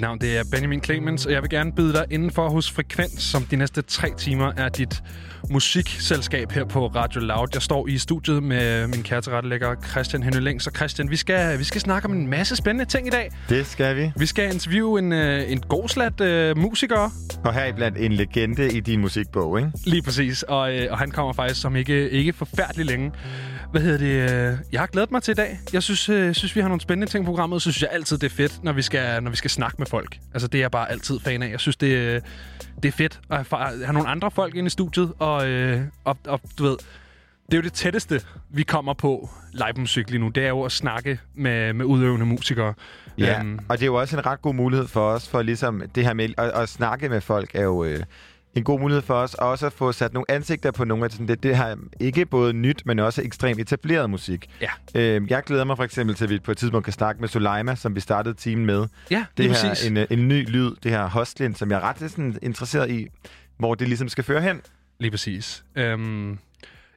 Mit navn det er Benjamin Clemens, og jeg vil gerne byde dig indenfor hos Frekvens, som de næste tre timer er dit musikselskab her på Radio Loud. Jeg står i studiet med min kæresterettelægger Christian Henning. Så Christian, vi skal, vi skal snakke om en masse spændende ting i dag. Det skal vi. Vi skal interviewe en, øh, en god slat uh, musiker. Og her blandt en legende i din musikbog, ikke? Lige præcis, og, øh, og han kommer faktisk som ikke, ikke forfærdelig længe. Hvad hedder det? Øh, jeg har glædet mig til i dag. Jeg synes, øh, synes vi har nogle spændende ting på programmet. Så synes jeg altid, det er fedt, når vi skal, når vi skal snakke med folk. Altså, det er jeg bare altid fan af. Jeg synes, det, øh, det er fedt at have nogle andre folk ind i studiet. Og, øh, og, og du ved, det er jo det tætteste, vi kommer på live musik lige nu. Det er jo at snakke med, med udøvende musikere. Ja, um, og det er jo også en ret god mulighed for os, for ligesom det her med at, at snakke med folk er jo... Øh, en god mulighed for os også at få sat nogle ansigter på nogle af sådan det, det her ikke både nyt, men også ekstremt etableret musik. Ja. Øh, jeg glæder mig for eksempel til, at vi på et tidspunkt kan snakke med Soleima, som vi startede timen med. Ja, det her præcis. en, en ny lyd, det her hostlin, som jeg er ret sådan, interesseret i, hvor det ligesom skal føre hen. Lige præcis. Øhm,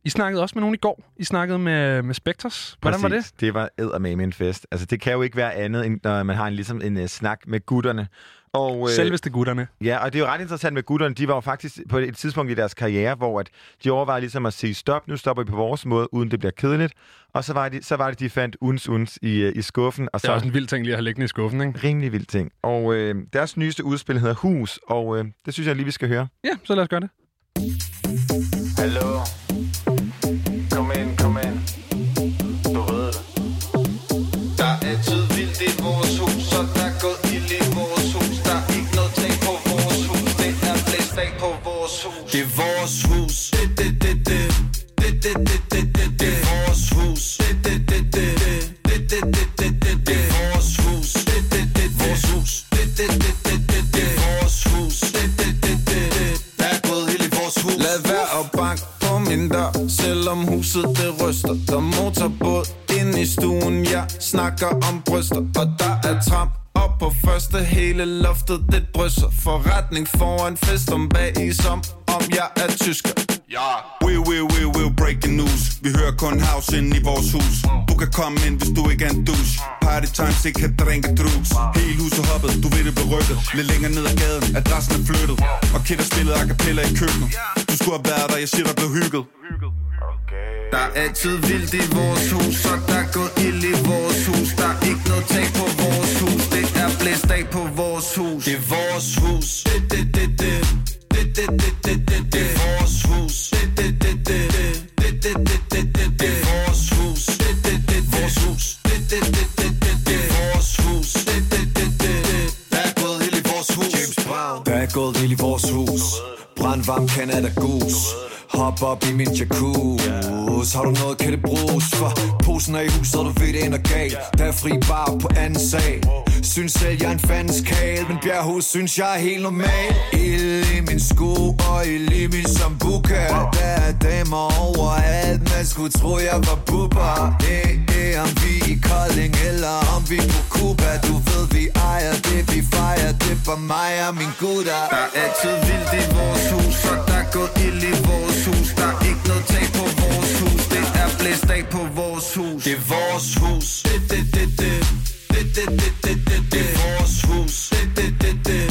I snakkede også med nogen i går. I snakkede med, med Spectres. Hvordan Præcis. var det? Det var eddermame en fest. Altså, det kan jo ikke være andet, end når man har en, ligesom en uh, snak med gutterne. Og, øh, Selveste gutterne. Ja, og det er jo ret interessant med gutterne. De var jo faktisk på et tidspunkt i deres karriere, hvor at de overvejede ligesom at sige, stop, nu stopper vi på vores måde, uden det bliver kedeligt. Og så var det, så var det de fandt uns uns i, øh, i skuffen. Og så, det er også en vild ting lige at have liggende i skuffen, ikke? Rimelig vild ting. Og øh, deres nyeste udspil hedder Hus, og øh, det synes jeg lige, vi skal høre. Ja, så lad os gøre det. Hallo. Vores hus. Det, det, det, det. Det, det, det, det, det, det. er vores hus. Det, det, det, det. Det, det, det, det, det, det. er vores hus. Det, det, det, det. Vores hus. Det, det, det, det, det, det. er vores hus. Det, det, det, det, det. Der er gået i vores hus. Lad være på min dør, selvom huset det ryster. Der motorbåd ind i stuen, jeg snakker om bryster, og der er tramp op på første hele loftet Det drysser Forretning foran fest om bag i som om jeg er tysker. Ja, we, we, we, we, the news. Vi hører kun house ind i vores hus. Du kan komme ind, hvis du ikke er en douche. Party time, ikke kan drinke drugs Hele huset hoppet, du ved det blev rykket. Lidt længere ned ad gaden, adressen er flyttet. Og kidder spillet a cappella i køkkenet. Du skulle have været der, jeg siger der blev hygget. Der er altid vildt i vores hus så der er gået ild i vores hus. Der er ikke noget tag på vores hus. Det er blæst af på vores hus. Det er vores hus. Det, det, det, det. Det, det, det, det, det, er vores hus. Det, det, det, det, det Det, det, det, det, det, det er vores hus. Det, det, det, det, vores hus. Det, det, det, det, det, det er vores hus. Det, det, det, det, det Der er gået i vores hus. James Brown. Der er gået i vores hus. Brandvarm Canada Goose. Hop op i min jacuzzi. Yeah. Har du noget, kan det bruges For? Posen er i huset, og du ved det ender galt. Der er fri bar på anden sag Synes selv, jeg er en fandens kæl Men bjerghus synes, jeg er helt normal. Ild i min sko og ild i min sambuka Der er damer overalt Man skulle tro, jeg var bubber. Det er om vi er i Kolding Eller om vi er på Cuba. Du ved, vi ejer det, vi fejrer det For mig og min gutter. Der er altid vildt i vores hus Og der går ild i vores hus Der er ikke noget tag på vores hus Det er blæst af på vores hus Det er vores hus Det, det, det, det Det, det, det, det, det, det er vores hus Det, det, det, det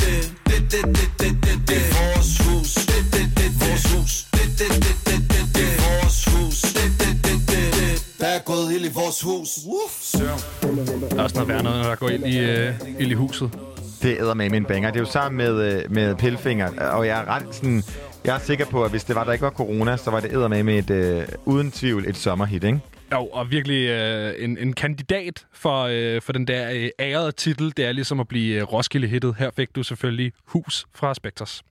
Det, det, det, det, det, det er vores hus Det, det, det, vores hus Det, det, det, det, det, det er vores hus Det, det, det, det, det Der er gået ild i vores hus Uff. Der er også noget værd, når der går ind i, øh, ind i huset. Det æder med en banger. Det er jo sammen med, øh, med Pilfinger, og jeg er ret sådan... Jeg er sikker på, at hvis det var, der ikke var corona, så var det æder med med et, øh, uden tvivl et sommerhit, ikke? Jo, og virkelig øh, en, en kandidat for, øh, for den der øh, ærede titel. Det er ligesom at blive øh, Roskilde-hittet. Her fik du selvfølgelig Hus fra Spectres.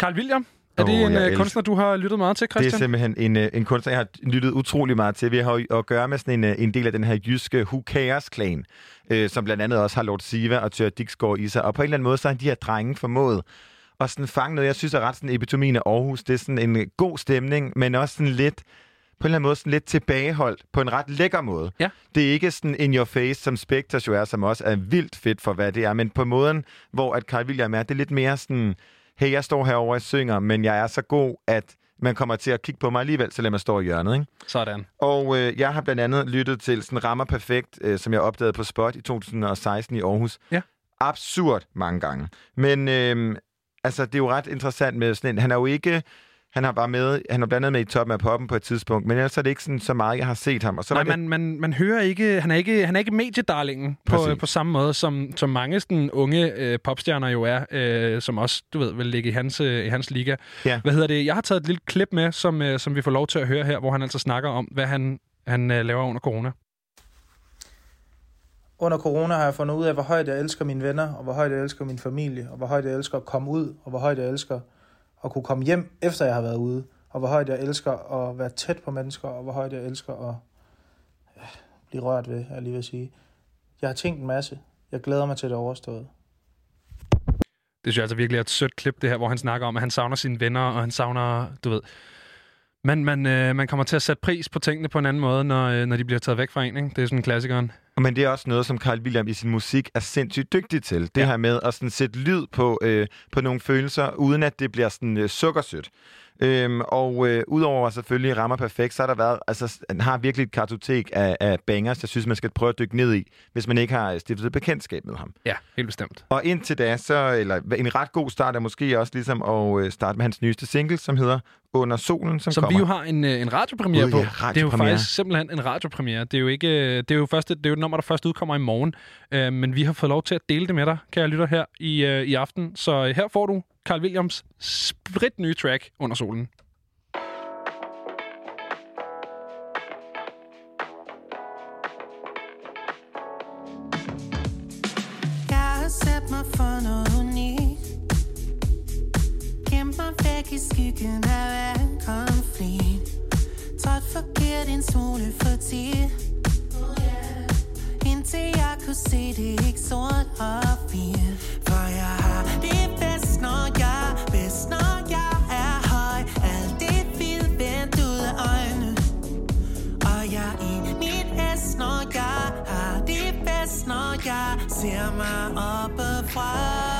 Carl William, er det en øh, elsker- kunstner, du har lyttet meget til, Det er Christian? simpelthen en, øh, en kunstner, jeg har lyttet utrolig meget til. Vi har jo at gøre med sådan en, øh, en del af den her jyske Who Cares-klan, øh, som blandt andet også har Lord Siva og Tør Dixgaard i sig. Og på en eller anden måde, så har de her drenge formået at sådan fange noget, jeg synes er ret sådan epitomien af Aarhus. Det er sådan en god stemning, men også sådan lidt på en eller anden måde sådan lidt tilbageholdt på en ret lækker måde. Ja. Det er ikke sådan in your face, som Spectres jo er, som også er vildt fedt for, hvad det er, men på måden, hvor at Carl William er, det er lidt mere sådan, hey, jeg står herovre og synger, men jeg er så god, at man kommer til at kigge på mig alligevel, selvom jeg står i hjørnet. Ikke? Sådan. Og øh, jeg har blandt andet lyttet til sådan Rammer Perfekt, øh, som jeg opdagede på Spot i 2016 i Aarhus. Ja. Absurd mange gange. Men øh, altså, det er jo ret interessant med sådan en... Han er jo ikke... Han har bare med, han er blandt andet med i toppen af poppen på et tidspunkt, men ellers er det ikke sådan, så meget, jeg har set ham. Og så Nej, var det, man, man, man hører ikke, han er ikke, han er ikke mediedarlingen på, på samme måde, som, som mange sådan, unge øh, popstjerner jo er, øh, som også, du ved, vil ligge i hans, øh, i hans liga. Ja. Hvad hedder det? Jeg har taget et lille klip med, som, øh, som vi får lov til at høre her, hvor han altså snakker om, hvad han, han øh, laver under corona. Under corona har jeg fundet ud af, hvor højt jeg elsker mine venner, og hvor højt jeg elsker min familie, og hvor højt jeg elsker at komme ud, og hvor højt jeg elsker at kunne komme hjem, efter jeg har været ude, og hvor højt jeg elsker at være tæt på mennesker, og hvor højt jeg elsker at blive rørt ved, jeg lige vil sige. Jeg har tænkt en masse. Jeg glæder mig til det overstået. Det synes jeg altså virkelig er et sødt klip, det her, hvor han snakker om, at han savner sine venner, og han savner, du ved... Man, man, øh, man kommer til at sætte pris på tingene på en anden måde, når, øh, når de bliver taget væk fra en. Ikke? Det er sådan klassikeren. Men det er også noget, som Carl William i sin musik er sindssygt dygtig til. Det Ja. her med at sådan sætte lyd på, øh, på nogle følelser, uden at det bliver sådan øh, sukkersødt. Øhm, og øh, udover at selvfølgelig rammer perfekt, så har der været, altså han har virkelig et kartotek af, af bangers, jeg synes, man skal prøve at dykke ned i, hvis man ikke har stiftet bekendtskab med ham. Ja, helt bestemt. Og indtil da, så, eller en ret god start er måske også ligesom at øh, starte med hans nyeste single, som hedder Under Solen, som, Som kommer. vi jo har en, øh, en radiopremiere Gud, på. ja, Det er jo radiopremiere. faktisk simpelthen en radiopremiere. Det er jo ikke, øh, det er jo første, det er jo et nummer, der først udkommer i morgen. Øh, men vi har fået lov til at dele det med dig, kan jeg lytte her i, øh, i aften. Så øh, her får du Carl Williams sprit nye track under solen. Skyggen af hver konflikt. Trådt forkert en smule for tit Indtil jeg kunne se det ikke sort og hvidt. For jeg har det bedst, når jeg, jeg er høj. Alt det hvide vendt ud af øjnene. Og jeg er i det bedst, når jeg ser mig oppefra.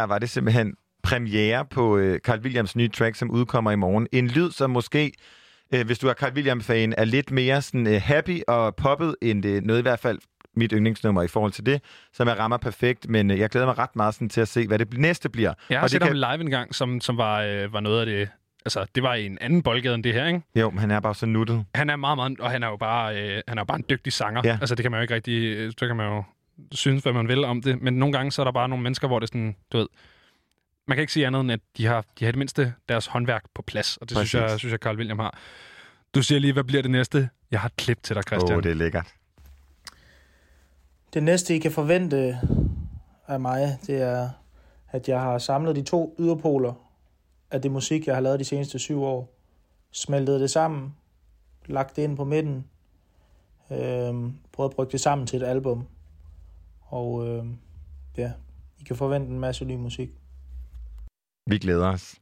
Her var det simpelthen premiere på øh, Carl Williams nye track, som udkommer i morgen. En lyd, som måske, øh, hvis du er Carl Williams-fan, er lidt mere sådan, øh, happy og poppet, end det noget i hvert fald mit yndlingsnummer i forhold til det, som jeg rammer perfekt, men øh, jeg glæder mig ret meget sådan, til at se, hvad det næste bliver. Jeg har og set det ham live en gang, som, som var, øh, var noget af det... Altså, det var i en anden boldgade end det her, ikke? Jo, men han er bare så nuttet. Han er meget, meget... Og han er jo bare, øh, han er jo bare en dygtig sanger. Ja. Altså, det kan man jo ikke rigtig... øh, Så kan man jo synes, hvad man vil om det. Men nogle gange, så er der bare nogle mennesker, hvor det er sådan... Du ved, man kan ikke sige andet end, at de har, de har det mindste deres håndværk på plads. Og det synes Præcis. jeg, synes jeg, Carl William har. Du siger lige, hvad bliver det næste? Jeg har et klip til dig, Christian. Åh, oh, det er lækkert. Det næste, I kan forvente af mig, det er, at jeg har samlet de to yderpoler af det musik, jeg har lavet de seneste syv år. Smeltet det sammen, lagt det ind på midten, øhm, prøvet at brygge det sammen til et album. Og øh, ja, I kan forvente en masse ny musik. Vi glæder os.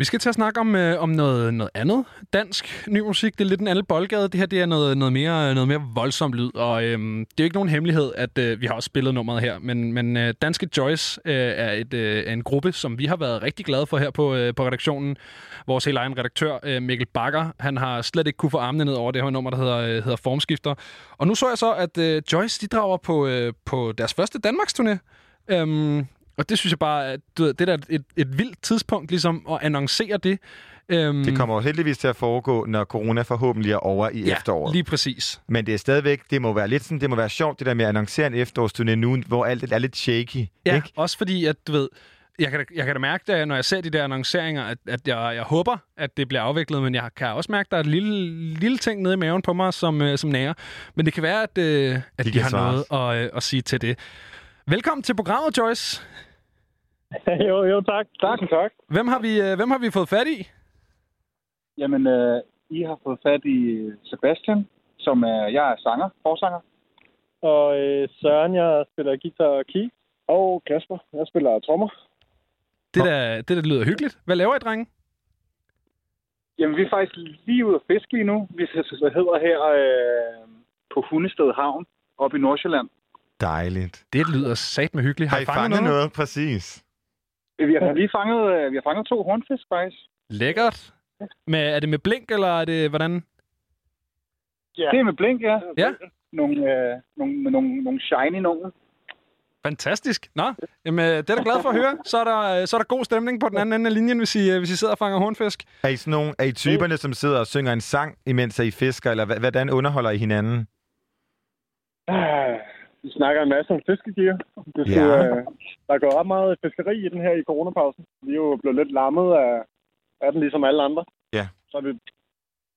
Vi skal til at snakke om, øh, om noget, noget andet dansk ny musik. Det er lidt en anden boldgade. Det her det er noget, noget, mere, noget mere voldsomt lyd, og øh, det er jo ikke nogen hemmelighed, at øh, vi har også spillet nummeret her. Men, men øh, Danske Joyce øh, er, et, øh, er en gruppe, som vi har været rigtig glade for her på, øh, på redaktionen. Vores helt egen redaktør, øh, Mikkel Bakker, han har slet ikke kunne få armene ned over det her nummer, der hedder, øh, hedder Formskifter. Og nu så jeg så, at øh, Joyce de drager på, øh, på deres første Danmarksturné. Øhm, og det synes jeg bare, at du ved, det er et, et vildt tidspunkt ligesom at annoncere det. Øhm, Det kommer jo heldigvis til at foregå, når corona forhåbentlig er over i ja, efteråret. lige præcis. Men det er stadigvæk, det må være lidt sådan, det må være sjovt, det der med at annoncere en efterårsturné nu, hvor alt er lidt shaky. Ja, Ikke? også fordi, at du ved, jeg kan, da- jeg kan da mærke, det, når jeg ser de der annonceringer, at, at jeg, jeg håber, at det bliver afviklet, men jeg kan også mærke, at der er et lille, lille ting nede i maven på mig, som, øh, som nærer. Men det kan være, at, øh, at de, De har svare noget at, øh, at sige til det. Velkommen til programmet, Joyce. jo, jo, tak. Tak, tak. Hvem har vi, øh, hvem har vi fået fat i? Jamen, øh, I har fået fat i Sebastian, som er, jeg er sanger, forsanger. Og øh, Søren, jeg spiller guitar og key. Og Kasper, jeg spiller trommer. Det der, det der lyder hyggeligt. Hvad laver I, drenge? Jamen, vi er faktisk lige ude at fiske lige nu. Vi hvad hedder her øh, på Hundested Havn, oppe i Nordsjælland. Dejligt. Det lyder sat med hyggeligt. Har I fanget noget? Præcis. Vi har lige fanget, øh, vi har fanget to hornfisk, faktisk. Lækkert. Med, er det med blink, eller er det hvordan? Ja. Det er med blink, ja. Ja. Nogle, øh, nogle, nogle, nogle shiny nogen. Fantastisk. Nå, jamen, øh, det er da glad for at høre. Så er, der, øh, så er der god stemning på den anden ende af linjen, hvis I, hvis I sidder og fanger hornfisk. Er I, sådan nogle, er I typerne, som sidder og synger en sang, imens I fisker, eller hvordan underholder I hinanden? Vi snakker en masse om fiskegear. Det Ja. øh, der går ret meget fiskeri i den her i coronapausen. Vi er jo blevet lidt lammet af, af den, ligesom alle andre. Ja. Så har vi,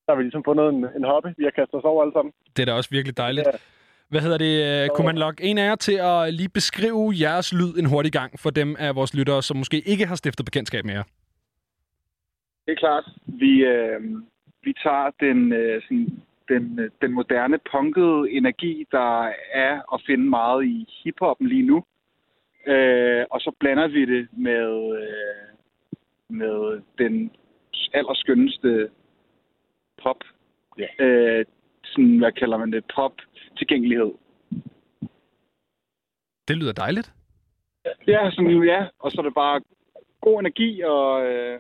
så har vi ligesom fundet en, en hobby. Vi har kastet os over alle sammen. Det er da også virkelig dejligt. Ja. Hvad hedder det? Kunne man logge en af jer til at lige beskrive jeres lyd en hurtig gang for dem af vores lyttere, som måske ikke har stiftet bekendtskab med jer? Det er klart. Vi, øh, vi tager den, øh, sådan, den, den moderne punkede energi, der er at finde meget i hiphoppen lige nu. Øh, og så blander vi det med, øh, med den allerskønneste pop. Ja. Øh, sådan, hvad kalder man det? Pop-tilgængelighed. Det lyder dejligt. Ja, sådan, ja. Og så er det bare god energi og øh,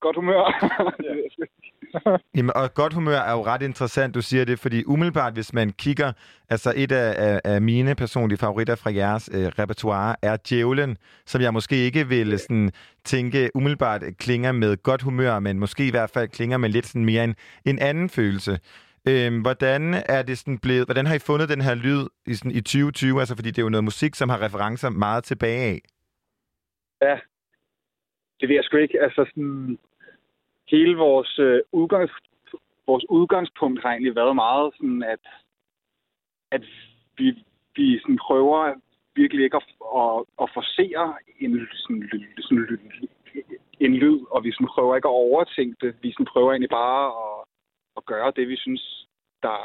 godt humør. Jamen, og godt humør er jo ret interessant, du siger det, fordi umiddelbart, hvis man kigger, altså et af, af, mine personlige favoritter fra jeres øh, repertoire er Djævlen, som jeg måske ikke vil sådan, tænke umiddelbart klinger med godt humør, men måske i hvert fald klinger med lidt sådan mere en, en anden følelse. Øhm, hvordan er det sådan blevet, hvordan har I fundet den her lyd i, sådan, i 2020? Altså, fordi det er jo noget musik, som har referencer meget tilbage af. Ja, det ved jeg sgu ikke. Altså sådan, hele vores, øh, udgangs, vores udgangspunkt har egentlig været meget sådan, at, at vi, vi sådan prøver virkelig ikke at, at, at forsere en, sådan, sådan, en lyd, og vi sådan prøver ikke at overtænke det. Vi sådan prøver egentlig bare at, at gøre det, vi synes, der,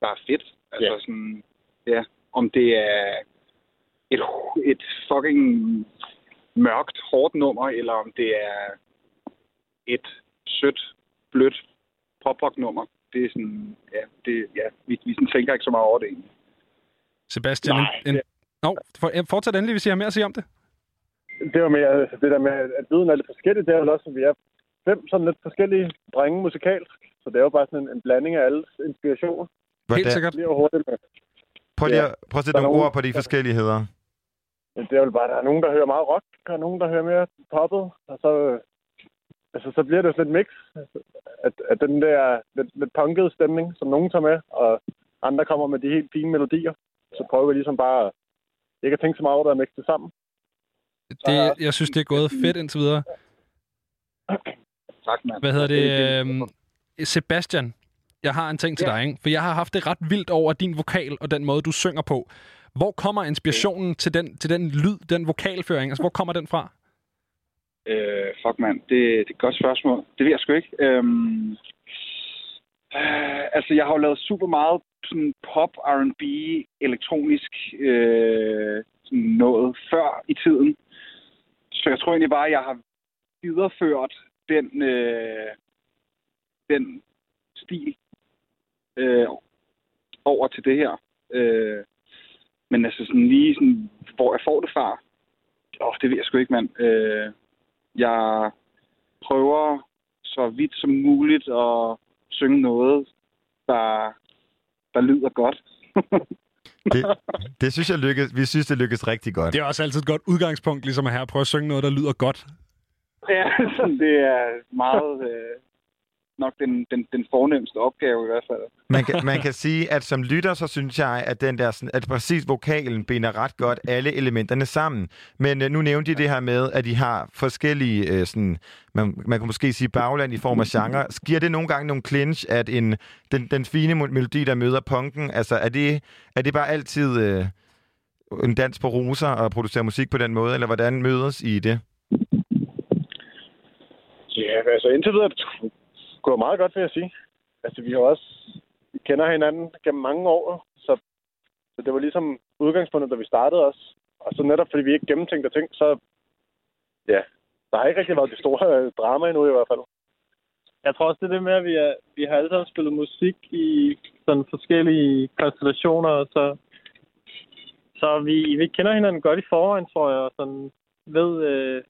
der er fedt. Altså Ja. sådan, ja, om det er et, et fucking mørkt, hårdt nummer, eller om det er et sødt, blødt pop-rock-nummer. Det er sådan, ja, det, ja vi, vi sådan tænker ikke så meget over det egentlig. Sebastian, Nej, en, en... Nå, for, fortsæt endelig, hvis I har mere at sige om det. Det var mere altså, det der med, at lyden er lidt forskellig. Det er jo også, at vi er fem sådan lidt forskellige drenge musikalsk. Så det er jo bare sådan en, en blanding af alles inspirationer. Helt sikkert. Det er jo hurtigt med. Prøv lige Ja. prøv at sætte nogle nogen- ord på de forskelligheder. Det er jo bare, der er nogen, der hører meget rock, og er nogen, der hører mere poppet. Og så, altså, så bliver det sådan lidt mix. At, at den der lidt, lidt punkede stemning, som nogen tager med, og andre kommer med de helt fine melodier. Så prøver vi ligesom bare ikke at tænke så meget over det og mixe det sammen. det jeg synes, det er gået fedt indtil videre. Tak, mand. Hvad hedder det? øhm, Sebastian, jeg har en ting til Ja. dig, ikke? For jeg har haft det ret vildt over din vokal og den måde, du synger på. Hvor kommer inspirationen til den, til den lyd, den vokalføring? Altså, hvor kommer den fra? Øh, fuck, mand. Det, det er et godt spørgsmål. Det ved jeg sgu ikke. Øhm, øh, altså, jeg har jo lavet super meget sådan pop, R&B, elektronisk øh, sådan noget før i tiden. Så jeg tror egentlig bare, at jeg har videreført den, øh, den stil øh, over til det her. Øh, men altså sådan lige sådan, hvor jeg får det fra, åh, det ved jeg sgu ikke, mand. Øh, jeg prøver så vidt som muligt at synge noget, der, der lyder godt. Det, det synes jeg lykkes, vi synes, det lykkes rigtig godt. Det er også altid et godt udgangspunkt, ligesom at her prøve at synge noget, der lyder godt. Ja, sådan, det er meget øh, nok den, den, den fornemmeste opgave i hvert fald. Man kan, man kan sige, at som lytter, så synes jeg, at den der, sådan, at præcis vokalen binder ret godt alle elementerne sammen. Men øh, nu nævnte I det her med, at de har forskellige, øh, sådan, man, man kan måske sige bagland i form af genre. Giver det nogle gange nogle clinch, at en, den, den fine melodi, der møder punken, altså er det, er det bare altid... Øh, en dans på roser og producere musik på den måde, eller hvordan mødes I det? Ja, altså indtil videre er gået meget godt, vil jeg sige. Altså, vi har også vi kender hinanden gennem mange år, så, så det var ligesom udgangspunktet, da vi startede os. Og så netop fordi vi ikke gennemtænkte ting, så ja, der har ikke rigtig været det store øh, drama endnu i hvert fald. Jeg tror også, det er det med, at vi, er, vi har alle sammen spillet musik i sådan forskellige konstellationer, så, så vi, vi kender hinanden godt i forvejen, tror jeg, og sådan ved øh,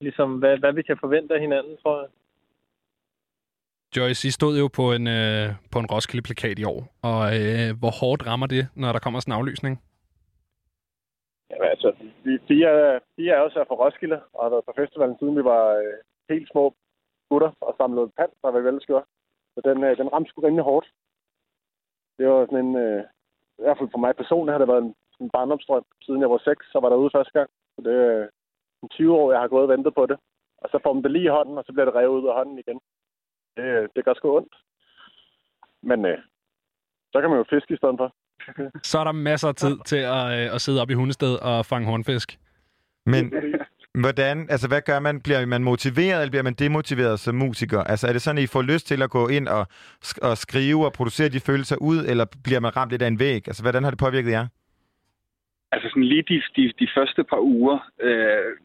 ligesom, hvad, hvad vi kan forvente af hinanden, tror jeg. Joyce, I stod jo på en, øh, på en Roskilde-plakat i år, og øh, hvor hårdt rammer det, når der kommer sådan en aflysning? Jamen, altså, vi fire, fire er også er fra Roskilde, og har været på festivalen, siden vi var øh, helt små gutter og samlede pand, der var veldig skør. Så den, øh, den ramte sgu rimelig hårdt. Det var sådan en, øh, i hvert fald for mig personligt har det været en, en barndomstrøm. siden jeg var 6, så var der ude første gang. Så det er øh, 20 år, jeg har gået og ventet på det. Og så får man det lige i hånden, og så bliver det revet ud af hånden igen. Det, øh, det gør sgu ondt. Men øh, så kan man jo fiske i stedet for. Så er der masser af tid til at, øh, at sidde op i hundested og fange hornfisk. Men hvordan, altså hvad gør man? Bliver man motiveret, eller bliver man demotiveret som musiker? Altså er det sådan, at I får lyst til at gå ind og, sk- og skrive og producere de følelser ud, eller bliver man ramt lidt af en væg? Altså hvordan har det påvirket jer? Altså sådan lige de, de, de første par uger, øh,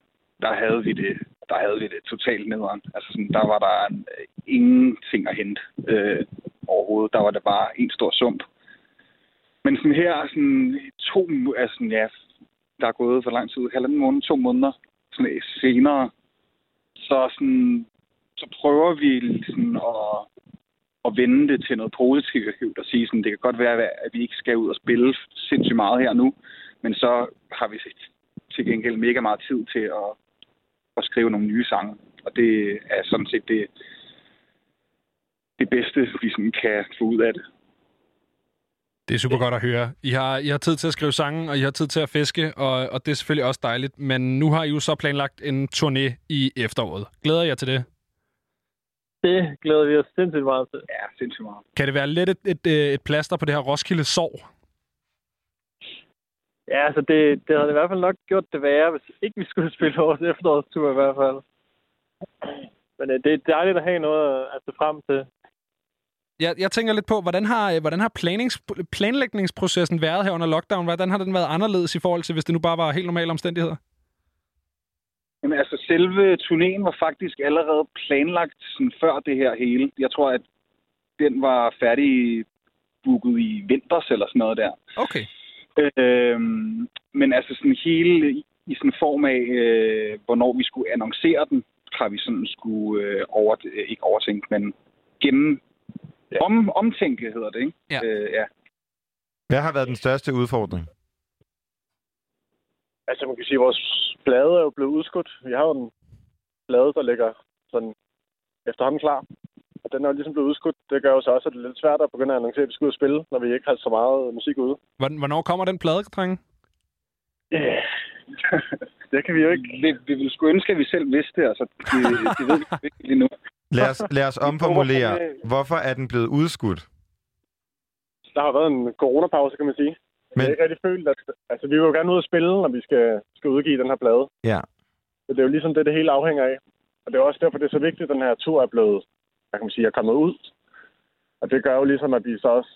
der havde vi det, der havde vi det totalt nederen. Altså sådan, der var der en, øh, ingenting at hente øh, overhovedet. Der var det bare en stor sump. Men sådan her, sådan to, altså ja, der er gået for lang tid, halvanden måned, to måneder sådan, senere, så sådan, så prøver vi sådan at, at vende det til noget positivt og sige sådan, det kan godt være, at vi ikke skal ud og spille sindssygt meget her nu, men så har vi til gengæld mega meget tid til at, at skrive nogle nye sange. Og det er sådan set det, det bedste, vi sådan kan få ud af det. Det er super godt at høre. I har, I har tid til at skrive sange, og I har tid til at fiske, og, og det er selvfølgelig også dejligt. Men nu har I jo så planlagt en turné i efteråret. Glæder jeg til det? Det glæder vi os sindssygt meget til. Ja, sindssygt meget. Kan det være lidt et, et, et plaster på det her Roskilde sår? Ja, altså det, det havde i hvert fald nok gjort det værre, hvis ikke vi skulle spille vores efterårstur i hvert fald. Men øh, det er dejligt at have noget at se frem til. Jeg, jeg tænker lidt på, hvordan har, hvordan har planings, planlægningsprocessen været her under lockdown? Hvordan har den været anderledes i forhold til, hvis det nu bare var helt normale omstændigheder? Jamen altså, selve turnéen var faktisk allerede planlagt sådan, før det her hele. Jeg tror, at den var færdig booket i vinters eller sådan noget der. Okay. Øhm, men altså sådan hele i, i sådan form af, øh, hvornår vi skulle annoncere den, har vi sådan skulle øh, over, øh, ikke overtænkt, men gennem ja. om, omtænke, hedder det, ikke? Ja. Øh, ja. Hvad har været den største udfordring? Altså, man kan sige, at vores plade er jo blevet udskudt. Vi har jo en plade, der ligger sådan efterhånden klar. Den er jo ligesom blevet udskudt. Det gør jo så også, at det er lidt svært at begynde at annoncere, at vi skal ud og spille, når vi ikke har så meget musik ude. Hvorn- Hvornår kommer den plade, drenge? Ja, det kan vi jo ikke. Vi, vi ville sgu ønske, at vi selv vidste det. Altså, det, det ved vi ikke lige nu. Lad os, lad os omformulere. Hvorfor er den blevet udskudt? Der har været en coronapause, kan man sige. Men... Jeg har ikke rigtig følt, at... Altså, vi vil jo gerne ud og spille, når vi skal, skal udgive den her plade. Ja. Så det er jo ligesom det, det hele afhænger af. Og det er også derfor, det er så vigtigt, at den her tur er blevet, hvad kan man sige, er kommet ud. Og det gør jo ligesom, at vi så også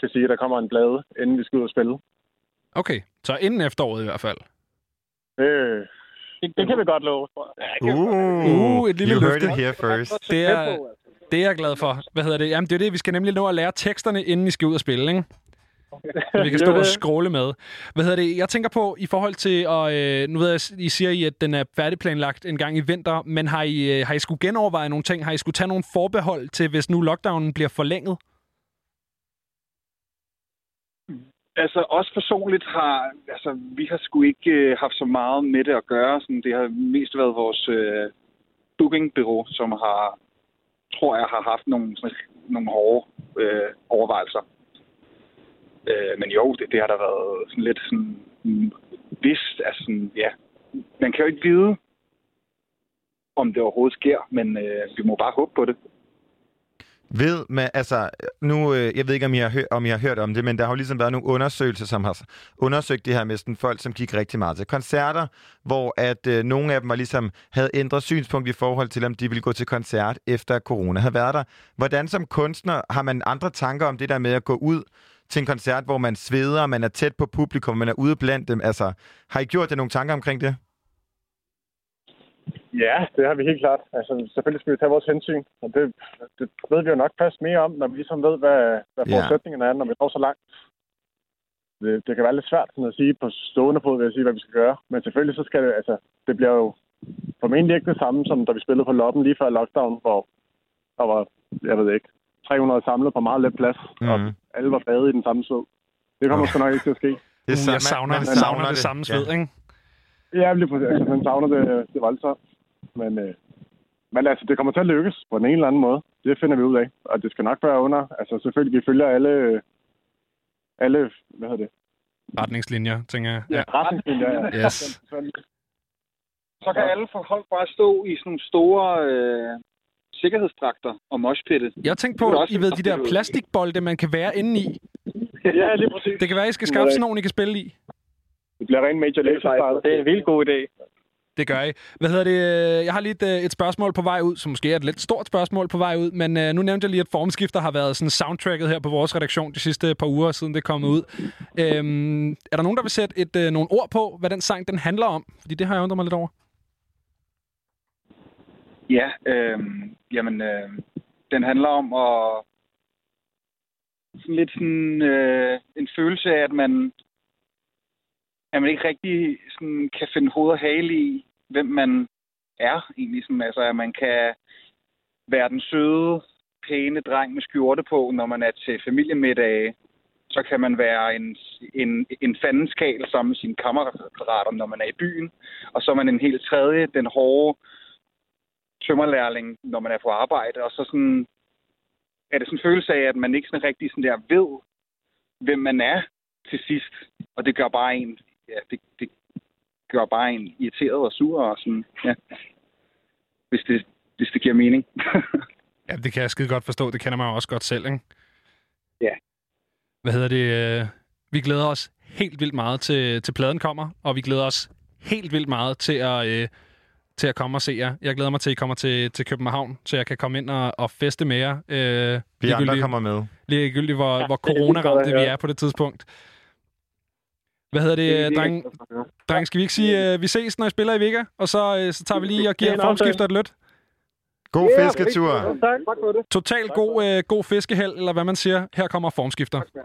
kan sige, at der kommer en plade, inden vi skal ud og spille. Okay, så inden efteråret i hvert fald. Det, Det, det kan vi godt love, jeg. Uh, Uh, et lille you heard it here first. Det er, det er jeg glad for. Hvad hedder det? Jamen, det er det, vi skal nemlig nå at lære teksterne, inden I skal ud og spille, ikke? Så vi kan stå og scrolle med. Hvad hedder det? Jeg tænker på, i forhold til, og øh, nu ved jeg, I siger I, at den er færdigplanlagt en gang i vinter, men har I, øh, har I skulle genoverveje nogle ting? Har I skulle tage nogle forbehold til, hvis nu lockdownen bliver forlænget? Altså, os personligt har... Altså, vi har sgu ikke øh, haft så meget med det at gøre. Sådan, det har mest været vores øh, bookingbureau, som har, tror jeg, har haft nogle, sådan, nogle hårde øh, overvejelser. Øh, men jo, det, det har der været sådan lidt sådan... Mm, Vist, altså sådan, ja. Man kan jo ikke vide, om det overhovedet sker, men øh, vi må bare håbe på det. Ved med, altså, nu, øh, jeg ved ikke, om I, har hør, om I har hørt om det, men der har jo ligesom været nogle undersøgelser, som har undersøgt det her med sådan folk, som gik rigtig meget til koncerter, hvor at øh, nogle af dem var ligesom, havde ændret synspunkt i forhold til, om de ville gå til koncert efter corona havde været der. Hvordan som kunstner har man andre tanker om det der med at gå ud til en koncert, hvor man sveder, man er tæt på publikum, man er ude blandt dem? Altså, har I gjort jer nogle tanker omkring det? Ja, det har vi helt klart. Altså, selvfølgelig skal vi tage vores hensyn, og det, det ved vi jo nok først mere om, når vi ligesom ved, hvad, hvad Ja. forudsætningerne er, når vi når så langt. Det, det kan være lidt svært sådan at sige på stående fod, vil jeg sige, hvad vi skal gøre. Men selvfølgelig så skal det, altså, det bliver jo formentlig ikke det samme, som da vi spillede på Loppen lige før lockdown, hvor der var, jeg ved ikke, 300 samlet på meget let plads, mm. og Mhm. alle var badet i den samme sved. Det kommer sgu nok ikke til at ske. Det Uh, jeg savner, man, savner det, samme sved, ikke? Ja, lige præcis. Altså, man savner det, det voldsomt. Men, øh, men altså, det kommer til at lykkes på en eller anden måde. Det finder vi ud af. Og det skal nok være under. Altså, selvfølgelig, vi følger alle... Alle, hvad hedder det? Retningslinjer, tænker jeg. Ja, retningslinjer. Ja. Yes. Så kan alle folk bare stå i sådan nogle store øh, sikkerhedsdragter og moshpitte. Jeg tænkte på, også I ved, de der plastikbolde, man kan være inde i. ja, lige præcis. Det kan være, I skal skaffe sådan nogle, I kan spille i. Det bliver rent Major League. Det er en vildt god idé. Det gør I. Hvad hedder det? Jeg har lige et, øh, et spørgsmål på vej ud, som måske er et lidt stort spørgsmål på vej ud, men øh, nu nævnte jeg lige, at formskifter har været sådan soundtracket her på vores redaktion de sidste par uger, siden det er kommet ud. Øhm, er der nogen, der vil sætte et, øh, nogle ord på, hvad den sang den handler om? Fordi det har jeg undret mig lidt over. Ja, øh, jamen, øh, den handler om at sådan lidt sådan øh, en følelse af, at man, at man ikke rigtig sådan, kan finde hoved og hale i, hvem man er egentlig. Sådan, altså, at man kan være den søde, pæne dreng med skjorte på, når man er til familiemiddag. Så kan man være en, en, en fandenskal sammen med sine kammerater, når man er i byen. Og så er man en helt tredje, den hårde, tømmerlærling, når man er på arbejde, og så sådan, er det sådan en følelse af, at man ikke sådan rigtig sådan der ved, hvem man er til sidst. Og det gør bare en, ja, det, det gør bare en irriteret og sur og sådan, ja. Hvis det, hvis det giver mening. Ja, det kan jeg skide godt forstå. Det kender man jo også godt selv, ikke? Ja. Hvad hedder det? Vi glæder os helt vildt meget til, til pladen kommer, og vi glæder os helt vildt meget til at, øh, til at komme og se jer. Jeg glæder mig til, at I kommer til, til København, så jeg kan komme ind og, og feste med jer. Øh, Vi andre kommer med. Ligegyldigt, hvor, ja, hvor det er corona-ramte vi er på det tidspunkt. Hvad hedder det, det dreng? Dreng, skal vi ikke sige, uh, vi ses, når I spiller i Vega? Og så, uh, så tager vi lige og giver er formskifter et lødt. God fisketur. Tak. Tak for det. Total god, uh, god fiskeheld, eller hvad man siger. Her kommer formskifter. Jeg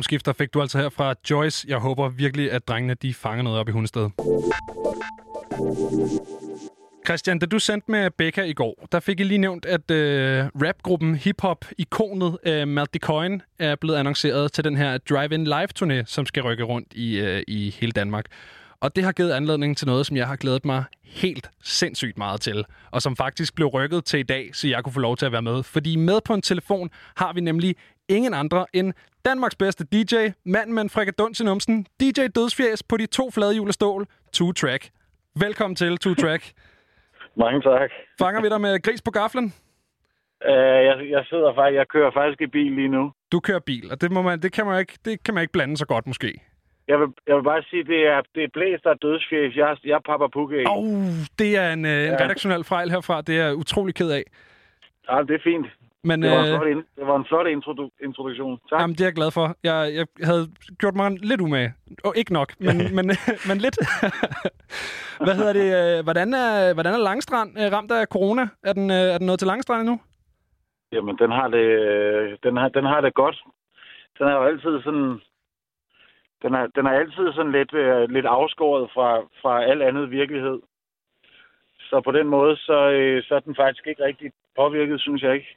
Formskifter fik du altså her fra Joyce. Jeg håber virkelig, at drengene de fanger noget op i Hundested. Christian, da du sendte med Becca i går, der fik I lige nævnt, at øh, rapgruppen hip-hop-ikonet øh, Malte Coin er blevet annonceret til den her Drive-In Live-turné, som skal rykke rundt i, øh, i hele Danmark. Og det har givet anledning til noget, som jeg har glædet mig helt sindssygt meget til, og som faktisk blev rykket til i dag, så jeg kunne få lov til at være med. Fordi med på en telefon har vi nemlig ingen andre end Danmarks bedste DJ, manden med en frikaduns i numsen, DJ Dødsfjæs på de to flade stål, Two Track. Velkommen til Two Track. Mange tak. Fanger vi dig med gris på gaflen? Uh, jeg, jeg sidder faktisk, jeg kører faktisk i bil lige nu. Du kører bil, og det, må man, det, kan man ikke, det kan man ikke blande så godt måske. Jeg vil, jeg vil bare sige, det er, det er blæst og dødsfjæs. Jeg, jeg er Papa Pukke. Oh, det er en, øh, en Ja. redaktionel fejl herfra. Det er jeg utrolig ked af. Ja, det er fint. Men, det, var en øh, flot, ind, det var en flot introdu- introduktion. Tak. Jamen, det er jeg glad for. Jeg, jeg havde gjort mig lidt umage. Og ikke nok, men, men, men lidt. Hvad hedder det? øh, Hvordan er, hvordan er Langstrand øh, ramt af corona? Er den, er den nået til Langstrand endnu? Jamen, den har det, den har, den har det godt. Den er jo altid sådan... Den er, den er altid sådan lidt, øh, lidt afskåret fra, fra al andet virkelighed. Så på den måde, så, øh, så er den faktisk ikke rigtig påvirket, synes jeg ikke.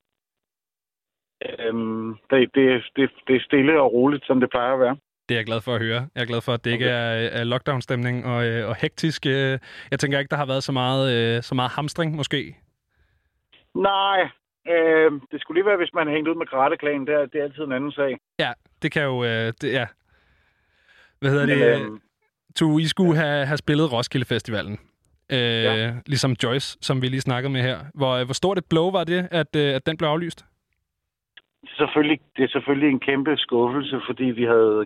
Øhm, det, det, det, det er stille og roligt, som det plejer at være. Det er jeg glad for at høre. Jeg er glad for, at det ikke er, er lockdown-stemning og, øh, og hektisk. øh. Jeg tænker ikke, der har været så meget, øh, så meget hamstring, måske. Nej, øh, det skulle lige være, hvis man hængte ud med Gratteklan. Det er, det er altid en anden sag. Ja, det kan jo... Øh, det, ja. Hvad hedder Men, det? øhm, Du, I skulle have, have spillet Roskilde Festivalen. Øh, Ja. Ligesom Joyce, som vi lige snakkede med her. Hvor, hvor stort et blow var det, at, øh, at den blev aflyst? Det, er selvfølgelig, det er selvfølgelig en kæmpe skuffelse, fordi vi havde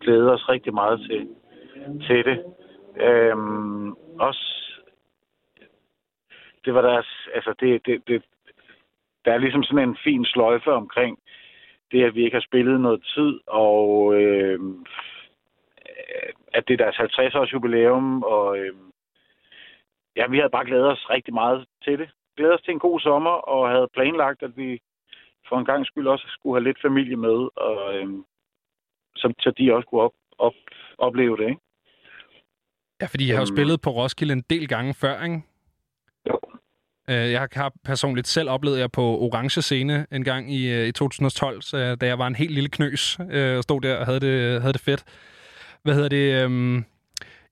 glædet os rigtig meget til, til det. Øhm, også, det var deres, altså det, det, det, der er ligesom sådan en fin sløjfe omkring det, at vi ikke har spillet noget tid, og øh, at det er deres 50-års jubilæum, og øh, ja, vi havde bare glædet os rigtig meget til det. Glædet os til en god sommer, og havde planlagt, at vi for en gang skyld også skulle have lidt familie med, og øhm, så, så de også kunne op, op, opleve det, ikke? Ja, fordi jeg har jo Øhm. spillet på Roskilde en del gange før, ikke? Jo. Øh, Jeg har personligt selv oplevet jer på Orange Scene en gang i, øh, i 2012, så, da jeg var en helt lille knøs øh, og stod der og havde det, havde det fedt. Hvad hedder det? øhm,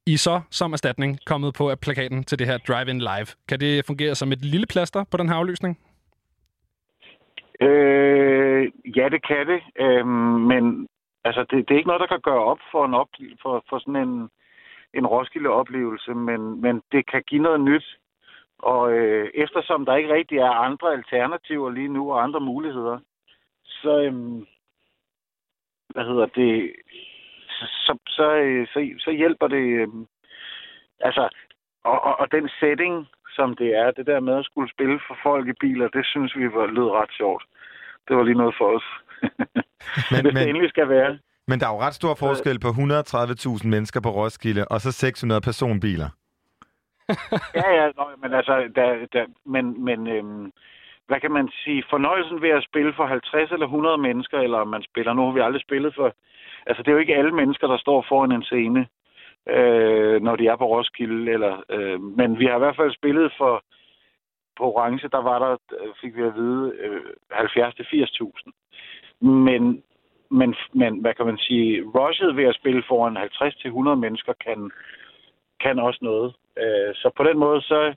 I er så som erstatning kommet på plakaten til det her Drive-In Live. Kan det fungere som et lille plaster på den her aflysning? Øh, ja, det kan det, øh, men altså, det, det er ikke noget, der kan gøre op for, en op, for, for sådan en, en Roskilde-oplevelse, men, men det kan give noget nyt. Og øh, eftersom der ikke rigtig er andre alternativer lige nu og andre muligheder, så, øh, hvad hedder det, så, så, så, øh, så, så hjælper det, øh, altså, og, og, og den setting, som det er, det der med at skulle spille for folk i biler, det synes vi var, lød ret sjovt. Det var lige noget for os. Men, Hvis det men, endelig skal være. men der er jo ret stor forskel på 130.000 mennesker på Roskilde, og så 600 personbiler. Ja, ja, nå, men altså, der, der, men, men øhm, hvad kan man sige, fornøjelsen ved at spille for 50 eller 100 mennesker, eller om man spiller, nu har vi aldrig spillet for, altså det er jo ikke alle mennesker, der står foran en scene, øh, når de er på Roskilde, eller, øh, men vi har i hvert fald spillet for, på Orange, der var der, øh, fik vi at vide, øh, 70-80.000. Men men, men hvad kan man sige, rushet ved at spille foran 50-100 mennesker kan, kan også noget. Øh, så på den måde, så,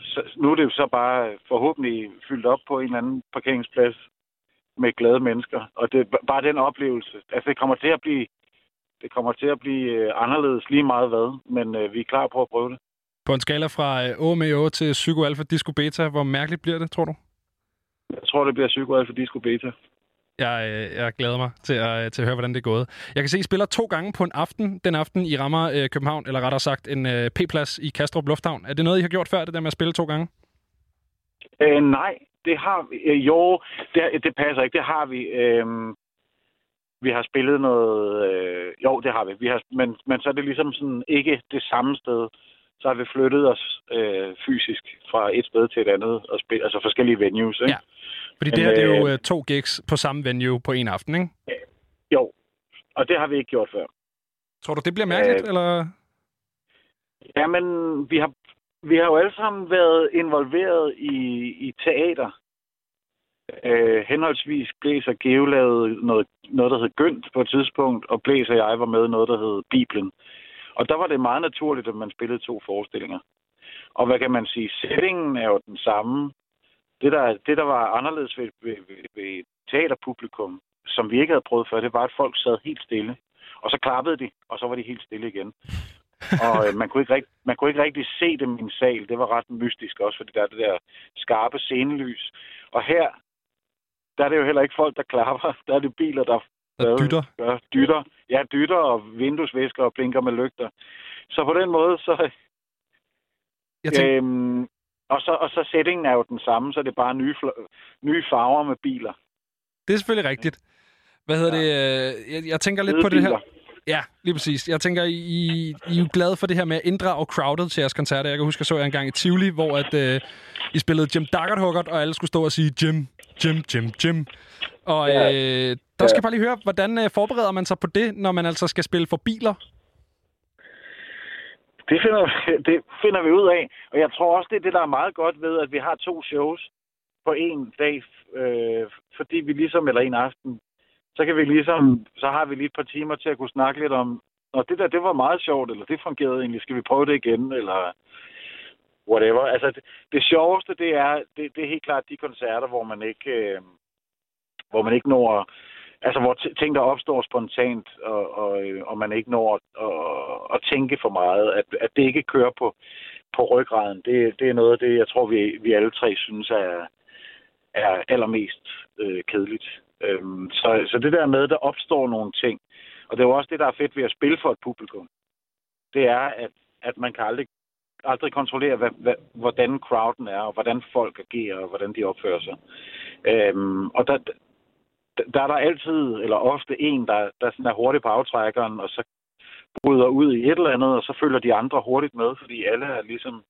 så nu er det jo så bare forhåbentlig fyldt op på en eller anden parkeringsplads med glade mennesker. Og det er bare den oplevelse. Altså, det kommer til at blive, det kommer til at blive øh, anderledes lige meget hvad, men øh, vi er klar på at prøve det. På en skala fra øh, OMEO til Psycho Alpha Disco Beta, hvor mærkeligt bliver det, tror du? Jeg tror, det bliver Psycho Alpha Disco Beta. Jeg, øh, jeg glæder mig til at, til at høre, hvordan det er gået. Jeg kan se, I spiller to gange på en aften. Den aften, I rammer øh, København, eller rettere sagt en øh, P-plads i Kastrup Lufthavn. Er det noget, I har gjort før, det der med at spille to gange? Øh, nej, det har vi. Øh, jo, det, det passer ikke. Det har vi. Øh, vi har spillet noget... Øh, jo, det har vi. vi har, men, men så er det ligesom sådan ikke det samme sted. Så har vi flyttet os øh, fysisk fra et sted til et andet, og spil, altså forskellige venues. Ikke? Ja. Fordi det her, det er jo øh, to gigs på samme venue på en aften, ikke? Jo, og det har vi ikke gjort før. Tror du, det bliver mærkeligt, øh, eller? Jamen, vi har, vi har jo alle sammen været involveret i, i teater. Øh, henholdsvis Blæs og Geo lavede noget, noget, der hed Gønt på et tidspunkt, og Blæs og jeg var med noget, der hed Bibelen. Og der var det meget naturligt, at man spillede to forestillinger. Og hvad kan man sige? Sætningen er jo den samme. Det, der, det, der var anderledes ved, ved, ved, ved teaterpublikum, som vi ikke havde prøvet før, det var, at folk sad helt stille. Og så klappede de, og så var de helt stille igen. og øh, man, kunne ikke rigt, man kunne ikke rigtig se dem i en sal. Det var ret mystisk også, fordi der er det der skarpe scenelys. Og her, der er det jo heller ikke folk, der klapper. Der er det biler, der der dytter. Gør, dytter. Ja, dytter og vinduesvæsker og blinker med lygter. Så på den måde, så... Jeg tænker... øhm, og, så, og så settingen er jo den samme, så det er bare nye, nye farver med biler. Det er selvfølgelig rigtigt. Hvad hedder ja. det? Jeg, jeg tænker lidt på det her. Ja, lige præcis. Jeg tænker, I, I er jo glade for det her med at inddrage crowded til jeres koncerter. Jeg kan huske, jeg så jer engang i Tivoli, hvor at, øh, I spillede Jim Duggardt og alle skulle stå og sige Jim, Jim, Jim, Jim. Og ja. øh, der skal jeg bare lige høre, hvordan øh, forbereder man sig på det, når man altså skal spille for biler? Det finder, det finder vi ud af. Og jeg tror også, det er det, der er meget godt ved, at vi har to shows på en dag. Øh, fordi vi ligesom, eller en aften, så kan vi ligesom, så har vi lige et par timer til at kunne snakke lidt om, og det der, det var meget sjovt, eller det fungerede egentlig, skal vi prøve det igen, eller whatever. Altså, det, det sjoveste, det er, det, det er helt klart de koncerter, hvor man ikke, øh, hvor man ikke når altså hvor ting, der opstår spontant, og, og, øh, og man ikke når at, og, at tænke for meget, at, at det ikke kører på, på ryggraden, det, det er noget af det, jeg tror, vi, vi alle tre synes er, er allermest øh, kedeligt. Øhm, så, så det der med, der opstår nogle ting, og det er jo også det, der er fedt ved at spille for et publikum, det er, at, at man kan aldrig, aldrig kontrollere, hvad, hvad, hvordan crowden er, og hvordan folk agerer, og hvordan de opfører sig. Øhm, og der, der er der altid, eller ofte en, der, der sådan er hurtig på aftrækkeren, og så bryder ud i et eller andet, og så følger de andre hurtigt med, fordi alle er ligesom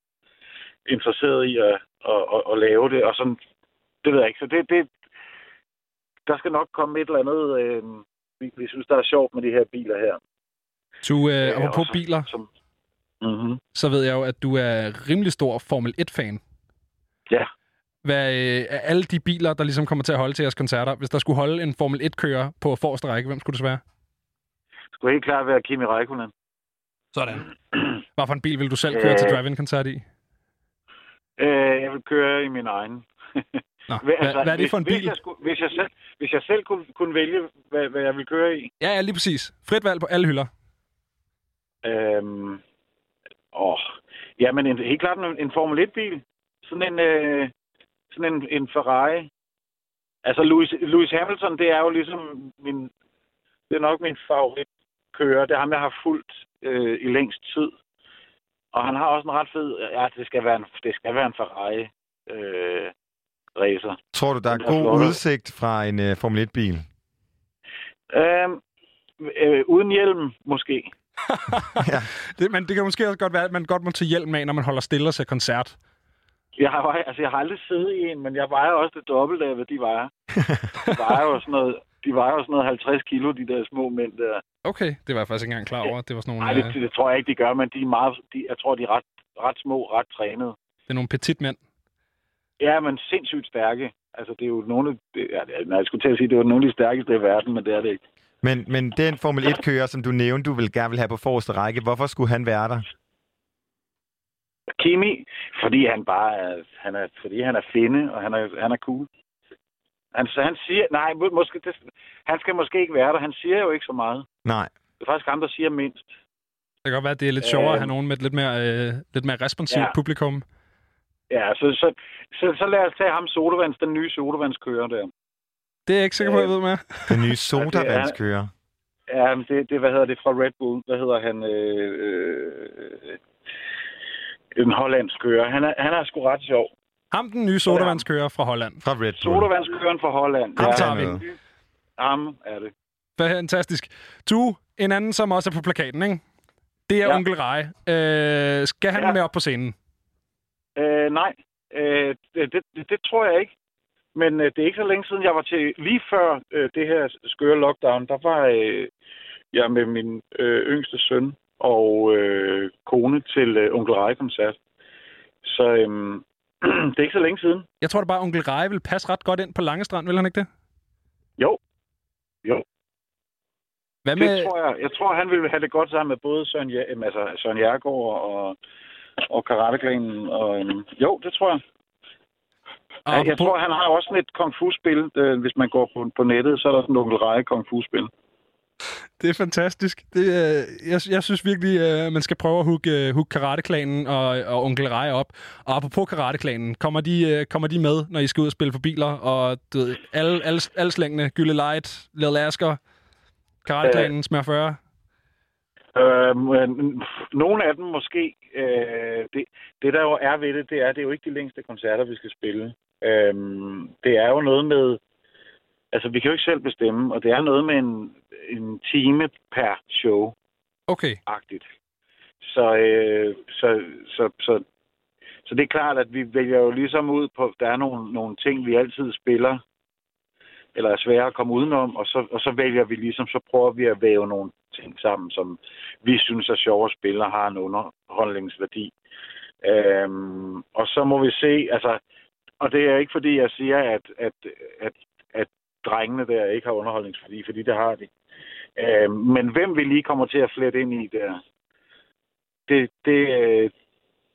interesseret i at, at, at, at lave det, og sådan, det ved jeg ikke. Så det, det, der skal nok komme et eller andet, øh, vi, vi synes, der er sjovt med de her biler her. Du, øh, og på biler, som, mm-hmm. så ved jeg jo, at du er rimelig stor Formel 1-fan. Ja. Hvad øh, er alle de biler, der ligesom kommer til at holde til jeres koncerter? Hvis der skulle holde en Formel 1-kører på forreste række, hvem skulle det være? Det skulle helt klart være Kimi Räikkönen. Sådan. Hvad for en bil vil du selv køre øh, til drive-in-koncert i? Øh, jeg vil køre i min egen. Nå, altså, hvad, hvad er det for en hvis, bil? Hvis jeg, skulle, hvis jeg selv, hvis jeg selv kunne, kunne vælge, hvad, hvad jeg vil køre i. Ja, ja, lige præcis. Frit valg på alle hylder. Øhm, åh, jamen en, helt klart en, en Formel 1-bil. Sådan en, øh, sådan en, en Ferrari. Altså Lewis, Lewis Hamilton, det er jo ligesom min, det er nok min favorit kører. Det er ham, jeg har fulgt øh, i længst tid. Og han har også en ret fed... Ja, det skal være en, det skal være en Ferrari øh, racer. Tror du, der er, er god flot. udsigt fra en uh, Formel 1-bil? Øhm, øh, uden hjelm, måske. ja. det, men det kan måske også godt være, at man godt må tage hjelm af, når man holder stille og ser koncert. Jeg har, altså, jeg har aldrig siddet i en, men jeg vejer også det dobbelte af, hvad de vejer. De vejer jo sådan noget, de vejer jo sådan noget 50 kilo, de der små mænd der. Okay, det var jeg faktisk ikke engang klar over. Det var sådan nogle, Nej, det, øh, det, tror jeg ikke, de gør, men de er meget, de, jeg tror, de er ret, ret små, ret trænede. det er nogle petit mænd. Ja, men sindssygt stærke. Altså, det er jo nogle af... Det, ja, nej, jeg skulle til at sige, det var nogle af de stærkeste i verden, men det er det ikke. Men, men den Formel 1-kører, som du nævnte, du vil gerne vil have på forreste række, hvorfor skulle han være der? Kimi, fordi han bare er, han er, fordi han er finde, og han er, han er cool. Han, så han siger, nej, må- måske, det, han skal måske ikke være der. Han siger jo ikke så meget. Nej. Det er faktisk ham, der siger mindst. Det kan godt være, at det er lidt sjovere at have Øhm. nogen med et lidt mere, øh, lidt mere responsivt Ja. publikum. Ja, så, så, så, så lad os tage ham sodavands, den nye sodavandskører der. Det er jeg ikke sikker på, jeg ved med. Den nye sodavandskører. Ja, men det, det, hvad hedder det, fra Red Bull. Hvad hedder han? Øh, øh, en hollandsk kører. Han er, han er sgu ret sjov. Ham, den nye sodavandskører fra Holland. Fra Red Bull. Sodavandskøren fra Holland. Ham Ja, tager vi. Ham er det. Fantastisk. Du, en anden, som også er på plakaten, ikke? Det er ja. Onkel Rej. Øh, skal han. Ja. med op på scenen? Øh, nej, øh, det, det, det, det tror jeg ikke. Men øh, det er ikke så længe siden, jeg var til, lige før øh, det her skøre lockdown, der var øh, jeg med min øh, yngste søn og øh, kone til øh, onkel Rej-koncert. Så øh, det er ikke så længe siden. Jeg tror da bare, onkel Rej vil passe ret godt ind på Langestrand, vil han ikke det? Jo. Jo. Hvad Det med... tror jeg. Jeg tror, han ville have det godt sammen med både Søren, ja, altså Søren Jergaard og, og Karateklanen. Og, øhm, jo, det tror jeg. Og Ja, jeg tror, han har også sådan et kung fu-spil. Øh, hvis man går på, på nettet, så er der sådan en onkel Rej kung fu-spil. Det er fantastisk. Det, øh, jeg, jeg synes virkelig, øh, man skal prøve at hooke, øh, hooke karateklanen og, og onkel Rej op. Og apropos karateklanen, kommer de, øh, kommer de med, når I skal ud og spille for biler? Og du ved, alle, alle, alle slængene, Gylle Light, Lille Asker, karateklanen, smør 40. Øh, nogle af dem måske. Øh, det, det, der jo er ved det, det er, det er jo ikke de længste koncerter, vi skal spille. Øh, det er jo noget med... Altså, vi kan jo ikke selv bestemme, og det er noget med en, en time per show. Okay. agtigt. Så, øh, så, så, så, så det er klart, at vi vælger jo ligesom ud på, der er nogle, nogle ting, vi altid spiller, eller er svære at komme udenom, og så, og så vælger vi ligesom, så prøver vi at væve nogle ting sammen, som vi synes er sjove at spille og har en underholdningsværdi. Øhm, og så må vi se, altså, og det er ikke fordi, jeg siger, at, at, at, at drengene der ikke har underholdningsværdi, fordi det har de. Øh, men hvem vi lige kommer til at flette ind i der, det, det,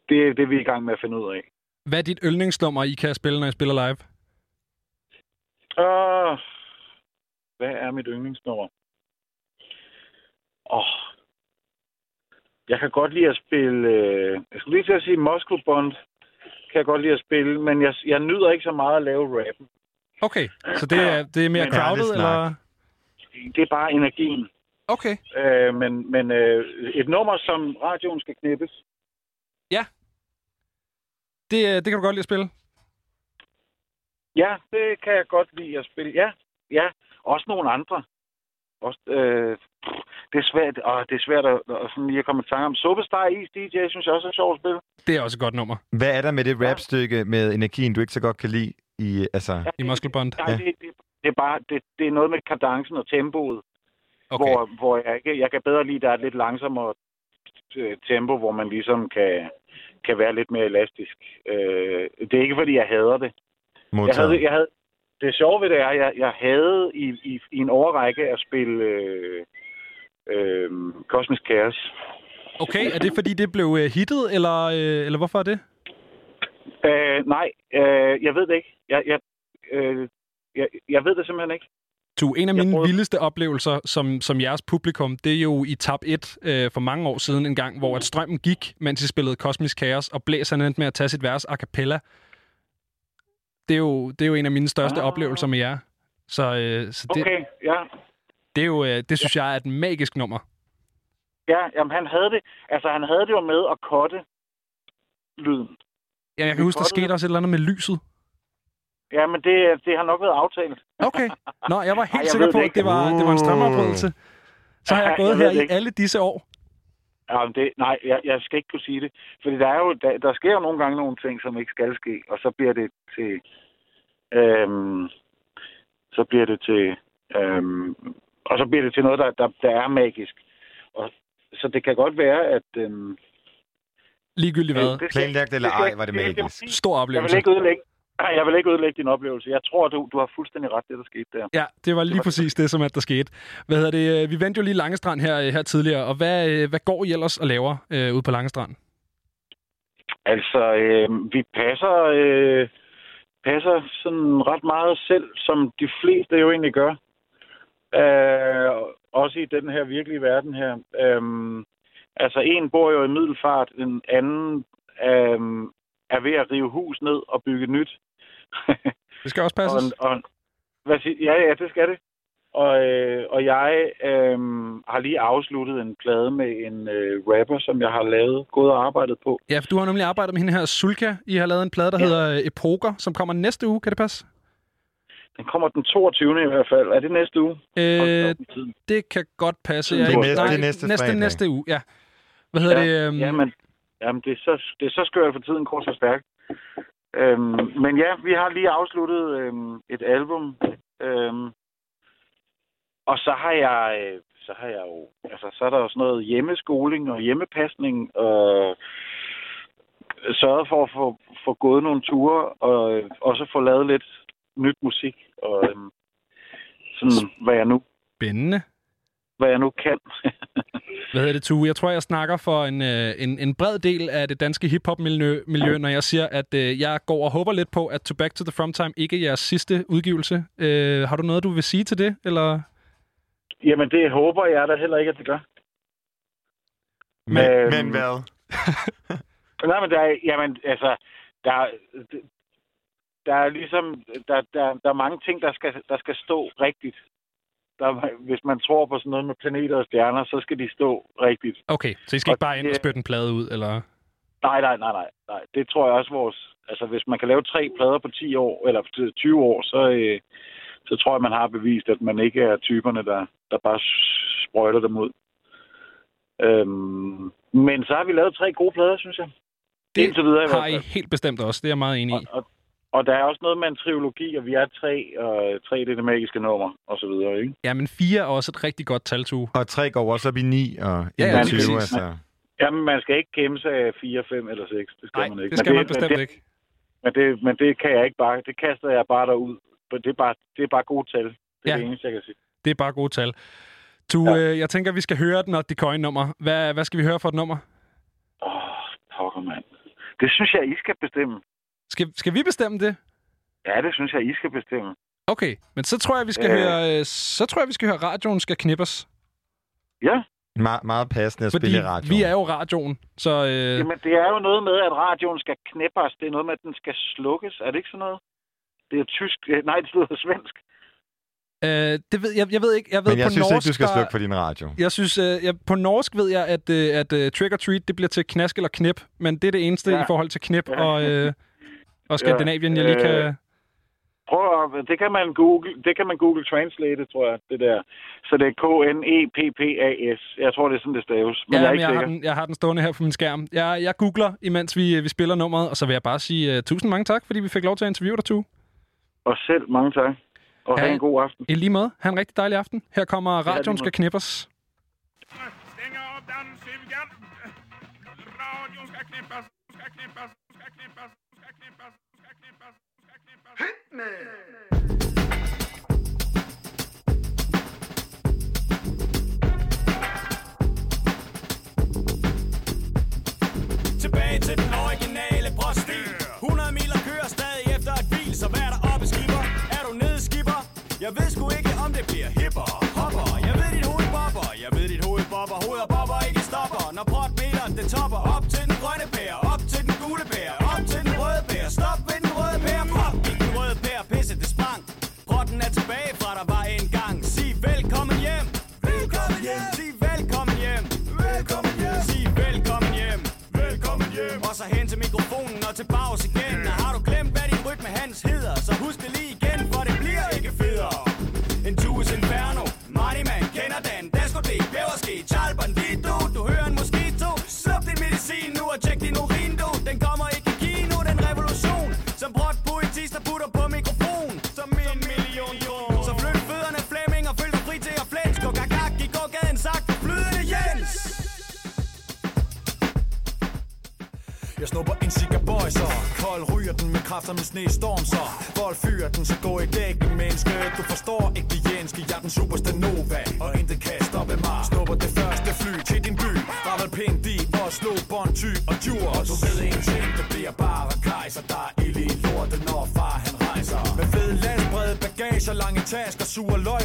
det er det, vi er i gang med at finde ud af. Hvad er dit yndlingsnummer, I kan spille, når I spiller live? Uh, hvad er mit yndlingsnummer? Oh, jeg kan godt lide at spille... Øh, jeg skulle lige til at sige Moscow Bond, kan jeg godt lide at spille, men jeg, jeg nyder ikke så meget at lave rappen. Okay, så det er, det er mere Men- crowded, Ærlig eller? Det er bare energien. Okay. Øh, men men øh, et nummer, som radioen skal knippes, Det, øh, det kan du godt lide at spille. Ja, det kan jeg godt lide at spille. Ja, ja. Også nogle andre. Også, øh, det er svært, og det er svært at, at sådan lige at komme i tanke om. Superstar Is DJ, synes jeg også er sjovt at spille. Det er også et godt nummer. Hvad er der med det rapstykke med energien, du ikke så godt kan lide? I, altså, I Muscle Bond. Nej, Ja. det, det, det, er bare, det, det er noget med kadencen og tempoet, Okay. hvor, hvor jeg, ikke, jeg kan bedre lide, der er et lidt langsommere øh, tempo, hvor man ligesom kan, kan være lidt mere elastisk. Øh, det er ikke, fordi jeg hader det. Jeg modtaget. havde, jeg havde, det sjove ved det er, at jeg, jeg havde i, i, i en overrække at spille øh, øh, Cosmic Chaos. Okay, er det fordi, det blev øh, hittet, eller, øh, eller hvorfor er det? Øh, nej, øh, jeg ved det ikke. Jeg, jeg, øh, jeg, jeg ved det simpelthen ikke. Du, en af mine prøvede- vildeste oplevelser som, som jeres publikum, det er jo i tab 1 øh, for mange år siden en gang, hvor at strømmen gik, mens I spillede Kosmisk Chaos, og blæserne endte med at tage sit vers a cappella. Det er jo, det er jo en af mine største Ah. oplevelser med jer. Så, øh, så det, Okay, ja. det, er jo, øh, det synes jeg er et magisk nummer. Ja, jamen han havde det. Altså han havde det jo med at kotte lyden. Ja, jeg kan huske, der skete også et eller andet med lyset. Ja, men det, det har nok været aftalt. Okay. Nå, jeg var helt Ej, jeg sikker på, det at ikke. det var, det var en strømafbrydelse. Så har jeg gået jeg her i alle disse år. Ja, men det, nej, jeg, jeg skal ikke kunne sige det. Fordi der, er jo, der, der sker jo nogle gange nogle ting, som ikke skal ske, og så bliver det til... Øhm, så bliver det til... Øhm, og så bliver det til noget, der, der, der er magisk. Og, så det kan godt være, at... Øhm, Ligegyldigt hvad. Planlagt eller ej, var det magisk. Stor Jeg vil oplevelse. ikke ødelægge, Nej, jeg vil ikke ødelægge din oplevelse. Jeg tror, du, du har fuldstændig ret, det der skete der. Ja, det var lige var- præcis det, som at der skete. Hvad hedder det? Vi vendte jo lige Langestrand her, her tidligere, og hvad, øh, hvad går I ellers og laver øh, ude på Langestrand? Altså, øh, vi passer, øh, passer sådan ret meget selv, som de fleste jo egentlig gør. Øh, også i den her virkelige verden her. Øh, altså, en bor jo i Middelfart, den anden øh, er ved at rive hus ned og bygge nyt. Det skal også passes. Og, og, hvad siger, ja, ja, det skal det. Og, øh, og jeg øh, har lige afsluttet en plade med en øh, rapper, som jeg har lavet, gået og arbejdet på. Ja, for du har nemlig arbejdet med hende her Sulka. I har lavet en plade, der ja. hedder øh, Epoker, som kommer næste uge. Kan det passe? Den kommer den 22. i hvert fald. Er det næste uge? Øh, det kan godt passe. Det er næste- nej, det er næste næste, fredag. næste uge, ja. Hvad hedder ja, det? øhm, Jamen, jamen det, er så, det er så skørt for tiden, går så stærkt. Øhm, men ja, vi har lige afsluttet øhm, et album. Øhm, og så har jeg, øh, så har jeg jo, altså så er der jo sådan noget hjemmeskoling og hjemmepasning og sørget for at få, få gået nogle ture og øh, også få lavet lidt nyt musik og øhm, sådan, hvad jeg nu, Spændende hvad jeg nu kan. Hvad hedder det, Tue? Jeg tror, jeg snakker for en, øh, en, en bred del af det danske hiphop-miljø, miljø, når jeg siger, at øh, jeg går og håber lidt på, at To Back to the From Time ikke er jeres sidste udgivelse. Øh, har du noget, du vil sige til det? Eller? Jamen, det håber jeg da heller ikke, at det gør. Men, Øhm, men hvad? Nej, men der er, jamen, altså, der, er- der er ligesom, der, der, der er mange ting, der skal, der skal stå rigtigt. Der, hvis man tror på sådan noget med planeter og stjerner, så skal de stå rigtigt. Okay, så I skal ikke bare ind og spytte en plade ud, eller? Nej, nej, nej, nej, nej. Det tror jeg også vores... Altså, hvis man kan lave tre plader på 10 år, eller på 20 år, så, øh, så tror jeg, man har bevist, at man ikke er typerne, der, der bare sprøjter dem ud. Øhm, men så har vi lavet tre gode plader, synes jeg. Det Indtil videre har I helt bestemt også. Det er jeg meget enig i. Og, og der er også noget med en trilogi, og vi er tre, og tre det er det magiske nummer, og så videre, ikke? Ja, men fire er også et rigtig godt tal, Tue. Og tre går også op i 9 og Ja, ja, 21, lige præcis. altså. Jamen, man skal ikke gemme sig af 4, 5 eller 6. Det skal Nej, man ikke. det skal Men man bestemt men det, ikke. Men det, men det kan jeg ikke bare. Det kaster jeg bare derud. For Det er bare, det er bare gode tal. Det er Ja. det eneste, jeg kan sige. Det er bare gode tal. Tu, ja. øh, jeg tænker, vi skal høre den og de nummer. Hvad, hvad skal vi høre for et nummer? Pokker, mand. Det synes jeg, I skal bestemme. Skal, skal vi bestemme det? Ja, det synes jeg, I skal bestemme. Okay, men så tror jeg, vi skal Øh. høre, øh, så tror jeg, vi skal høre radioen skal knippes. Ja. Me- meget passende at Fordi spille i radio. vi er jo radioen, så... Øh, Jamen, det er jo noget med, at radioen skal knæppes. Det er noget med, at den skal slukkes. Er det ikke sådan noget? Det er tysk. eh, Nej, det lyder svensk. øh, det ved, jeg, jeg ved ikke. Jeg ved Men jeg på synes norsk, ikke, du skal slukke for din radio. Jeg synes, øh, jeg, på norsk ved jeg, at, øh, at uh, trick or treat, det bliver til knask eller knip. Men det er det eneste Ja. i forhold til knip Ja. og, øh, og Skandinavien, jeg lige kan... Øh, Prøv at, det kan man google, det kan man google translate, tror jeg, det der. Så det er K N E P P A S. Jeg tror det er sådan det staves, men Ja, jeg er men ikke jeg, har den, jeg har den stående her på min skærm. Jeg, jeg googler, imens vi, vi spiller nummeret, og så vil jeg bare sige uh, tusind mange tak, fordi vi fik lov til at interviewe dig, Tu. Og selv mange tak. Og Ja. have en god aften. I lige måde. Ha' en rigtig dejlig aften. Her kommer radioen måde. skal knippers. Radion ska knippas, ska knippas, ska knippas, ska knippas, ska knippas, Hit me! Tilbage til den originale brostil. 100 miler kører stadig efter et bil Så vær der oppe skipper. Er du nede skipper? Jeg ved sgu ikke om det bliver hipper Hopper. Jeg ved dit hoved bobber. Jeg ved dit hoved bobber. Hoved og bobber ikke stopper. Når portmeteren det topper. Op til den grønne pære som en snestorm så Vold fyr den, så gå i dækken, menneske. Du forstår ikke det jenske, jeg er den superste Nova. Og intet kan stoppe mig. Snupper det første fly til din by. Ravel pind i og slå bånd, ty og djurs Og du ved en ting, det bliver bare kejser Der er ild i lorten, når far han rejser. Med fede landsbrede bagager, lange tasker, sure løg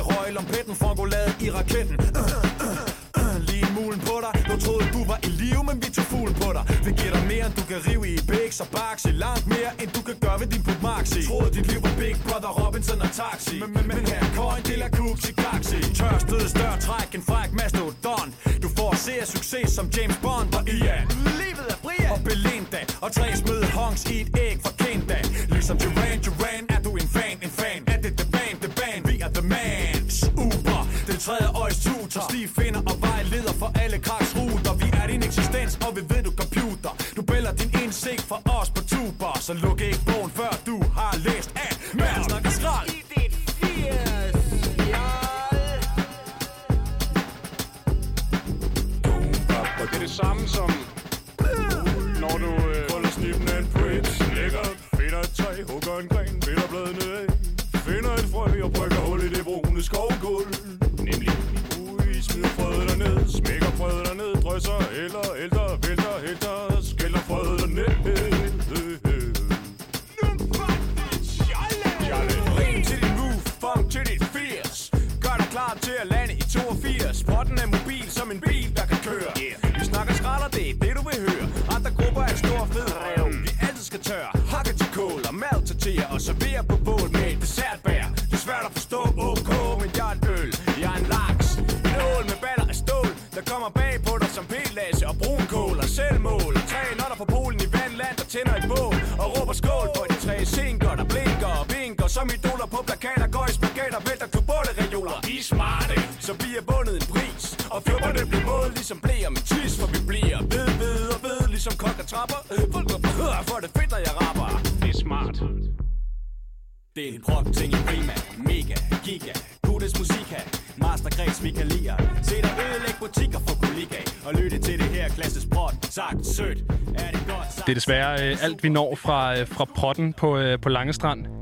alt, vi når fra, øh, fra potten på, øh, på Langestrand.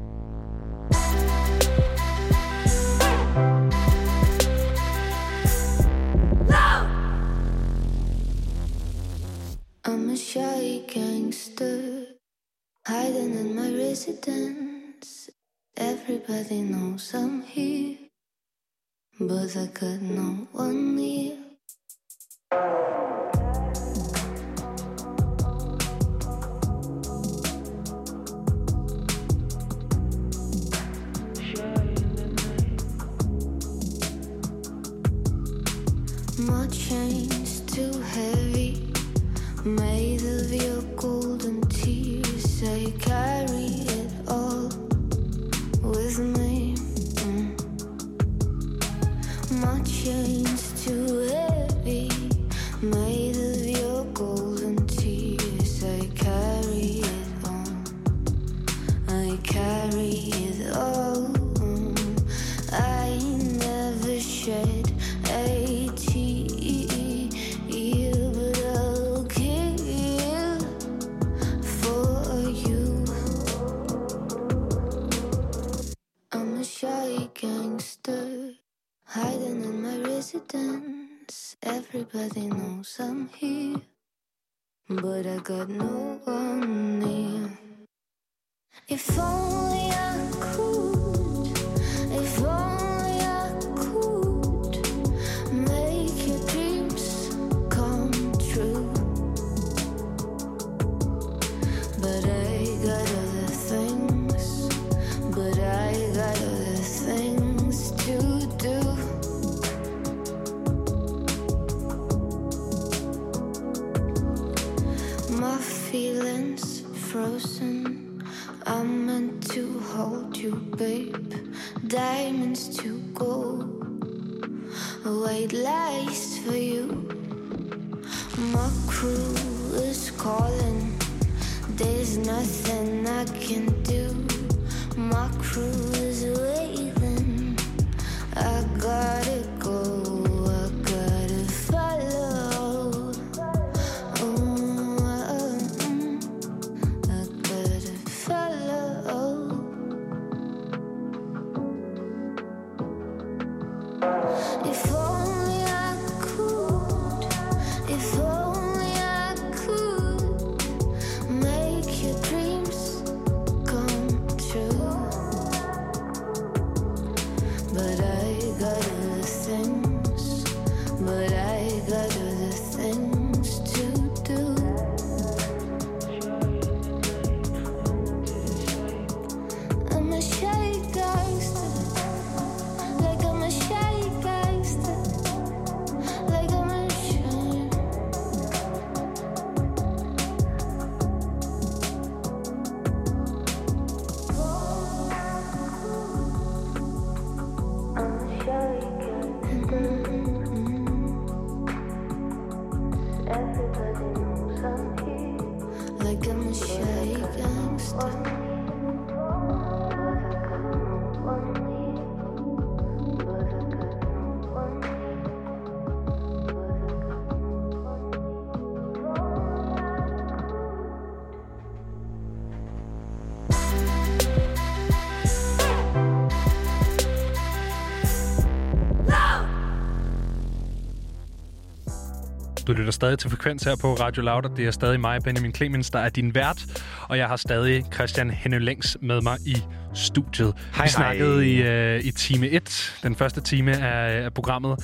Lytter stadig til Frekvens her på Radio Loud, og det er stadig mig, Benjamin Clemens, der er din vært. Og jeg har stadig Christian Hennelængs med mig i studiet. Hej, vi snakkede hej. i, uh, i time 1, den første time af, af programmet,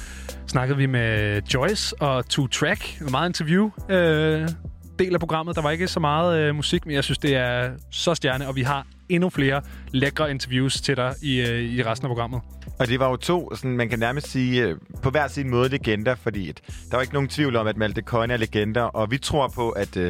snakkede vi med Joyce og Two Track. Meget interview. Uh, del af programmet. Der var ikke så meget uh, musik, men jeg synes, det er så stjerne, og vi har endnu flere lækre interviews til dig i, uh, i resten af programmet. Og det var jo to, sådan, man kan nærmest sige, øh, på hver sin måde legender, fordi at, der var ikke nogen tvivl om, at Malte Coyne er legender, og vi tror på, at uh,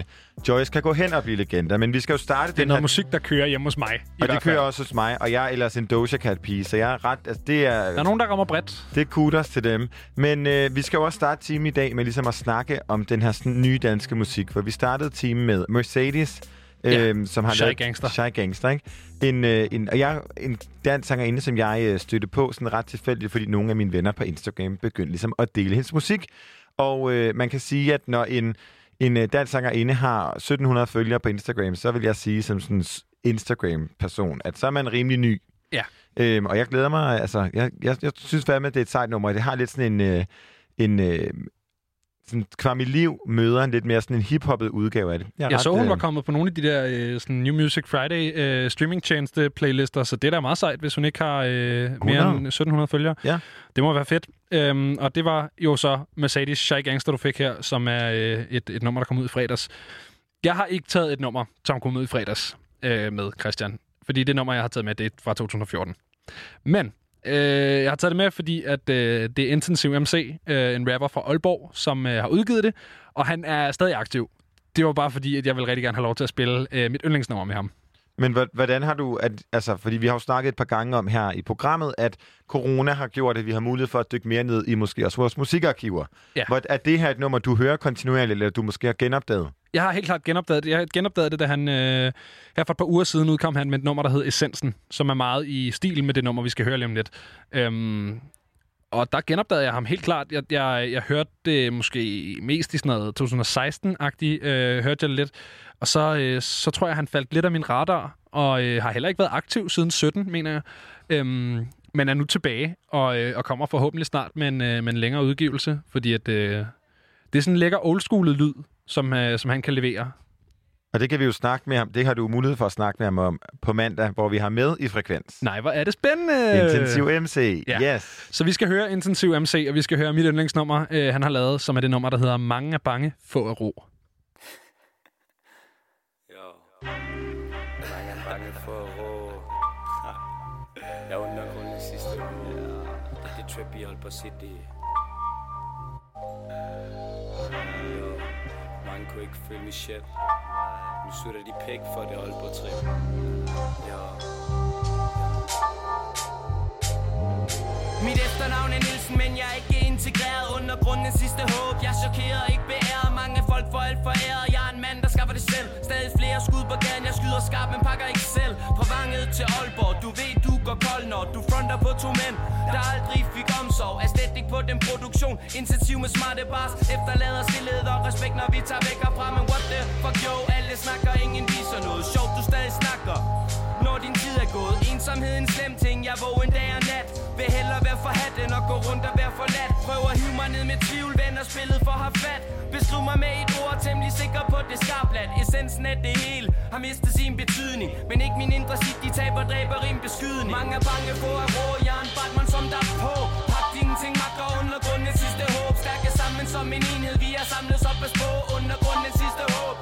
Joyce kan gå hen og blive legender. Men vi skal jo starte Det er den noget her... musik, der kører hjemme hos mig. Og det kører også hos mig, og jeg er ellers en Doja Cat-pige, så jeg er ret... Altså, det er, Der er nogen, der rammer bredt. Det er kudos til dem. Men øh, vi skal jo også starte timen i dag med ligesom at snakke om den her sådan, nye danske musik. For vi startede timen med Mercedes, Ja, øh, som har Shy lavet... Gangster. Shy Gangster, ikke? En, øh, en, og jeg en dansk sangerinde, som jeg øh, stødte på sådan ret tilfældigt, fordi nogle af mine venner på Instagram begyndte ligesom at dele hendes musik. Og øh, man kan sige, at når en, en øh, dansk sangerinde har 1700 følgere på Instagram, så vil jeg sige som sådan en Instagram-person, at så er man rimelig ny. Ja. Øhm, og jeg glæder mig, altså, jeg, jeg, jeg synes fandme, at det er et sejt nummer. Det har lidt sådan en, øh, en øh, sådan Kvam i Liv møder en lidt mere sådan en hiphoppet udgave af det. Jeg ret, så, hun øh, var kommet på nogle af de der øh, sådan New Music Friday øh, streamingtjeneste playlister, så det er da meget sejt, hvis hun ikke har øh, mere 100. end 1700 følgere. Ja. Det må være fedt. Øhm, og det var jo så Mercedes Shy Gangster, du fik her, som er øh, et, et nummer, der kom ud i fredags. Jeg har ikke taget et nummer, som kom ud i fredags øh, med Christian, fordi det nummer, jeg har taget med, det er fra 2014. Men øh, jeg har taget det med, fordi at øh, det er Intensiv MC, øh, en rapper fra Aalborg, som øh, har udgivet det, og han er stadig aktiv. Det var bare fordi, at jeg vil rigtig gerne have lov til at spille øh, mit yndlingsnummer med ham. Men hvordan har du... At, altså, fordi vi har jo snakket et par gange om her i programmet, at corona har gjort, at vi har mulighed for at dykke mere ned i måske også vores musikarkiver. Ja. Hvor, er det her et nummer, du hører kontinuerligt, eller du måske har genopdaget? Jeg har helt klart genopdaget det. Jeg genopdagede det, da han øh, her for et par uger siden udkom han med et nummer, der hed Essensen, som er meget i stil med det nummer, vi skal høre lige om lidt. Øhm, og der genopdagede jeg ham helt klart. Jeg, jeg, jeg hørte det måske mest i sådan noget 2016-agtigt, øh, hørte jeg lidt. Og så, øh, så tror jeg, han faldt lidt af min radar, og øh, har heller ikke været aktiv siden 17, mener jeg. Øhm, men er nu tilbage, og, øh, og kommer forhåbentlig snart med en, øh, med en længere udgivelse, fordi at, øh, det er sådan en lækker oldschoolet lyd, som, øh, som han kan levere. Og det kan vi jo snakke med ham. Det har du mulighed for at snakke med ham om på mandag, hvor vi har med i Frekvens. Nej, hvor er det spændende! Intensiv MC. Ja. Yes. Så vi skal høre Intensiv MC, og vi skal høre mit yndlingsnummer, øh, han har lavet, som er det nummer, der hedder Mange er bange, få er ro. Mange er bange for at rå. Jeg er undergrunden sidste uge. Det er det trap i Aalborg City. Kunne ikke føle mig shit. Øh, nu sutter de pæk for det Aalborg trip. Ja. Mit efternavn er Nielsen, men jeg er ikke integreret Undergrundens sidste håb, jeg er chokeret, ikke beæret Mange folk for alt for æret, jeg er en mand, der skaffer det selv Stadig flere skud på gaden, jeg skyder skarpt, men pakker ikke selv Fra vanget til Aalborg, du ved du går kold når Du fronter på to mænd, der aldrig fik omsorg. Æstetik på den produktion, intensiv med smarte bars. Efterlader stillhed og respekt, når vi tager væk herfra. Men what the fuck yo, alle snakker, ingen viser noget. Sjovt du stadig snakker når din tid er gået. Ensomhed en slem ting, jeg er vågen dag og nat. Vil hellere være forhat end at gå rundt og være forladt. Prøv at hive mig ned med tvivl, vender spillet for at have fat. Beskriv mig med et ord, temmelig sikker på det skarplat. Essensen af det hele har mistet sin betydning. Men ikke min indre sit, de taber, dræber rim beskydning. Mange er bange for at rå, jeg er en Batman som der er på. Ingenting magter ting, sidste håb. Stærke sammen som en enhed. Vi er samlet op af spå Undergrundens sidste håb.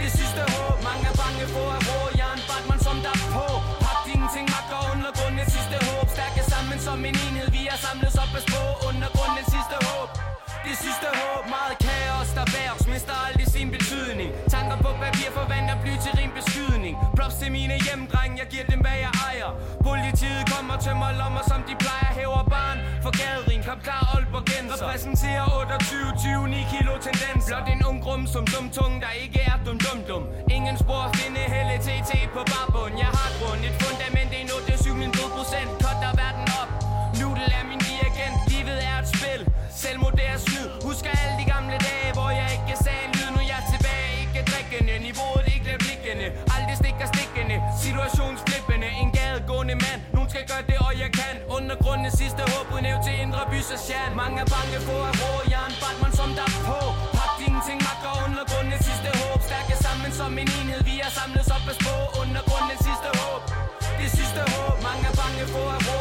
Det sidste håb. Mange er bange for at rå. Jeg er en Batman som der på. Pagt ingenting magter Undergrundens sidste håb. Stærke sammen som en enhed. Vi er samlet op af spå Undergrundens sidste håb. Det sidste håb. Meget kaos der bærer os Mister aldrig sin betydning. Tanker på papir forvandler bly til rim beskydning. Props til mine hjemdreng Jeg giver dem hvad jeg ejer kommer til mig lommer som de plejer Hæver barn. For gaderin Kom klar Aalborg Genser. Repræsenterer 28 20 9 kilo tendens. Blot en ung grum som dum tung Der ikke er dum dum dum. Ingen spor at finde helle TT på barbund. Jeg har grund Et fundament det er nu det er 7 min procent. Cutter verden op. Noodle er min dirigent. Livet er et spil. Selvmord det er snyd. Husker alle Mine sidste håb Udnævnt til indre by så Mange er bange for at rå Jeg er en Batman som der på Pak dine ting magter Undergrundens sidste håb. Stærke sammen som en enhed Vi er samlet op på. Spå Undergrundens sidste håb Det sidste håb. Mange er bange for at rå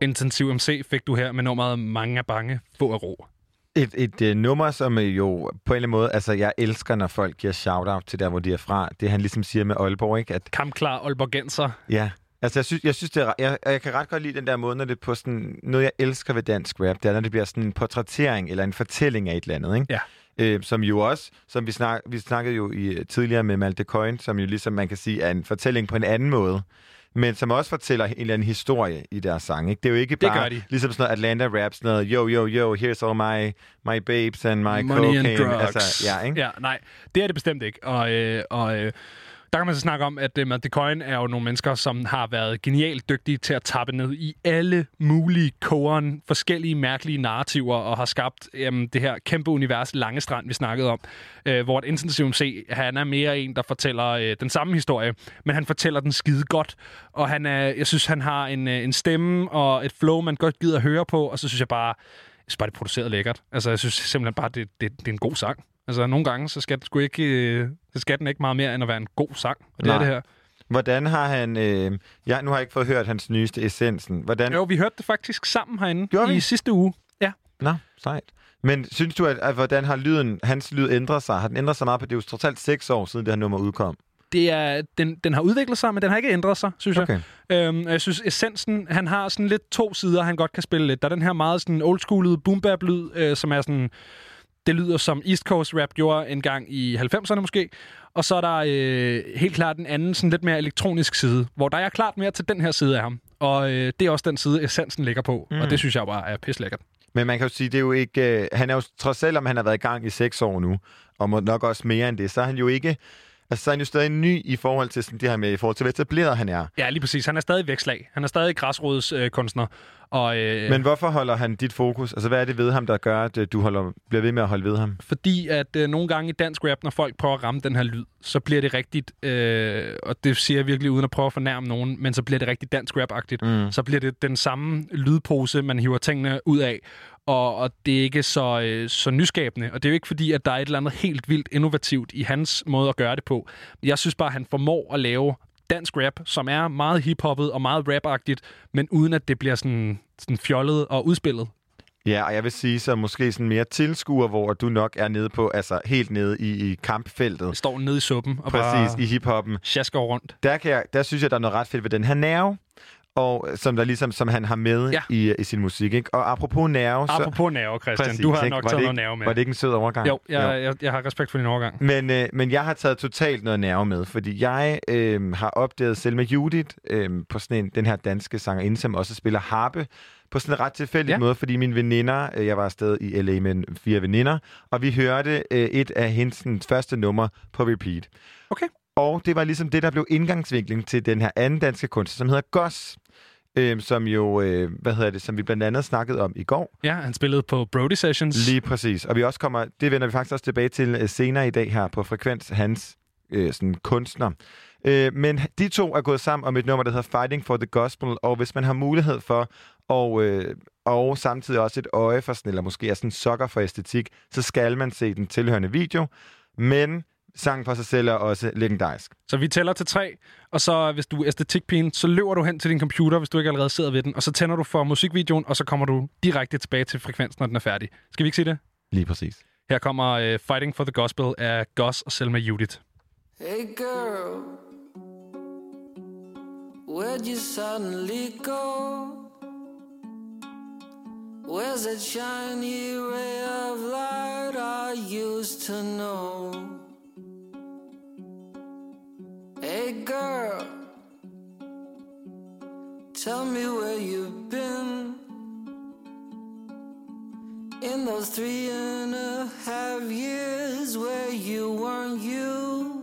Intensiv MC fik du her med nummeret Mange er bange, få er ro. Et, et øh, nummer, som øh, jo på en eller anden måde, altså jeg elsker, når folk giver shout-out til der, hvor de er fra. Det han ligesom siger med Aalborg, ikke? At, Kampklar Aalborgenser. ja, altså jeg synes, jeg, synes det er, jeg, jeg kan ret godt lide den der måde, når det er på sådan, noget jeg elsker ved dansk rap, det er, når det bliver sådan en portrættering eller en fortælling af et eller andet, ikke? Ja. Øh, som jo også, som vi, snak, vi snakkede jo i, øh, tidligere med Malte Coyne, som jo ligesom man kan sige er en fortælling på en anden måde, men som også fortæller en eller anden historie i deres sang. Ikke? Det er jo ikke bare de. ligesom sådan noget Atlanta rap, sådan noget, yo, yo, yo, here's all my, my babes and my Money cocaine. and drugs. Altså, ja, ikke? ja, nej, det er det bestemt ikke. Og, øh, og øh, der kan man så snakke om, at øh, Malte er jo nogle mennesker, som har været genialt dygtige til at tappe ned i alle mulige koren, forskellige mærkelige narrativer, og har skabt øh, det her kæmpe univers Lange Strand, vi snakkede om, øh, hvor et intensiv MC, han er mere en, der fortæller øh, den samme historie, men han fortæller den skide godt, og han er, jeg synes, han har en, øh, en stemme og et flow, man godt gider at høre på, og så synes jeg bare, jeg synes bare, det er produceret lækkert. Altså, jeg synes simpelthen bare, det, det, det er en god sang. Altså, nogle gange, så skal, den sgu ikke, øh, så skal den ikke meget mere, end at være en god sang. Og det Nej. er det her. Hvordan har han... Øh, ja, nu har jeg ikke fået hørt hans nyeste Essensen. Hvordan... Jo, vi hørte det faktisk sammen herinde Gjorde vi? i sidste uge. Ja. Nå, sejt. Men synes du, at, at hvordan har lyden, hans lyd ændret sig? Har den ændret sig meget på det? er jo trods alt seks år siden, det her nummer udkom. Det er, den, den har udviklet sig, men den har ikke ændret sig, synes Okay. jeg. Øhm, jeg synes, essensen, han har sådan lidt to sider, han godt kan spille lidt. Der er den her meget sådan oldschoolede boom bap lyd, øh, som er sådan... Det lyder som East Coast rap gjorde en gang i 90'erne måske. Og så er der øh, helt klart den anden, sådan lidt mere elektronisk side, hvor der er klart mere til den her side af ham. Og øh, det er også den side, essensen ligger på. Mm. Og det synes jeg bare er pislækkert. Men man kan jo sige, det er jo ikke... Øh, han er jo, trods selvom han har været i gang i seks år nu, og må nok også mere end det, så er han jo ikke... Altså, så er han jo stadig ny i forhold til sådan det her med, i forhold til, hvor etableret han er. Ja, lige præcis. Han er stadig vækslag. Han er stadig græsrodskunstner. Øh, og, øh, Men hvorfor holder han dit fokus? Altså, hvad er det ved ham, der gør, at øh, du holder, bliver ved med at holde ved ham? Fordi at øh, nogle gange i dansk rap, når folk prøver at ramme den her lyd, så bliver det rigtigt, øh, og det siger jeg virkelig uden at prøve at fornærme nogen, men så bliver det rigtig dansk rap-agtigt. Mm. Så bliver det den samme lydpose, man hiver tingene ud af, og, og det er ikke så, øh, så nyskabende. Og det er jo ikke fordi, at der er et eller andet helt vildt innovativt i hans måde at gøre det på. Jeg synes bare, at han formår at lave dansk rap, som er meget hiphoppet og meget rap-agtigt, men uden at det bliver sådan, sådan fjollet og udspillet. Ja, og jeg vil sige, så måske sådan mere tilskuer, hvor du nok er nede på, altså helt nede i, i kampfeltet. Står nede i suppen og Præcis, bare i hiphoppen. sjasker rundt. Der, kan jeg, der synes jeg, der er noget ret fedt ved den her nerve, og som der ligesom, som han har med Ja. i, i sin musik. Ikke? Og apropos nerve... Apropos nerve, Christian. Præcis, du har ikke? nok taget det noget ikke- nerve med. Var det ikke en sød overgang? Jo, jeg, jeg, jeg har respekt for din overgang. Men, øh, men jeg har taget totalt noget nerve med, fordi jeg øh, har opdaget Selma Judith øh, på sådan en, den her danske sangerinde, som også spiller harpe på sådan en ret tilfældig Ja. måde, fordi mine veninder, øh, jeg var afsted i LA med fire veninder, og vi hørte øh, et af hendes første numre på repeat. Okay. Og det var ligesom det, der blev indgangsvinkling til den her anden danske kunstner, som hedder Goss. Øh, som jo, øh, hvad hedder det, som vi blandt andet snakkede om i går. Ja, han spillede på Brody Sessions. Lige præcis. Og vi også kommer, det vender vi faktisk også tilbage til øh, senere i dag her på Frekvens, hans øh, sådan kunstner. Øh, men de to er gået sammen om et nummer, der hedder Fighting for the Gospel, og hvis man har mulighed for, og, øh, og samtidig også et øje for sådan, eller måske er sådan sokker for æstetik, så skal man se den tilhørende video. Men sangen for sig selv er også legendarisk. Så vi tæller til tre, og så hvis du er æstetikpigen, så løber du hen til din computer, hvis du ikke allerede sidder ved den, og så tænder du for musikvideoen, og så kommer du direkte tilbage til frekvensen, når den er færdig. Skal vi ikke sige det? Lige præcis. Her kommer uh, Fighting for the Gospel af Gus og Selma Judith. Hey girl, where'd you suddenly go? Where's that shiny ray of light I used to know? Hey girl, tell me where you've been in those three and a half years where you weren't you.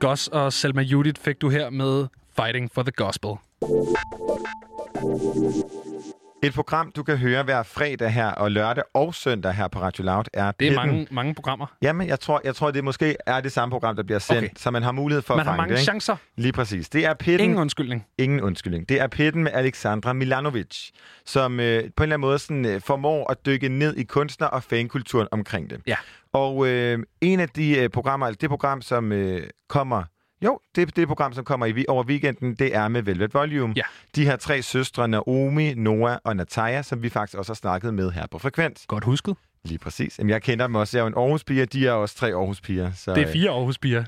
Goss og Selma Judith fik du her med Fighting for the Gospel. Et program, du kan høre hver fredag her, og lørdag og søndag her på Radio Loud, er Det er Pitten. mange, mange programmer. Jamen, jeg tror, jeg tror, det måske er det samme program, der bliver sendt, Okay. så man har mulighed for Man at har fange mange det, ikke? chancer. Lige præcis. Det er Pitten. Ingen undskyldning. Ingen undskyldning. Det er Pitten med Alexandra Milanovic, som øh, på en eller anden måde sådan, øh, formår at dykke ned i kunstner- og fankulturen omkring det. Ja. Og øh, en af de øh, programmer, altså det program, som øh, kommer... Jo, det, det program, som kommer i, over weekenden, det er med Velvet Volume. Ja. De her tre søstre, Naomi, Noah og Nataja, som vi faktisk også har snakket med her på Frekvens. Godt husket. Lige præcis. Jamen, jeg kender dem også. Jeg er jo en Aarhus-piger, de er også tre Aarhus-piger. Så, Det er fire Aarhus-piger.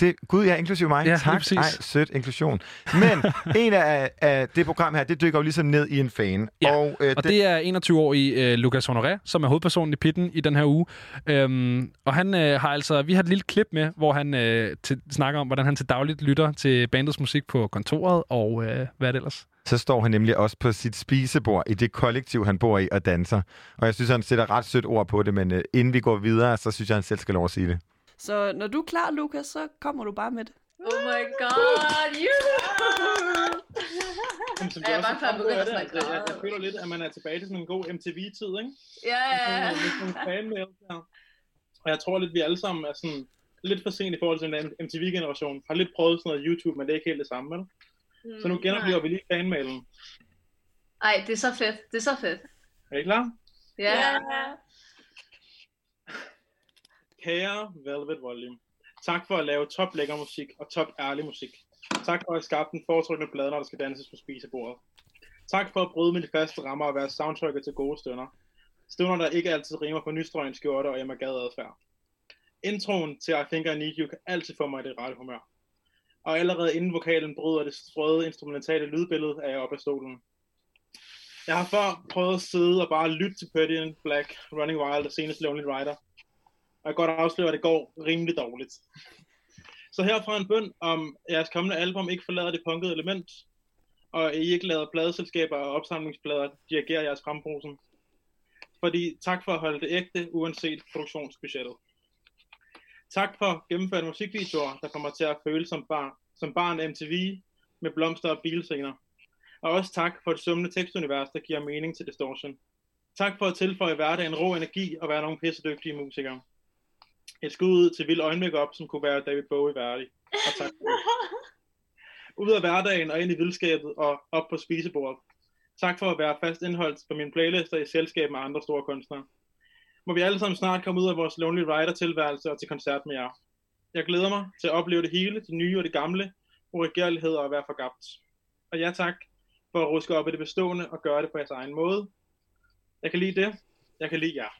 Det, Gud, ja, inklusive mig. Ja, tak. Ej, sødt inklusion. Men en af, af det program her, det dykker jo ligesom ned i en fan. Ja, og, øh, Og det er 21-årig øh, Lucas Honoré, som er hovedpersonen i pitten i den her uge. Øhm, og han øh, har altså, vi har et lille klip med, hvor han øh, til, snakker om, hvordan han til dagligt lytter til bandets musik på kontoret, og øh, hvad er det ellers? så står han nemlig også på sit spisebord i det kollektiv, han bor i og danser. Og jeg synes, han sætter ret sødt ord på det, men øh, inden vi går videre, så synes jeg, han selv skal lov at sige det. Så når du er klar, Lukas, så kommer du bare med det. Oh my god, you! Jamen, som Er jeg også bange for, at snakke jeg, føler lidt, at man er tilbage til sådan en god MTV-tid, ikke? Ja, ja, ja. Og der. Og jeg tror lidt, vi alle sammen er sådan lidt for sent i forhold til den MTV-generation. Har lidt prøvet sådan noget YouTube, men det er ikke helt det samme, vel? Så nu Mm, genoplever nej. vi lige fanmailen. Ej, det er så fedt. Det er så fedt. Er I klar? Ja. Kære Velvet Volume, tak for at lave top lækker musik og top ærlig musik. Tak for at skabe den foretrykkende plade, når der skal danses på spisebordet. Tak for at bryde med de faste rammer og være soundtracker til gode stunder. Stunder, der ikke altid rimer på nystrøgen skjorte og Emma Gade adfærd. Introen til I Think I Need You kan altid få mig i det rette humør. Og allerede inden vokalen bryder det strøde instrumentale lydbillede, er jeg oppe af stolen. Jeg har før prøvet at sidde og bare lytte til Pretty in Black, Running Wild og senest Lonely Rider. Og jeg kan godt afsløre, at det går rimelig dårligt. Så herfra en bøn om, jeres kommende album ikke forlader det punkede element, og I ikke lader pladeselskaber og opsamlingsplader dirigere jeres frembrusen. Fordi tak for at holde det ægte, uanset produktionsbudgettet. Tak for gennemførte musikvideoer, der kommer til at føle som barn, som barn MTV med blomster og bilscener. Og også tak for det summende tekstunivers, der giver mening til Distortion. Tak for at tilføje hverdagen rå energi og være nogle pissedygtige musikere. Et skud ud til vild øjenmakeup, som kunne være David Bowie værdig. Og tak. Ud af hverdagen og ind i vildskabet og op på spisebordet. Tak for at være fast indholdt på mine playlister i selskab med andre store kunstnere. Må vi alle sammen snart komme ud af vores Lonely Rider-tilværelse og til koncert med jer. Jeg glæder mig til at opleve det hele, det nye og det gamle, uregerlighed og at være forgabt. Og ja tak for at ruske op i det bestående og gøre det på jeres egen måde. Jeg kan lide det. Jeg kan lide jer.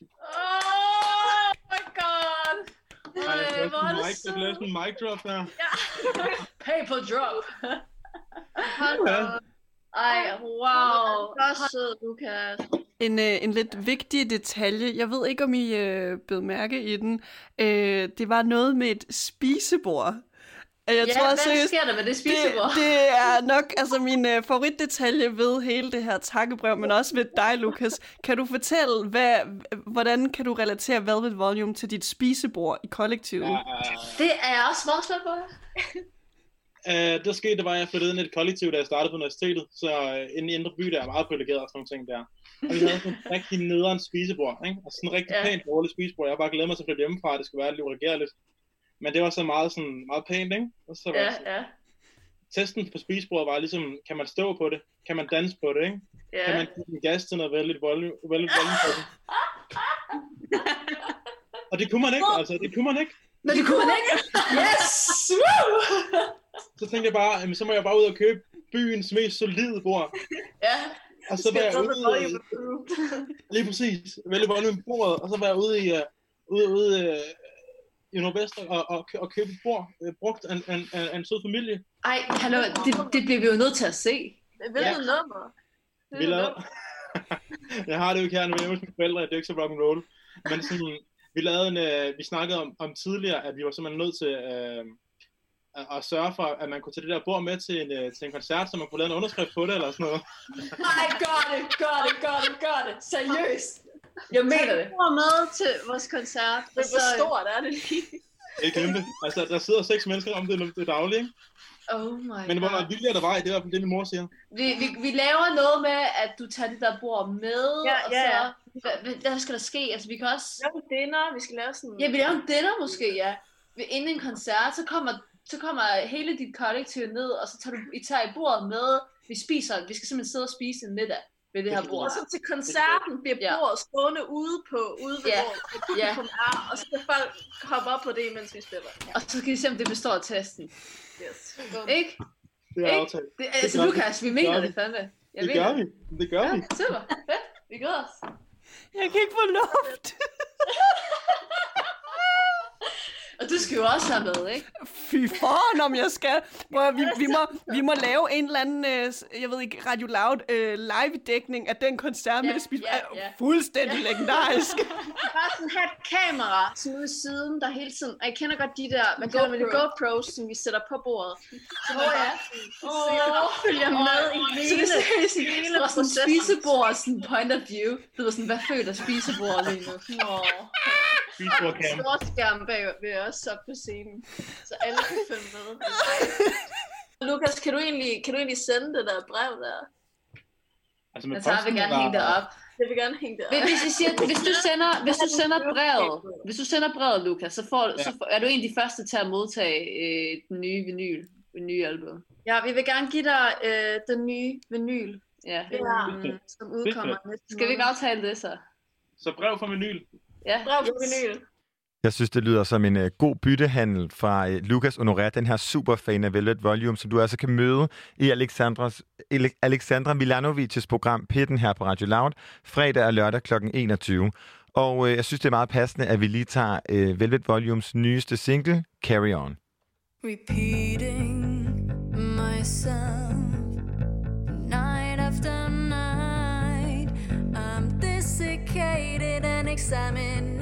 Oh. Er sådan en det mic, jeg blev sådan en mic drop der. Paper drop. Ja. Ej, wow. Så sød, Lukas. En, øh, en lidt vigtig detalje, jeg ved ikke, om I øh, blev mærke i den, øh, det var noget med et spisebord. Jeg Ja, tror, hvad seriøst, sker der med det spisebord? Det, det er nok altså, min øh, favoritdetalje ved hele det her takkebrev, men også ved dig, Lukas. Kan du fortælle, hvad, hvordan kan du relatere Velvet Volume til dit spisebord i kollektivet? Det er jeg også spændt på. Uh, det skete, det var, at jeg flyttede ind i et kollektiv, da jeg startede på universitetet, så uh, inde i Indre By, der er meget privilegeret og sådan nogle ting der. Og vi havde sådan en rigtig nederen spisebord, ikke? og sådan en rigtig Ja. pænt dårligt spisebord. Jeg bare glæder mig til at flytte hjemmefra, at det skulle være lidt uregerligt. Men det var så meget, sådan, meget pænt, ikke? Og så var Ja, det- ja. testen på spisebordet var ligesom, kan man stå på det? Kan man danse på det, ikke? Ja. Kan man give den gas til noget vældigt volume, vældigt volume på det? Og det kunne man ikke, altså, det kunne man ikke. Men det kunne man ikke. Yes! Woo! Så tænkte jeg bare, jamen, så må jeg bare ud og købe byens mest solide bord. Ja. Og så var jeg ude, lige præcis, vælge volume på bordet, og så var jeg ude i, uh, ude, ude uh, i Nordvest og, og, og købe et bord, uh, brugt af en, en, en, en sød familie. Ej, hallo, det, det bliver vi jo nødt til at se. Hvilket nummer? Vi lavede... jeg har det jo ikke her, når jeg er mine forældre, det er ikke så rock and roll. Men sådan, vi lavede en, uh, vi snakkede om, om tidligere, at vi var simpelthen nødt til uh, at, at sørge for, at man kunne tage det der bord med til en, uh, til en koncert, så man kunne lave en underskrift på det, eller sådan noget. Nej, gør det, gør det, gør det, gør det. Seriøst. Jeg mener det. Du var med til vores koncert. Men hvor så- stort er det lige? Det er kæmpe. Altså, der sidder seks mennesker om det, det daglige, ikke? Oh my Men hvor meget vilje er der vej, det er i hvert fald det, min mor siger. Vi, vi, vi laver noget med, at du tager det der bord med, Ja, og ja, så... ja. Hvad, hvad, hvad skal der ske? Altså, vi kan også... Lave en dinner, vi skal lave sådan... Ja, vi laver en dinner måske, ja. Ved- Inden en koncert, så kommer, så kommer hele dit kollektiv ned, og så tager du, I tager i bordet med. Vi spiser, vi skal simpelthen sidde og spise en middag ved det her bord. Og så til koncerten bliver Ja. bordet stående ude på ude ved Ja. hvor hvor publikum er, og så kan folk hoppe op på det, mens vi spiller. Og så skal vi se, om det består af testen. Yes. Ikke? Det er Ikke? aftalt. Det, altså, vi. Lukas, vi Det mener det vi. fandme. Jeg Det mener gør vi. Det gør vi. Super. Fedt. Vi glæder os. Jeg kan ikke få luft. Og du skal jo også have med, ikke? Fy foran, om jeg skal. Prøv, vi, vi, må, vi må lave en eller anden, øh, jeg ved ikke, Radio Loud øh, live-dækning af den koncert med det ja, ja. Fuldstændig legendarisk. Bare sådan et kamera sådan ude i siden, der hele tiden... Og jeg kender godt de der, hvad kalder man det, GoPros, som vi sætter på bordet. Så Åh, man ja. ser og følger Åh, med i åh, hele, så er i hele Så sådan spisebord, sådan point of view. Det var sådan, hvad føler spisebord lige nu? Åh. Spisebordcam. Stor skærm os op på scenen, så alle kan følge med. Lukas, kan du egentlig, kan du egentlig sende det der brev der? Altså med Jeg tager, vil gerne eller- hænge det op. Jeg vil gerne hænge det op. Hvis, hvis, jeg siger, hvis du sender, hvis du sender brevet, hvis du sender brevet, Lukas, så, får, ja. så får, er du en af de første til at modtage øh, den nye vinyl, det nye album. Ja, vi vil gerne give dig øh, den nye vinyl, Ja. øhm, som udkommer næste Skal vi ikke aftale det så? Så brev fra vinyl. Ja. Brev på vinyl. Jeg synes, det lyder som en uh, god byttehandel fra øh, uh, Lukas Honoré, den her superfan af Velvet Volume, som du altså kan møde i Alexandras, Ele- Alexandra Milanovics program Pitten her på Radio Loud, fredag og lørdag kl. 21. Og uh, jeg synes, det er meget passende, at vi lige tager uh, Velvet Volumes nyeste single, Carry On. repeating myself night after night. I'm desiccated and examined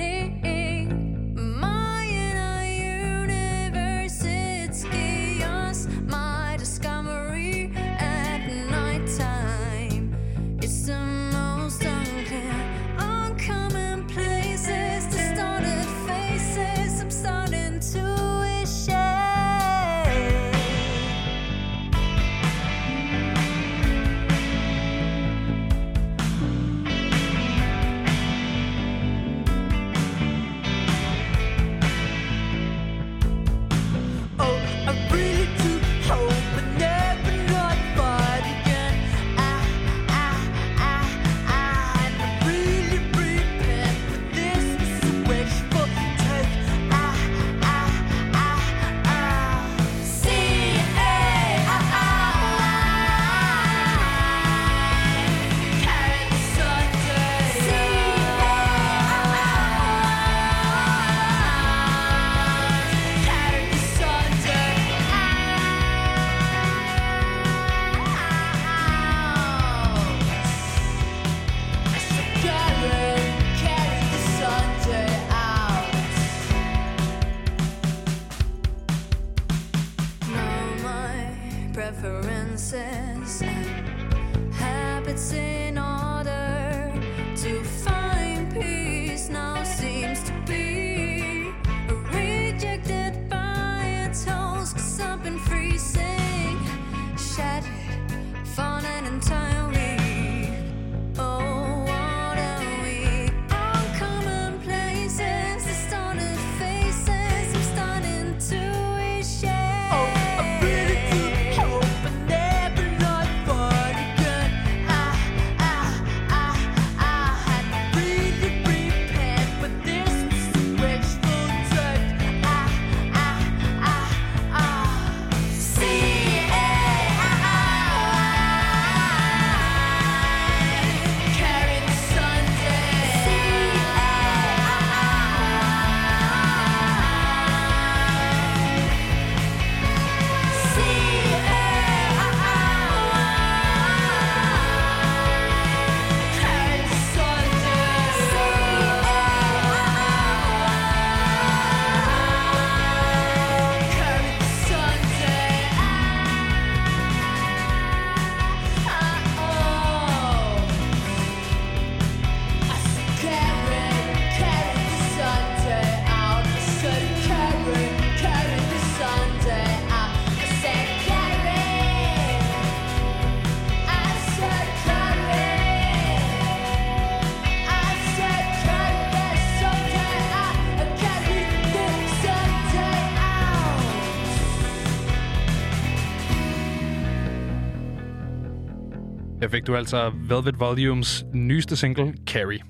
fik du altså Velvet Volumes nyeste single, Carrie.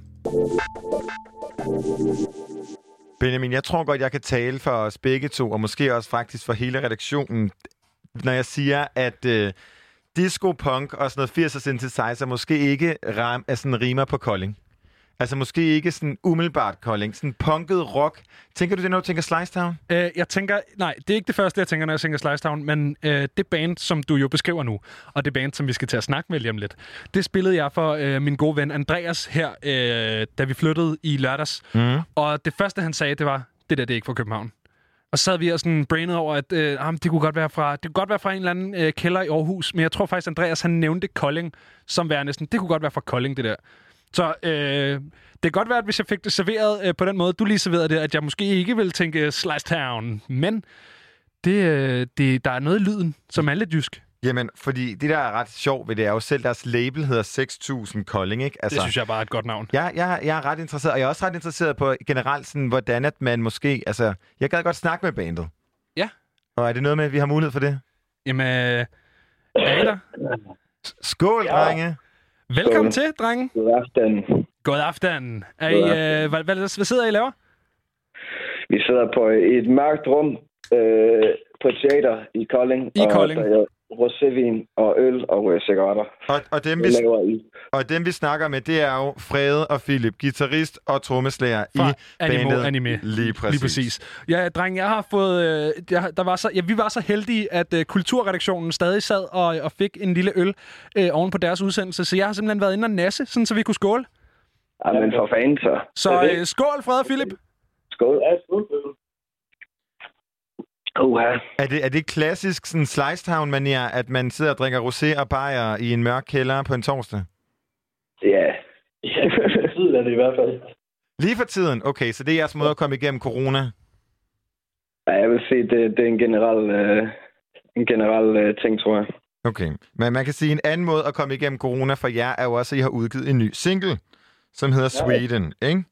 Benjamin, jeg tror godt, jeg kan tale for os begge to, og måske også faktisk for hele redaktionen, når jeg siger, at øh, disco, punk og sådan noget 80'er synthesizer måske ikke ram, er sådan rimer på Kolding. Altså måske ikke sådan umiddelbart Kolding, sådan punket rock. Tænker du det, når du tænker Slice Town? Øh, jeg tænker, nej, det er ikke det første, jeg tænker, når jeg tænker Slice Town, men øh, det band, som du jo beskriver nu, og det band, som vi skal til at snakke med lige om lidt, det spillede jeg for øh, min gode ven Andreas her, øh, da vi flyttede i lørdags. Mm. Og det første, han sagde, det var, det der, det er ikke fra København. Og så sad vi og sådan brainede over, at øh, jamen, det, kunne godt være fra, det kunne godt være fra en eller anden øh, kælder i Aarhus, men jeg tror faktisk, Andreas han nævnte Kolding som værende sådan, det kunne godt være fra Kolding, det der. Så øh, det kan godt være, at hvis jeg fik det serveret øh, på den måde, du lige serverede det, at jeg måske ikke vil tænke Slice Town, men det, øh, det, der er noget i lyden, som er lidt jysk. Jamen, fordi det, der er ret sjovt ved det, er jo selv deres label hedder 6000 Kolding, ikke? Altså, det synes jeg bare er et godt navn. Jeg, jeg, jeg er ret interesseret, og jeg er også ret interesseret på generelt sådan, hvordan at man måske... Altså, jeg gad godt snakke med bandet. Ja. Og er det noget med, at vi har mulighed for det? Jamen, øh, er I der? Skål, Ja. drenge! Velkommen til, drenge. God aften. God aften. Er I, God aften. øh, hvad, hvad, hvad sidder I laver? Vi sidder på et mørkt rum øh, på et teater i Kolding. I og Kolding. Der er rosévin og øl og øh, cigaretter. Og, og, dem, vi, Det laver I. og dem, vi snakker med, det er jo Frede og Philip, guitarist og trommeslager i Animo bandet. Anime. Lige præcis. Lige præcis. Ja, dreng, jeg har fået... Øh, jeg, der var så, ja, vi var så heldige, at øh, kulturredaktionen stadig sad og, og fik en lille øl øh, oven på deres udsendelse, så jeg har simpelthen været inde og nasse, sådan så vi kunne skåle. Jamen for fanden så. Så øh, skål, Frede og Philip. Skål. Ja, skål. Uha. Er det, er det klassisk sådan Slice town manier at man sidder og drikker rosé og bajer i en mørk kælder på en torsdag? Ja. Ja, tiden er det i hvert fald. Lige for tiden? Okay, så det er jeres måde at komme igennem corona? Ja, jeg vil sige, det, det er en generel, øh, en generel øh, ting, tror jeg. Okay, men man kan sige, en anden måde at komme igennem corona for jer er jo også, at I har udgivet en ny single, som hedder Ja. Sweden, ikke?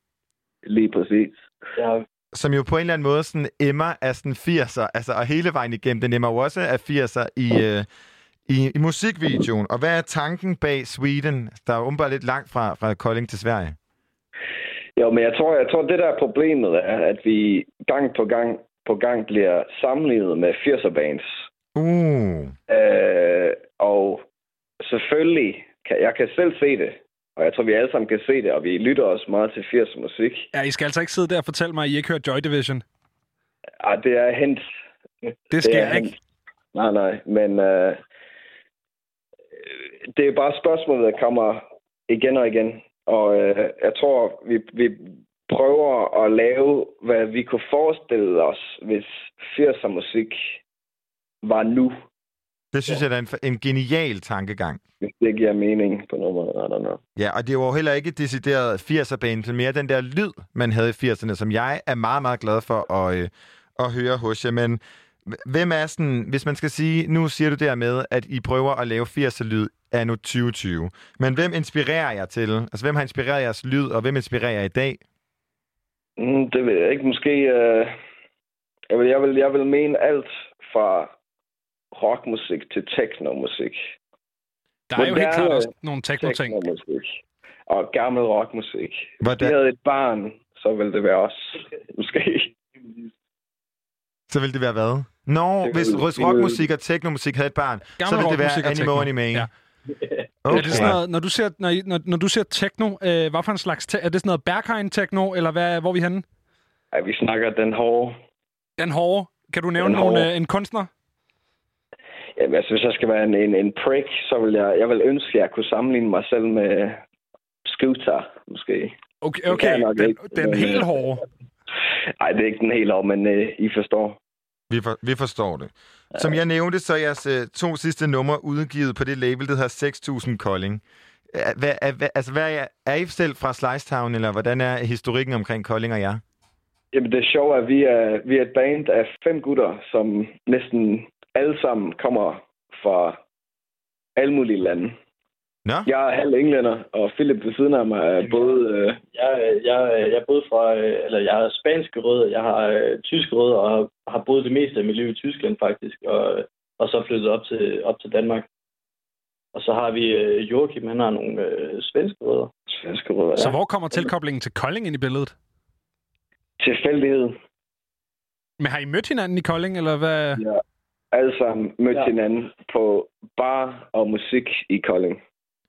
Lige præcis. Ja. Som jo på en eller anden måde sådan emmer af sådan 80'er, altså og hele vejen igennem, den emmer jo også af 80'er i, øh, i, i musikvideoen. Og hvad er tanken bag Sweden, der er åbenbart lidt langt fra, fra Kolding til Sverige? Jo, men jeg tror, jeg tror, det der er problemet er, at vi gang på gang på gang bliver sammenlignet med 80'er bands. Uh. Øh, og selvfølgelig, kan, jeg kan selv se det, og jeg tror, vi alle sammen kan se det, og vi lytter også meget til 80'er musik. Ja, I skal altså ikke sidde der og fortælle mig, at I ikke hører Joy Division. Ah, det er hent. Det sker er ikke. hent. Nej, nej, men øh, det er bare spørgsmålet, der kommer igen og igen. Og øh, jeg tror, vi, vi prøver at lave, hvad vi kunne forestille os, hvis 80'er musik var nu. Det synes ja. jeg, er en, en genial tankegang. Hvis det giver mening på noget måde. I don't know. Ja, og det var jo heller ikke decideret 80'er-band, men mere den der lyd, man havde i 80'erne, som jeg er meget, meget glad for at, øh, at høre hos jer. Men hvem er sådan, hvis man skal sige, nu siger du der med, at I prøver at lave 80'er-lyd af nu 2020. Men hvem inspirerer jer til? Altså, hvem har inspireret jeres lyd, og hvem inspirerer jer i dag? Mm, det ved jeg ikke. Måske... Øh, jeg, vil, jeg, vil, jeg vil mene alt fra rockmusik til technomusik. Der er jo helt klart også nogle techno-ting. technomusik Og gammel rockmusik. Hvis Hvordan- vi havde et barn, så ville det være os. Måske. Så vil det være hvad? Nå, Det hvis vil- hvis det vil- rockmusik og technomusik havde et barn, så Gammel ville det rockmusik være Animo techno. Anime. Ja. Okay. Er det sådan noget, når du ser, når, når, når du ser techno, øh, hvad for en slags... Te- er det sådan noget Berghain-techno, eller hvad, hvor er vi henne? Ej, vi snakker den hårde. Den hårde. Kan du nævne Den nogle, øh, en kunstner? Jamen, altså, hvis jeg skal være en, en, en prick, så vil jeg, jeg vil ønske, at jeg kunne sammenligne mig selv med Scooter, måske. Okay, okay. Den, ikke, den men, helt øh, hårde. Nej, det er ikke den helt hårde, men øh, I forstår. Vi, for, vi forstår det. Som jeg nævnte, så er jeres øh, to sidste numre udgivet på det label, der hedder 6000 Kolding. Er- Hvad, er, hvad, altså, hvad er, er I selv fra Slice Town, eller hvordan er historikken omkring Kolding og jer? Jamen, det sjove er, at vi er, vi er et band af fem gutter, som næsten alle sammen kommer fra alle mulige lande. Nå? Jeg er halv englænder, og Philip ved siden af mig er både... Øh, Jeg, jeg, jeg er både fra, øh, eller jeg har spanske rødder, jeg har øh, tyske rødder, og har, har boet det meste af mit liv i Tyskland faktisk, og, og så flyttet op til, op til Danmark. Og så har vi øh, Joachim, han har nogle øh, svenske rødder. Svenske rødder, Så hvor kommer tilkoblingen til Kolding ind i billedet? Tilfældighed. Men har I mødt hinanden i Kolding, eller hvad? Ja. Alle sammen mødte Ja. hinanden på bar og musik i Kolding.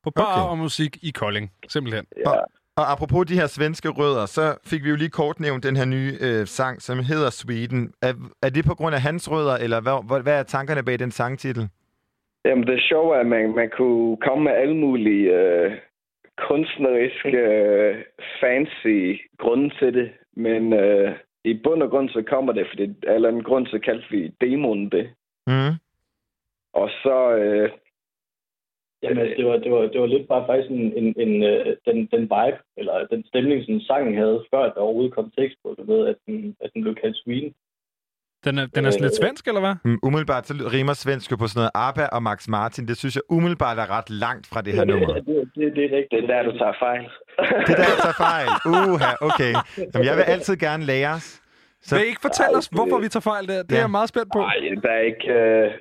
På bar okay. og musik i Kolding, simpelthen. Ja. Og apropos de her svenske rødder, så fik vi jo lige kort nævnt den her nye øh, sang, som hedder Sweden. Er, er det på grund af hans rødder, eller hvad, hvad, er tankerne bag den sangtitel? Jamen, det sjove er, at man, man kunne komme med alle mulige øh, kunstneriske, øh, fancy grunde til det. Men øh, i bund og grund, så kommer det, fordi af en grund, så kaldte vi demonen det. Mm. Og så... Øh, Jamen, altså, det var, det var, det var lidt bare faktisk en, en, en øh, den, den vibe, eller den stemning, som sangen havde, før der overhovedet kom tekst på det, med, at den, at den blev kaldt Sweden. Den er, den er sådan lidt svensk, eller hvad? Mm, umiddelbart så rimer svensk jo på sådan noget ABBA og Max Martin. Det synes jeg umiddelbart er ret langt fra det her nummer. det, det, det er rigtigt. Det er der, du tager fejl. Det er der, jeg tager fejl. Uha, okay. Jamen, jeg vil altid gerne lære os. Så... Vil I ikke fortælle os, hvorfor vi tager fejl der? Det ja. er jeg meget spændt på. Nej, der er ikke... Øh,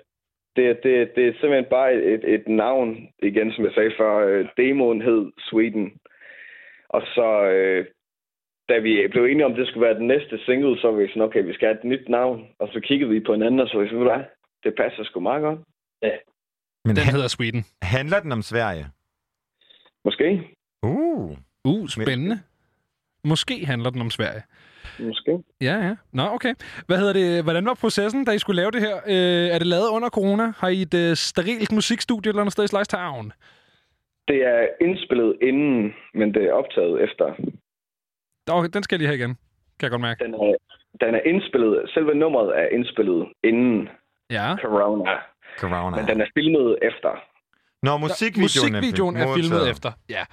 det, det, det er simpelthen bare et, et navn, igen, som jeg sagde før. Øh, demoen hed Sweden. Og så, øh, da vi blev enige om, at det skulle være den næste single, så var vi sådan, okay, vi skal have et nyt navn. Og så kiggede vi på hinanden, og så var vi sådan, "Ved du hvad, det passer sgu meget godt. Ja. Men Den hedder Sweden. Handler den om Sverige? Måske. Uh. Uh, spændende. Måske handler den om Sverige. Måske. Ja, ja. Nå, okay. Hvad hedder det? Hvordan var processen, da I skulle lave det her? Øh, er det lavet under corona? Har I et øh, sterilt musikstudie eller noget sted i Town? Det er indspillet inden, men det er optaget efter. Okay, den skal jeg lige have igen. Kan jeg godt mærke. Den er, den er indspillet, selve nummeret er indspillet inden ja. corona. Corona. Men den er filmet efter. Nå, musikvideoen, musikvideoen er filmet modtaget. efter. Ja.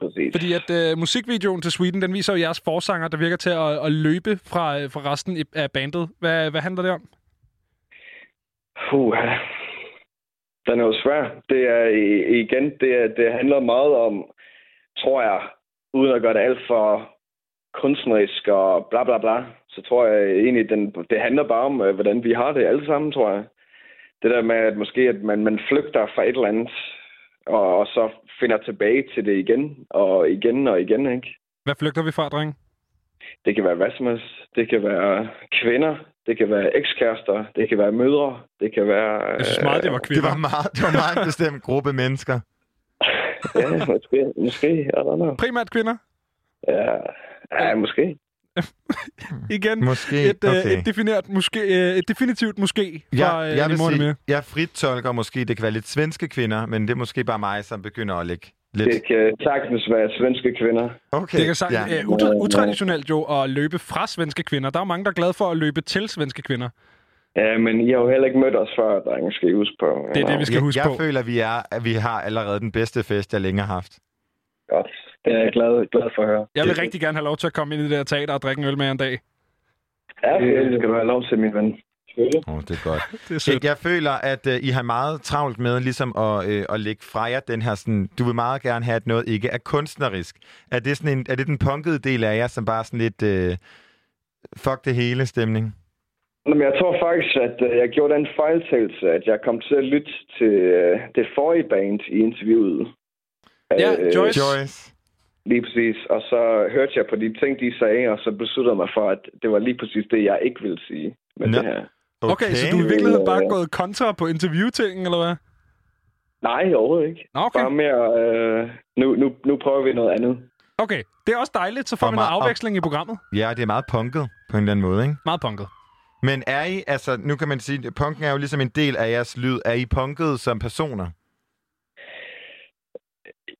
Præcis. Fordi at øh, musikvideoen til Sweden, den viser jo jeres forsanger, der virker til at, at løbe fra, øh, fra resten af bandet. Hvad, hvad handler det om? Puh, den er jo svær. Det er igen, det, er, det handler meget om, tror jeg, uden at gøre det alt for kunstnerisk og bla bla bla, så tror jeg egentlig, den, det handler bare om, øh, hvordan vi har det alle sammen, tror jeg. Det der med, at måske at man, man flygter fra et eller andet, og, og så finder tilbage til det igen, og igen og igen, ikke? Hvad flygter vi fra, dreng? Det kan være hvad som helst. Det kan være kvinder, det kan være ekskærester, det kan være mødre, det kan være... Jeg synes meget, det var Det var meget, det var meget en bestemt gruppe mennesker. ja, måske, måske, I don't know. Primært kvinder? Ja, ja måske. Igen, Måske, et, øh, okay. et, defineret, måske, øh, et definitivt måske fra Jeg, øh, jeg vil Limone sige, jeg frit tolker måske, det kan være lidt svenske kvinder, men det er måske bare mig, som begynder at lægge lidt... Det kan sagtens være svenske kvinder. Okay, Det kan sagt, ja. ja. uh, utraditionelt jo at løbe fra svenske kvinder. Der er jo mange, der er glade for at løbe til svenske kvinder. Ja, men I har jo heller ikke mødt os før, drenge, skal I huske på. Det er det, vi skal jeg, huske jeg på. føler, vi er, at vi har allerede den bedste fest, jeg længe har haft. Godt. Det er jeg glad, glad for at høre. Jeg vil rigtig gerne have lov til at komme ind i det der teater og drikke en øl med jer en dag. Ja, det skal du have lov til, min ven. Oh, det er godt. Det er sødt. Jeg, føler, at uh, I har meget travlt med ligesom at, uh, at lægge fra jer den her sådan, du vil meget gerne have, at noget ikke er kunstnerisk. Er det, sådan en, er det den punkede del af jer, som bare sådan lidt uh, fuck det hele stemning? Nå, Men jeg tror faktisk, at øh, jeg gjorde den fejltagelse, at jeg kom til at lytte til øh, det forrige band i interviewet. Ja, Øh, Joyce. Joyce. Lige præcis. Og så hørte jeg på de ting, de sagde, og så besluttede jeg mig for, at det var lige præcis det, jeg ikke ville sige med Nå. det her. Okay, okay så du er i virkeligheden bare gået kontra på interviewtingen, eller hvad? Nej, overhovedet ikke. Okay. Bare mere, øh, nu, nu, nu prøver vi noget andet. Okay, det er også dejligt, så får Og vi noget afveksling i programmet. Ja, det er meget punket på en eller anden måde, ikke? Meget punket. Men er I, altså nu kan man sige, at punken er jo ligesom en del af jeres lyd. Er I punket som personer?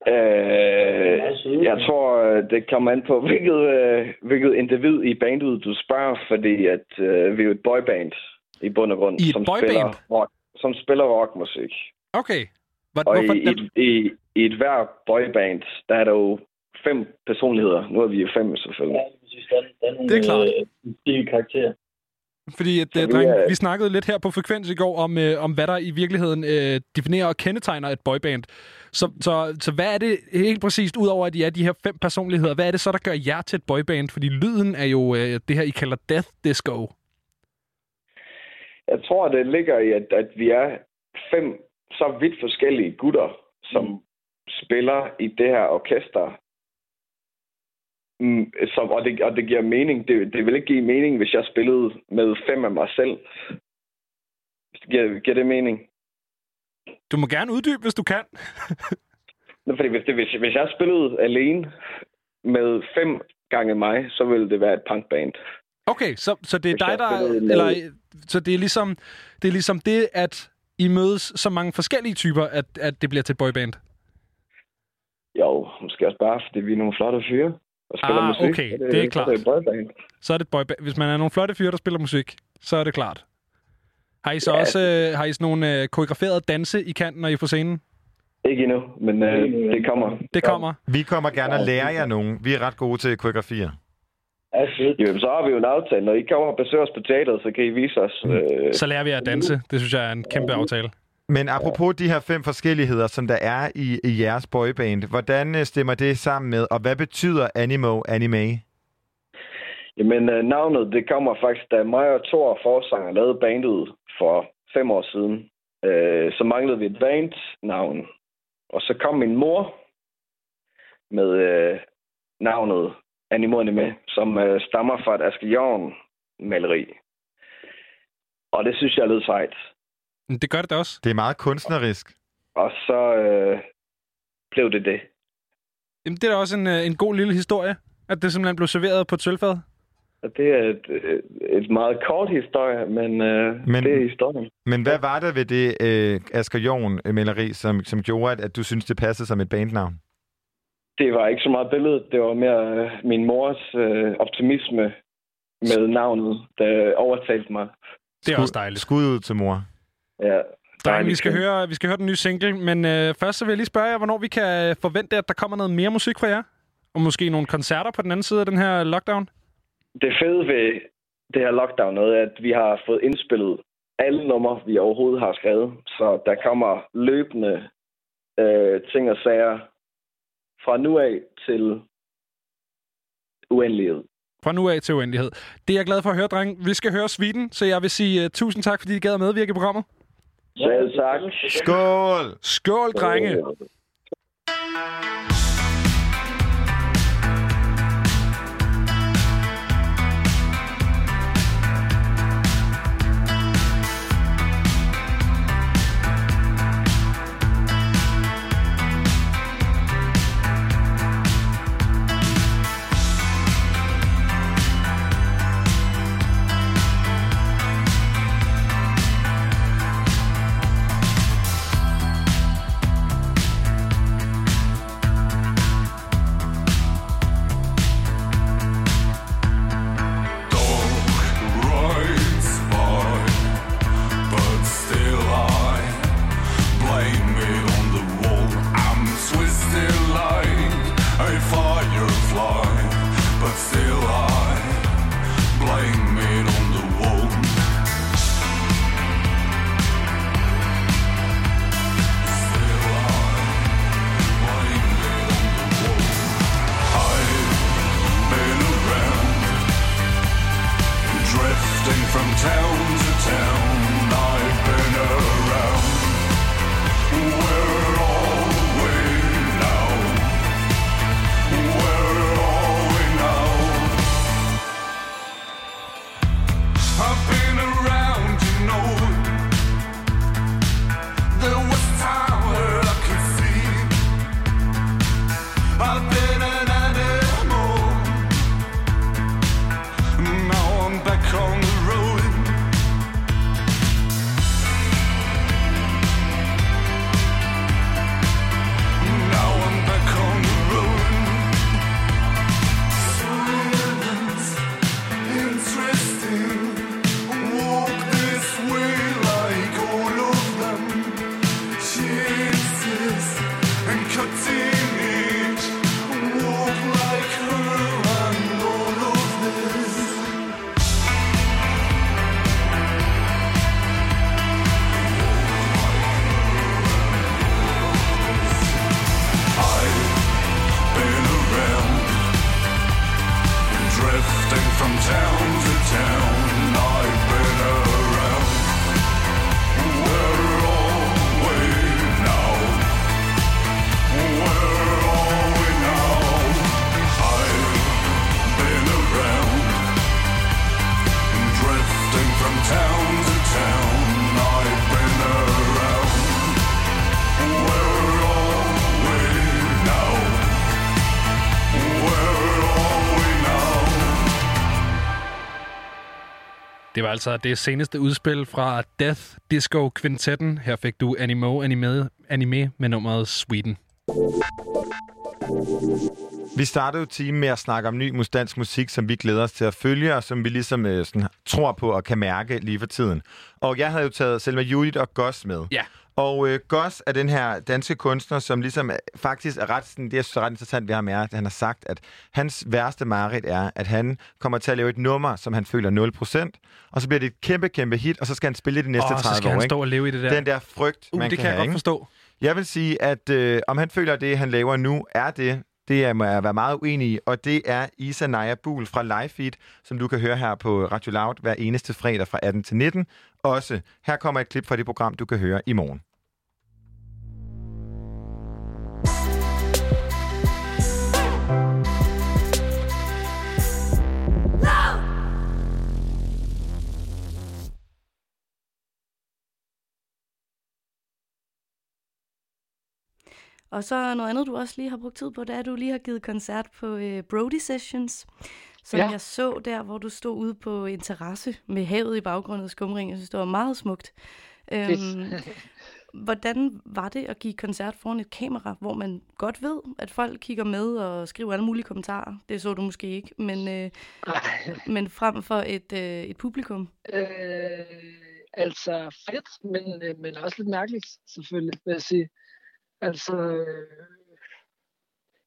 Øh, jeg tror, øh, det kommer an på, hvilket, øh, hvilket individ i bandet du spørger, fordi at øh, vi er jo et boyband i bund og grund, I som, boyband? spiller rock, som spiller rockmusik. Okay. Hvor, Og hvorfor i, den? i, i, i et hver boyband, der er der jo fem personligheder. Nu er vi jo fem, selvfølgelig. Det er klart. Øh, karakter. Fordi at, øh, vi dreng, vi snakkede lidt her på Frekvens i går om, øh, om hvad der i virkeligheden øh, definerer og kendetegner et boyband. Så, så, så hvad er det helt præcist, udover at I er de her fem personligheder, hvad er det så, der gør jer til et boyband? Fordi lyden er jo øh, det her, I kalder death disco. Jeg tror, det ligger i, at, at vi er fem så vidt forskellige gutter, som mm. spiller i det her orkester. Mm, som, og, det, og det giver mening. Det, det vil ikke give mening, hvis jeg spillede med fem af mig selv. Giver, giver det mening? Du må gerne uddybe, hvis du kan. Nå, Fordi hvis, det, hvis, hvis jeg spillede alene, med fem gange mig, så vil det være et punkband. Okay, så, så det er Hvis dig, der... med- Eller, så det er, ligesom, det er ligesom det, at I mødes så mange forskellige typer, at, at det bliver til et boyband. Jo, måske også bare, fordi vi er nogle flotte fyre og spiller Ah, musik. okay, så det er så klart. Det er et boyband. Så er det et boyband. Hvis man er nogle flotte fyre, der spiller musik, så er det klart. Har I så Ja, også øh, har I sådan nogle øh, koreograferede danse i kanten, når I er på scenen? Ikke endnu, men øh, det kommer. Det kommer. Vi kommer gerne at lære jer nogen. Vi er ret gode til koreografier. Jamen, så har vi jo en aftale. Når I kommer og besøger os på teateret, så kan I vise os. Øh, Så lærer vi at danse. Det synes jeg er en kæmpe aftale. Men apropos de her fem forskelligheder, som der er i, i jeres boyband, hvordan øh, stemmer det sammen med, og hvad betyder Animo Anime? Jamen, øh, navnet, det kommer faktisk, da mig og Thor Forsanger lavede bandet for fem år siden. Øh, så manglede vi et bandnavn. Og så kom min mor med øh, navnet Animo Anime, som øh, stammer fra et Aske Jorn maleri. Og det synes jeg lød sejt. Det gør det da også. Det er meget kunstnerisk. Og så øh, blev det det. Jamen, det er da også en, øh, en god lille historie, at det simpelthen blev serveret på. Og det er et, øh, et meget kort historie, men, øh, Men- men det er historien. Men hvad var det ved det øh, Asger Jorn-maleri, som, som gjorde, at, at du synes det passede som et bandnavn? Det var ikke så meget billedet, det var mere øh, min mors øh, optimisme med navnet, der overtalte mig. Det er også dejligt. Skud ud til mor. Ja. Drenge, vi skal, høre, vi skal høre den nye single, men øh, først så vil jeg lige spørge jer, hvornår vi kan forvente, at der kommer noget mere musik fra jer? Og måske nogle koncerter på den anden side af den her lockdown? Det fede ved det her lockdown er, at vi har fået indspillet alle numre, vi overhovedet har skrevet. Så der kommer løbende øh, ting og sager fra nu af til uendelighed. Fra nu af til uendelighed. Det er jeg glad for at høre, dreng. Vi skal høre Sviden, så jeg vil sige uh, tusind tak, fordi I gad at medvirke i programmet. Selv tak. Skål! Skål, drenge! Thank altså det seneste udspil fra Death Disco Quintetten. Her fik du Animo Anime, anime med nummeret Sweden. Vi startede jo timen med at snakke om ny dansk musik, som vi glæder os til at følge, og som vi ligesom øh, sådan, tror på og kan mærke lige for tiden. Og jeg havde jo taget Selma Judith og Goss med. Ja. Og øh, Goss er den her danske kunstner, som ligesom er, faktisk er ret, sådan, det er så ret interessant ved ham er, at han har sagt, at hans værste mareridt er, at han kommer til at lave et nummer, som han føler 0%, og så bliver det et kæmpe, kæmpe hit, og så skal han spille det de næste så 30 skal år. han stå og leve i det der. Den der frygt, Uh, man det kan, kan jeg have, godt ikke? forstå. Jeg vil sige, at øh, om han føler, at det, han laver nu, er det, det er, må jeg være meget uenig i, og det er Isa Naja Buhl fra Livefeed, som du kan høre her på Radio Loud hver eneste fredag fra 18 til 19. Også her kommer et klip fra det program, du kan høre i morgen. Og så noget andet, du også lige har brugt tid på, det er, at du lige har givet koncert på øh, Brody Sessions, som Ja. jeg så der, hvor du stod ude på en terrasse med havet i baggrunden og skumring. Jeg synes, det var meget smukt. Øhm, hvordan var det at give koncert foran et kamera, hvor man godt ved, at folk kigger med og skriver alle mulige kommentarer? Det så du måske ikke, men, øh, men frem for et, øh, et publikum. Øh, altså fedt, men, øh, men også lidt mærkeligt, selvfølgelig, vil jeg sige. Altså, øh,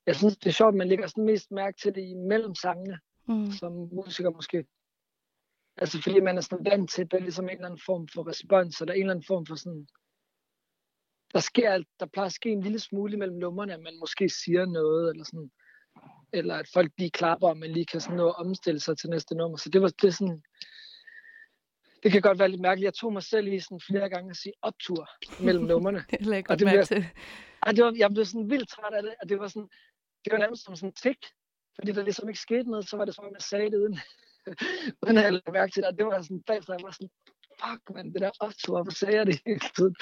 jeg synes, det er sjovt, at man lægger sådan mest mærke til det imellem sangene, mm. som musiker måske. Altså, fordi man er sådan vant til, at der er ligesom en eller anden form for respons, og der er en eller anden form for sådan... Der sker, der plejer at ske en lille smule mellem numrene, at man måske siger noget, eller sådan eller at folk lige klapper, og man lige kan sådan nå at omstille sig til næste nummer. Så det var det sådan, det kan godt være lidt mærkeligt. Jeg tog mig selv i sådan flere gange at sige optur mellem numrene. det lagde jeg Og godt det mærke til. Ej, det var, jeg blev sådan vildt træt af det, og det var sådan, det var nærmest som sådan en tik, fordi der ligesom ikke skete noget, så var det som om, jeg sagde det uden, uden at jeg lagde mærke til det, og det var sådan, bagefter, jeg var sådan, fuck man, det der optur, hvorfor sagde jeg det hele tiden?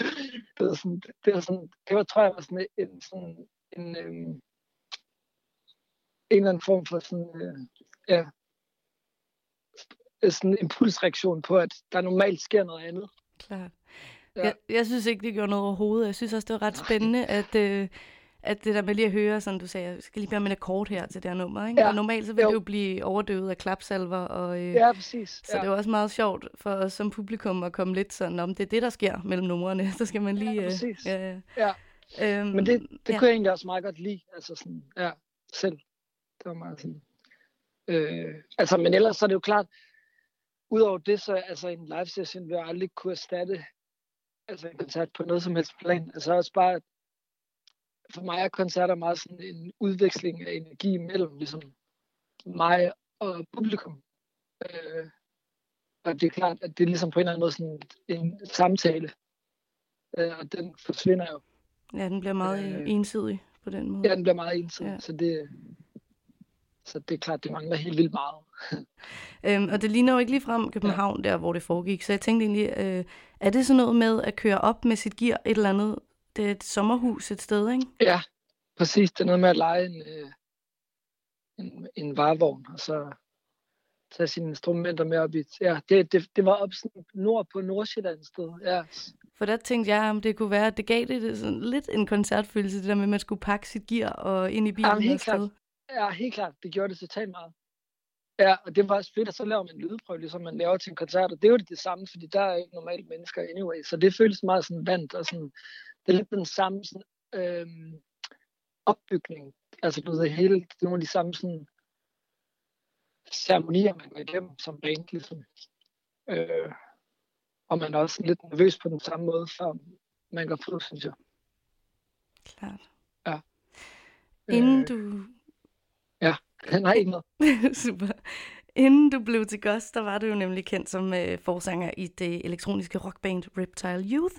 Det var sådan, det var sådan, det var, tror jeg, var sådan en, sådan en, øhm, en eller anden form for sådan, øh, ja, sådan en impulsreaktion på, at der normalt sker noget andet. Klart. Ja. Jeg, jeg synes ikke, det gjorde noget overhovedet. Jeg synes også, det var ret spændende, at, øh, at det der med lige at høre, sådan du sagde, jeg skal lige bede om en akkord her til det her nummer. Ikke? Ja. Og normalt så vil Jo. det jo blive overdøvet af klapsalver. Og, øh, Ja, præcis. Så Ja. det var også meget sjovt for os som publikum at komme lidt sådan om, det er det, der sker mellem numrene. Så skal man lige... Ja, øh, præcis. ja, Ja. Øhm, Men det, det ja. kunne jeg egentlig også meget godt lide, altså sådan, ja, selv. Det var meget sådan, øh, altså, men ellers så er det jo klart, udover det, så altså en live session vil jeg aldrig kunne erstatte altså en koncert på noget som helst plan. Altså også bare, for mig er koncerter meget sådan en udveksling af energi mellem ligesom mig og publikum. Øh, og det er klart, at det er ligesom på en eller anden måde sådan en samtale. Øh, og den forsvinder jo. ja, den bliver meget øh, ensidig på den måde. Ja, den bliver meget ensidig, ja. så det, så det er klart, det mangler helt vildt meget. Øhm, og det ligner jo ikke lige frem København, der hvor det foregik. Så jeg tænkte egentlig, øh, er det sådan noget med at køre op med sit gear et eller andet? Det er et sommerhus et sted, ikke? Ja, præcis. Det er noget med at lege en, øh, en, en varevogn, og så tage sine instrumenter med op i... Ja, det, det, det var op sådan nord på Nordsjælland sted. Ja, For der tænkte jeg, om det kunne være, at det gav det sådan lidt en koncertfølelse, det der med, at man skulle pakke sit gear og ind i bilen Jamen, helt klart. Ja, helt klart. Det gjorde det totalt meget. Ja, og det var også fedt, at så laver man en lydprøve, ligesom man laver til en koncert, og det er jo det samme, fordi der er ikke normalt mennesker anyway, så det føles meget sådan vant, og sådan, det er lidt den samme sådan, øhm, opbygning, altså du ved, hele, det er nogle af de samme sådan, ceremonier, man går igennem som band, ligesom. Øh, og man er også lidt nervøs på den samme måde, før man går på, synes jeg. Klart. Ja. Inden Øh, du... Ja, nej, ikke noget. Super. Inden du blev til Ghost, der var du jo nemlig kendt som øh, forsanger i det elektroniske rockband Reptile Youth,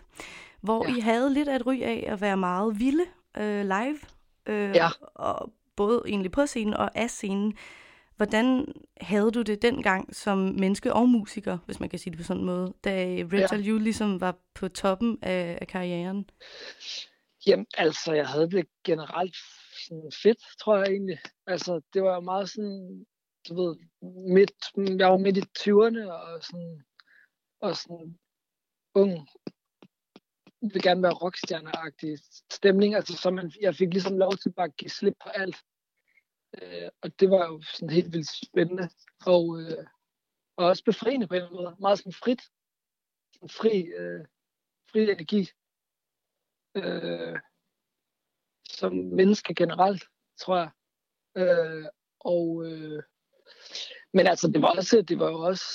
hvor ja. I havde lidt af et ry af at være meget vilde øh, live, øh, Ja. og både egentlig på scenen og af scenen. Hvordan havde du det dengang som menneske og musiker, hvis man kan sige det på sådan en måde, da Reptile Youth ligesom var på toppen af, af karrieren? Jamen, altså, jeg havde det generelt sådan fedt, tror jeg egentlig. Altså, det var jo meget sådan, du ved, midt, jeg var midt i 20'erne, og sådan, og sådan ung, vil gerne være rockstjerneagtig stemning. Altså, så man, jeg fik ligesom lov til bare at give slip på alt. Øh, og det var jo sådan helt vildt spændende. Og, øh, og også befriende på en eller anden måde. Meget sådan frit. Sådan fri, øh, fri energi. Øh, som menneske generelt, tror jeg. Øh, og, øh, men altså, det var, også, det var jo også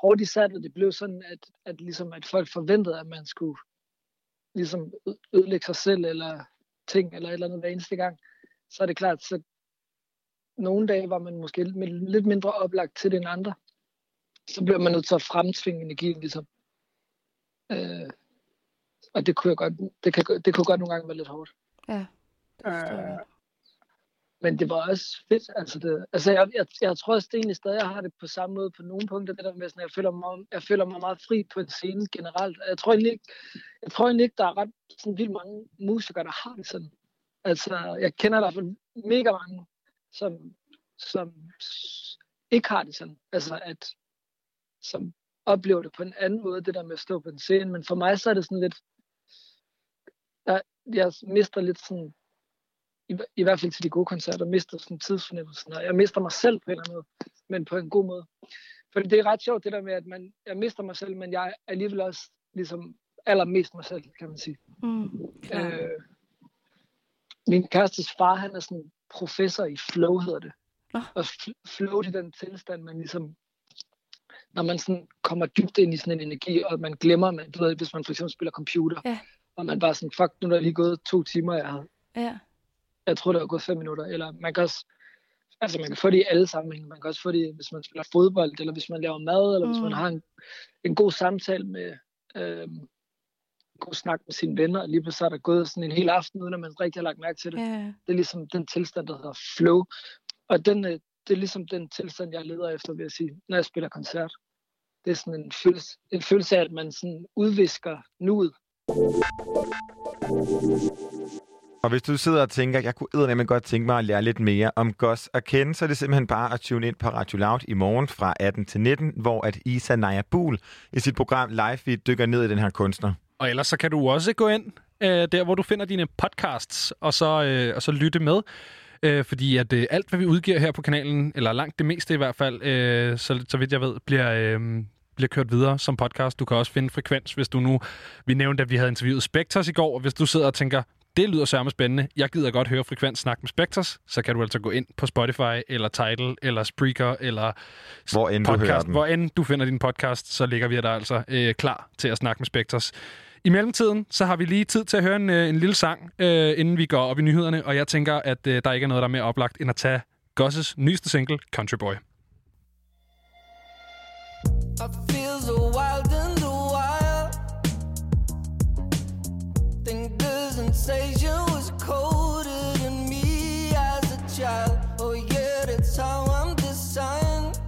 hårdt især, og det blev sådan, at, at, ligesom, at folk forventede, at man skulle ligesom ødelægge sig selv, eller ting, eller et eller andet hver eneste gang. Så er det klart, så nogle dage var man måske lidt, lidt mindre oplagt til det end andre. Så bliver man nødt til at fremtvinge energien, ligesom. Øh, og det kunne, jeg godt, det, kan, det kunne godt nogle gange være lidt hårdt. Ja. Øh, men det var også fedt. Altså, det, altså jeg, jeg, jeg tror også det egentlig stadig, jeg har det på samme måde på nogle punkter. Det der med, sådan, jeg, føler mig, jeg føler mig meget fri på en scene generelt. Jeg tror egentlig ikke, jeg tror egentlig ikke der er ret sådan, vildt mange musikere, der har det sådan. Altså, jeg kender i hvert fald mega mange, som, som ikke har det sådan. Altså, at, som oplever det på en anden måde, det der med at stå på en scene. Men for mig så er det sådan lidt, jeg, jeg mister lidt sådan i, i hvert fald til de gode koncerter, mister sådan tidsfornemmelsen, og jeg mister mig selv på en eller anden måde, men på en god måde. For det er ret sjovt, det der med, at man, jeg mister mig selv, men jeg er alligevel også ligesom allermest mig selv, kan man sige. Mm, øh, min kærestes far, han er sådan professor i flow, hedder det. Og f- flow det er den tilstand, man ligesom, når man sådan kommer dybt ind i sådan en energi, og man glemmer, man, du ved, hvis man for eksempel spiller computer, ja. og man bare sådan, fuck, nu er der lige gået to timer, jeg har Ja. Jeg tror, der er gået fem minutter. Eller man kan også, altså man kan få det i alle sammenhænge. Man kan også få det, hvis man spiller fodbold, eller hvis man laver mad, eller mm. hvis man Mm. har en, en god samtale med, en god snak med sine venner, og lige pludselig er der gået sådan en hel aften, uden at man rigtig har lagt mærke til det. Ja. Det er ligesom den tilstand, der hedder flow. Og den, øh, det er ligesom den tilstand, jeg leder efter, vil jeg sige, når jeg spiller koncert. Det er sådan en følelse, en følelse af, at man sådan udvisker nuet. Og hvis du sidder og tænker, jeg kunne eddermame godt tænke mig at lære lidt mere om Gos at kende, så er det simpelthen bare at tune ind på Radio Loud i morgen fra 18 til 19, hvor at Isa Naja Buhl i sit program Live Feed dykker ned i den her kunstner. Og ellers så kan du også gå ind øh, der, hvor du finder dine podcasts, og så, øh, og så lytte med. Øh, fordi at øh, alt, hvad vi udgiver her på kanalen, eller langt det meste i hvert fald, øh, så, så vidt jeg ved, bliver, øh, bliver kørt videre som podcast. Du kan også finde frekvens, hvis du nu... Vi nævnte, at vi havde interviewet Spectres i går, og hvis du sidder og tænker, det lyder sørme spændende, jeg gider godt høre frekvens snak med Spectres, så kan du altså gå ind på Spotify, eller Tidal, eller Spreaker, eller Hvor end du podcast. hører den. Hvor end du finder din podcast, så ligger vi der altså øh, klar til at snakke med Spectres. I mellemtiden, så har vi lige tid til at høre en, øh, en lille sang, øh, inden vi går op i nyhederne, og jeg tænker, at øh, der ikke er noget, der er mere oplagt, end at tage Gosses nyeste single, Country Boy. I feel so sensation was me as a child. Oh yeah, that's how I'm designed.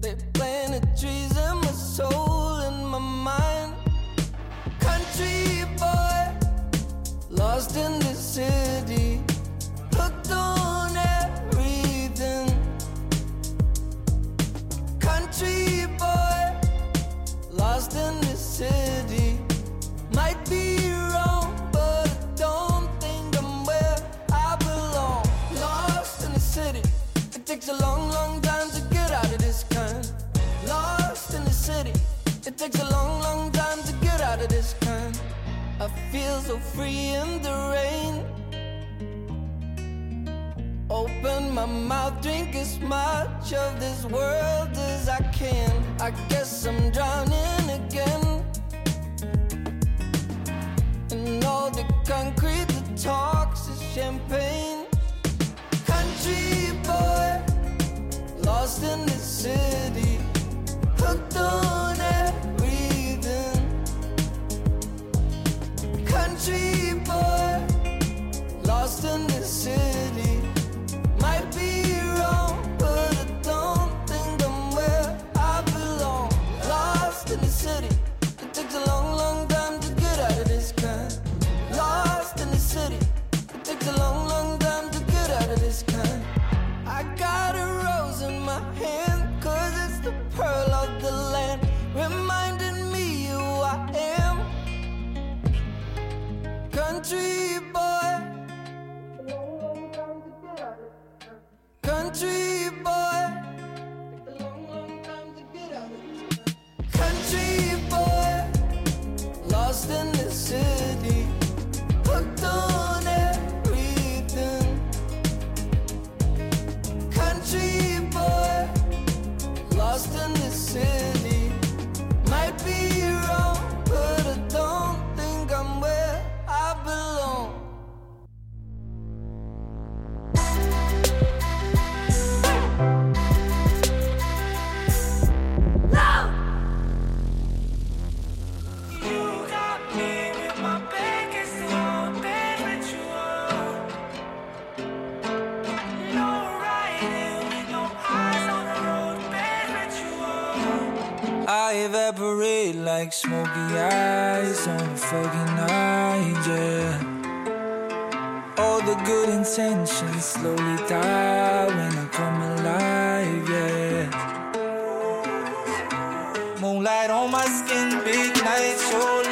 They planted trees in my soul and my mind. Country boy, lost in the city, takes a long, long time to get out of this kind. Lost in the city, it takes a long, long time to get out of this kind. I feel so free in the rain. Open my mouth, drink as much of this world as I can. I guess I'm drowning again. And all the concrete that talks is champagne. lost in the city, hooked on everything. Country boy, lost in the city. Might be wrong, but I don't think I'm where I belong. Lost in the city, it takes a long, long time to get out of this kind. Lost in the city, it takes a long, long time to get out of this kind in my hand, cause it's the pearl of the land, reminding me who I am. Country boy, country evaporate like smoky eyes on a foggy night, yeah. All the good intentions slowly die when I come alive, yeah. Moonlight on my skin, big night, so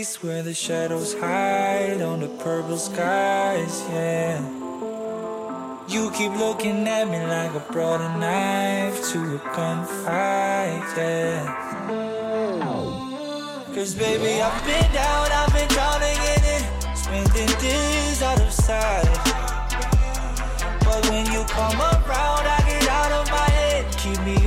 place where the shadows hide on the purple skies, yeah. You keep looking at me like I brought a knife to a gunfight, yeah. Cause baby, I've been down, I've been drowning in it, spending days out of sight. But when you come around, I get out of my head, keep me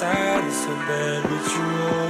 side, it's so bad with you. Du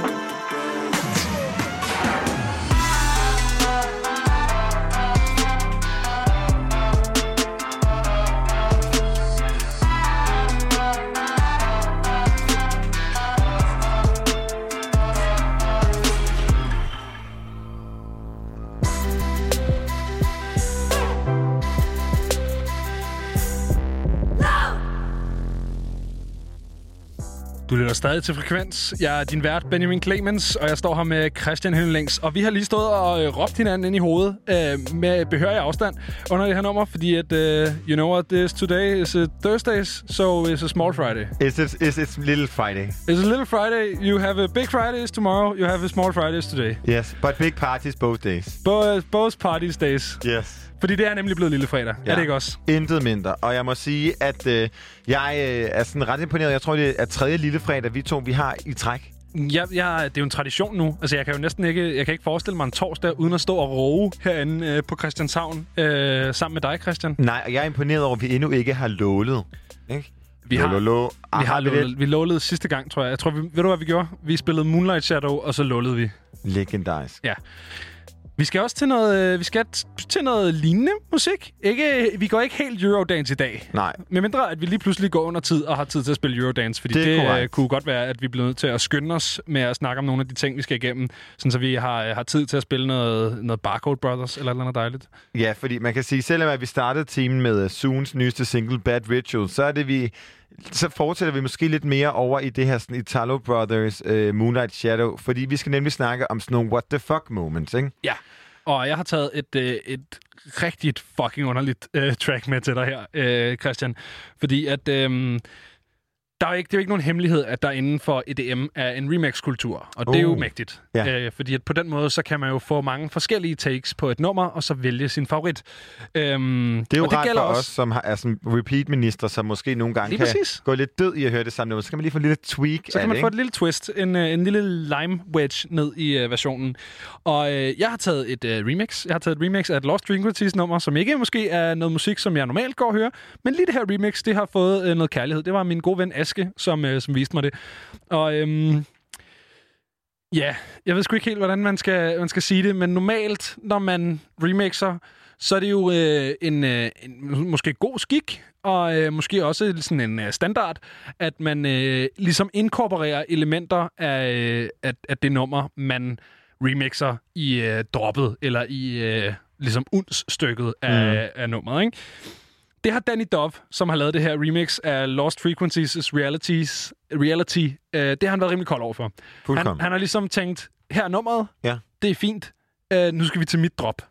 lytter stadig til Frekvens. Jeg er din vært, Benjamin Clemens, og jeg står her med Christian Hønlings. Og vi har lige stået og øh, råbt hinanden ind i hovedet øh, med behørig afstand under det her nummer, fordi at, øh, you know what, this today is a Thursdays, so it's a small Friday. It's, it's, it's, it's Little Friday. It's a little Friday. You have a big Fridays tomorrow. You have a small Fridays today. Yes, but big parties both days. Both, both parties days. Yes. Fordi det er nemlig blevet lille fredag. Ja. Er det ikke også? Intet mindre. Og jeg må sige, at øh, jeg øh, er sådan ret imponeret. Jeg tror, det er tredje lille fredag, vi to vi har i træk. Jeg, jeg, det er jo en tradition nu. Altså, jeg kan jo næsten ikke, jeg kan ikke forestille mig en torsdag, uden at stå og roe herinde øh, på Christianshavn, øh, sammen med dig, Christian. Nej, og jeg er imponeret over, at vi endnu ikke har lålet. Ikke? Vi har, Lolo. vi har lålet, vi lålede sidste gang, tror jeg. Jeg tror, vi, ved du, hvad vi gjorde? Vi spillede Moonlight Shadow, og så lålede vi. Legendarisk. Ja. Vi skal også til noget, øh, vi skal til noget lignende musik. Ikke, vi går ikke helt Eurodance i dag. Nej. Med mindre, at vi lige pludselig går under tid og har tid til at spille Eurodance. Fordi Det det, korrekt. kunne godt være, at vi bliver nødt til at skynde os med at snakke om nogle af de ting, vi skal igennem. Sådan så vi har, øh, har tid til at spille noget, noget Barcode Brothers eller noget dejligt. Ja, fordi man kan sige, selvom at vi startede timen med Soons nyeste single, Bad Ritual, så er det vi... Så fortsætter vi måske lidt mere over i det her sådan, Italo Brothers øh, Moonlight Shadow, fordi vi skal nemlig snakke om sådan nogle what the fuck moments, ikke? Ja. Og jeg har taget et, øh, et rigtigt fucking underligt øh, track med til dig her, øh, Christian. Fordi at... Øh, der er jo ikke, det er jo ikke nogen hemmelighed, at der inden for EDM er en remix-kultur, og det er jo Uh. mægtigt. Ja. Øh, fordi at på den måde, så kan man jo få mange forskellige takes på et nummer, og så vælge sin favorit. Øhm, Det er jo og rart gælder for også, os, som har, er sådan repeat-minister, som måske nogle gange Lige kan præcis. gå lidt død i at høre det samme nummer. Så kan man lige få en lille tweak Så kan man det, få et lille twist, en, øh, en lille lime wedge ned i øh, versionen. Og øh, jeg har taget et øh, remix. Jeg har taget et remix af et Lost Dream nummer, som ikke måske er noget musik, som jeg normalt går og hører. Men lige det her remix, det har fået øh, noget kærlighed. Det var min gode ven Aske, som, øh, som viste mig det. Og øhm, ja, jeg ved sgu ikke helt, hvordan man skal, man skal sige det, men normalt, når man remixer, så er det jo øh, en, øh, en måske god skik, og øh, måske også sådan en øh, standard, at man øh, ligesom inkorporerer elementer af, øh, af, af det nummer, man remixer i øh, droppet, eller i øh, ligesom uns-stykket af, mm. af nummeret, ikke? Det har Danny Dove, som har lavet det her remix af Lost Frequencies' Realities, Reality. Øh, det har han været rimelig kold over for. Han, han har ligesom tænkt, her er nummeret, Ja. det er fint, øh, nu skal vi til mit drop.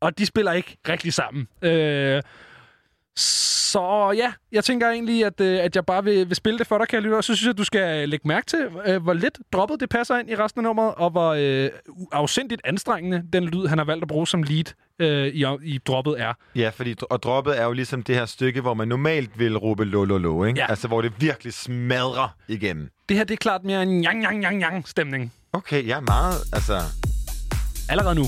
Og de spiller ikke rigtig sammen. Øh, så ja, jeg tænker egentlig, at, øh, at jeg bare vil, vil spille det for dig, kære lytter. Så synes jeg, du skal lægge mærke til, øh, hvor lidt droppet det passer ind i resten af nummeret, og hvor øh, afsindigt anstrengende den lyd, han har valgt at bruge som lead øh, i, i droppet er. Ja, fordi og droppet er jo ligesom det her stykke, hvor man normalt vil råbe lo, lo, lo, ikke? Ja. Altså, hvor det virkelig smadrer igennem. Det her, det er klart mere en yang, yang, yang, yang stemning. Okay, er meget, altså... Allerede nu.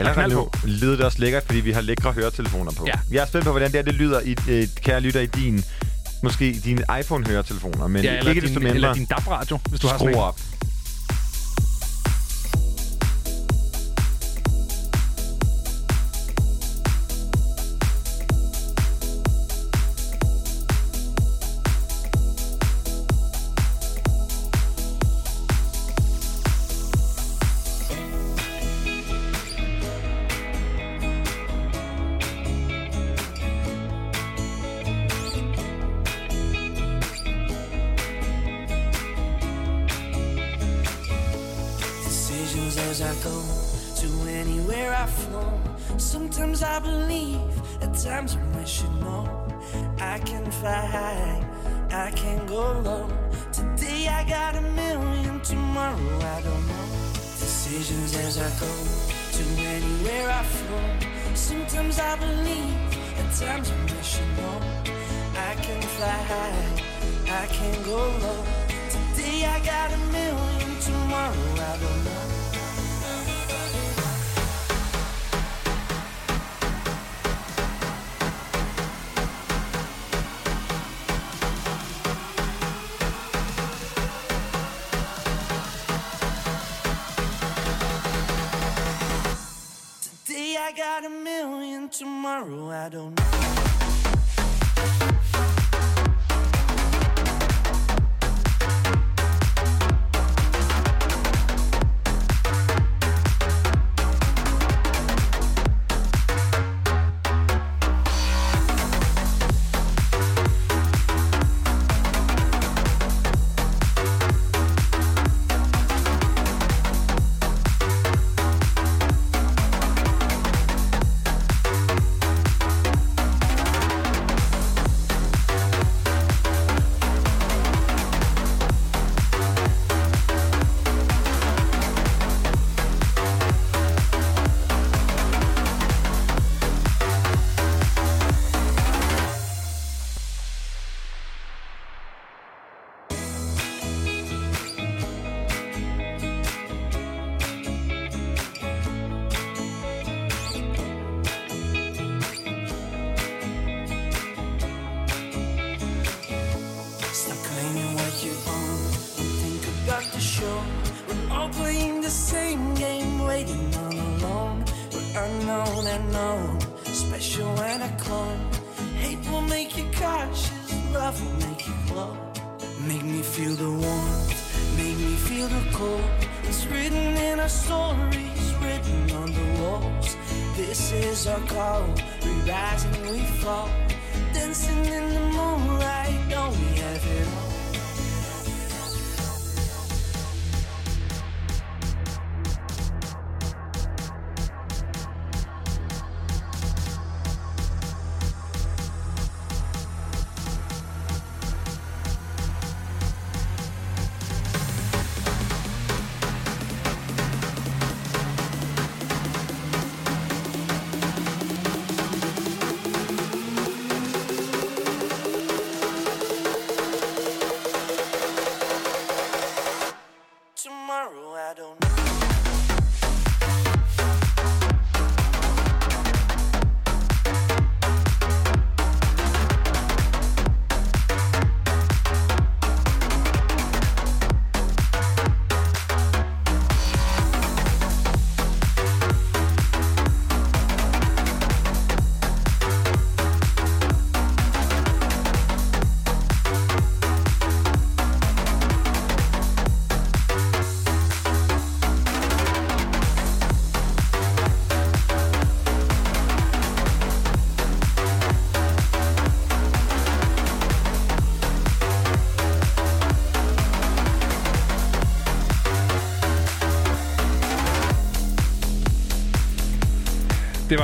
Allerede lyder det også lækkert, fordi vi har lækre høretelefoner på. Ja. Jeg er spændt på, hvordan det, her, det lyder, i, øh, kære lytter, i din... Måske dine iPhone-høretelefoner, men ja, eller ikke din, desto mindre... Eller din DAB-radio, hvis du har sådan op.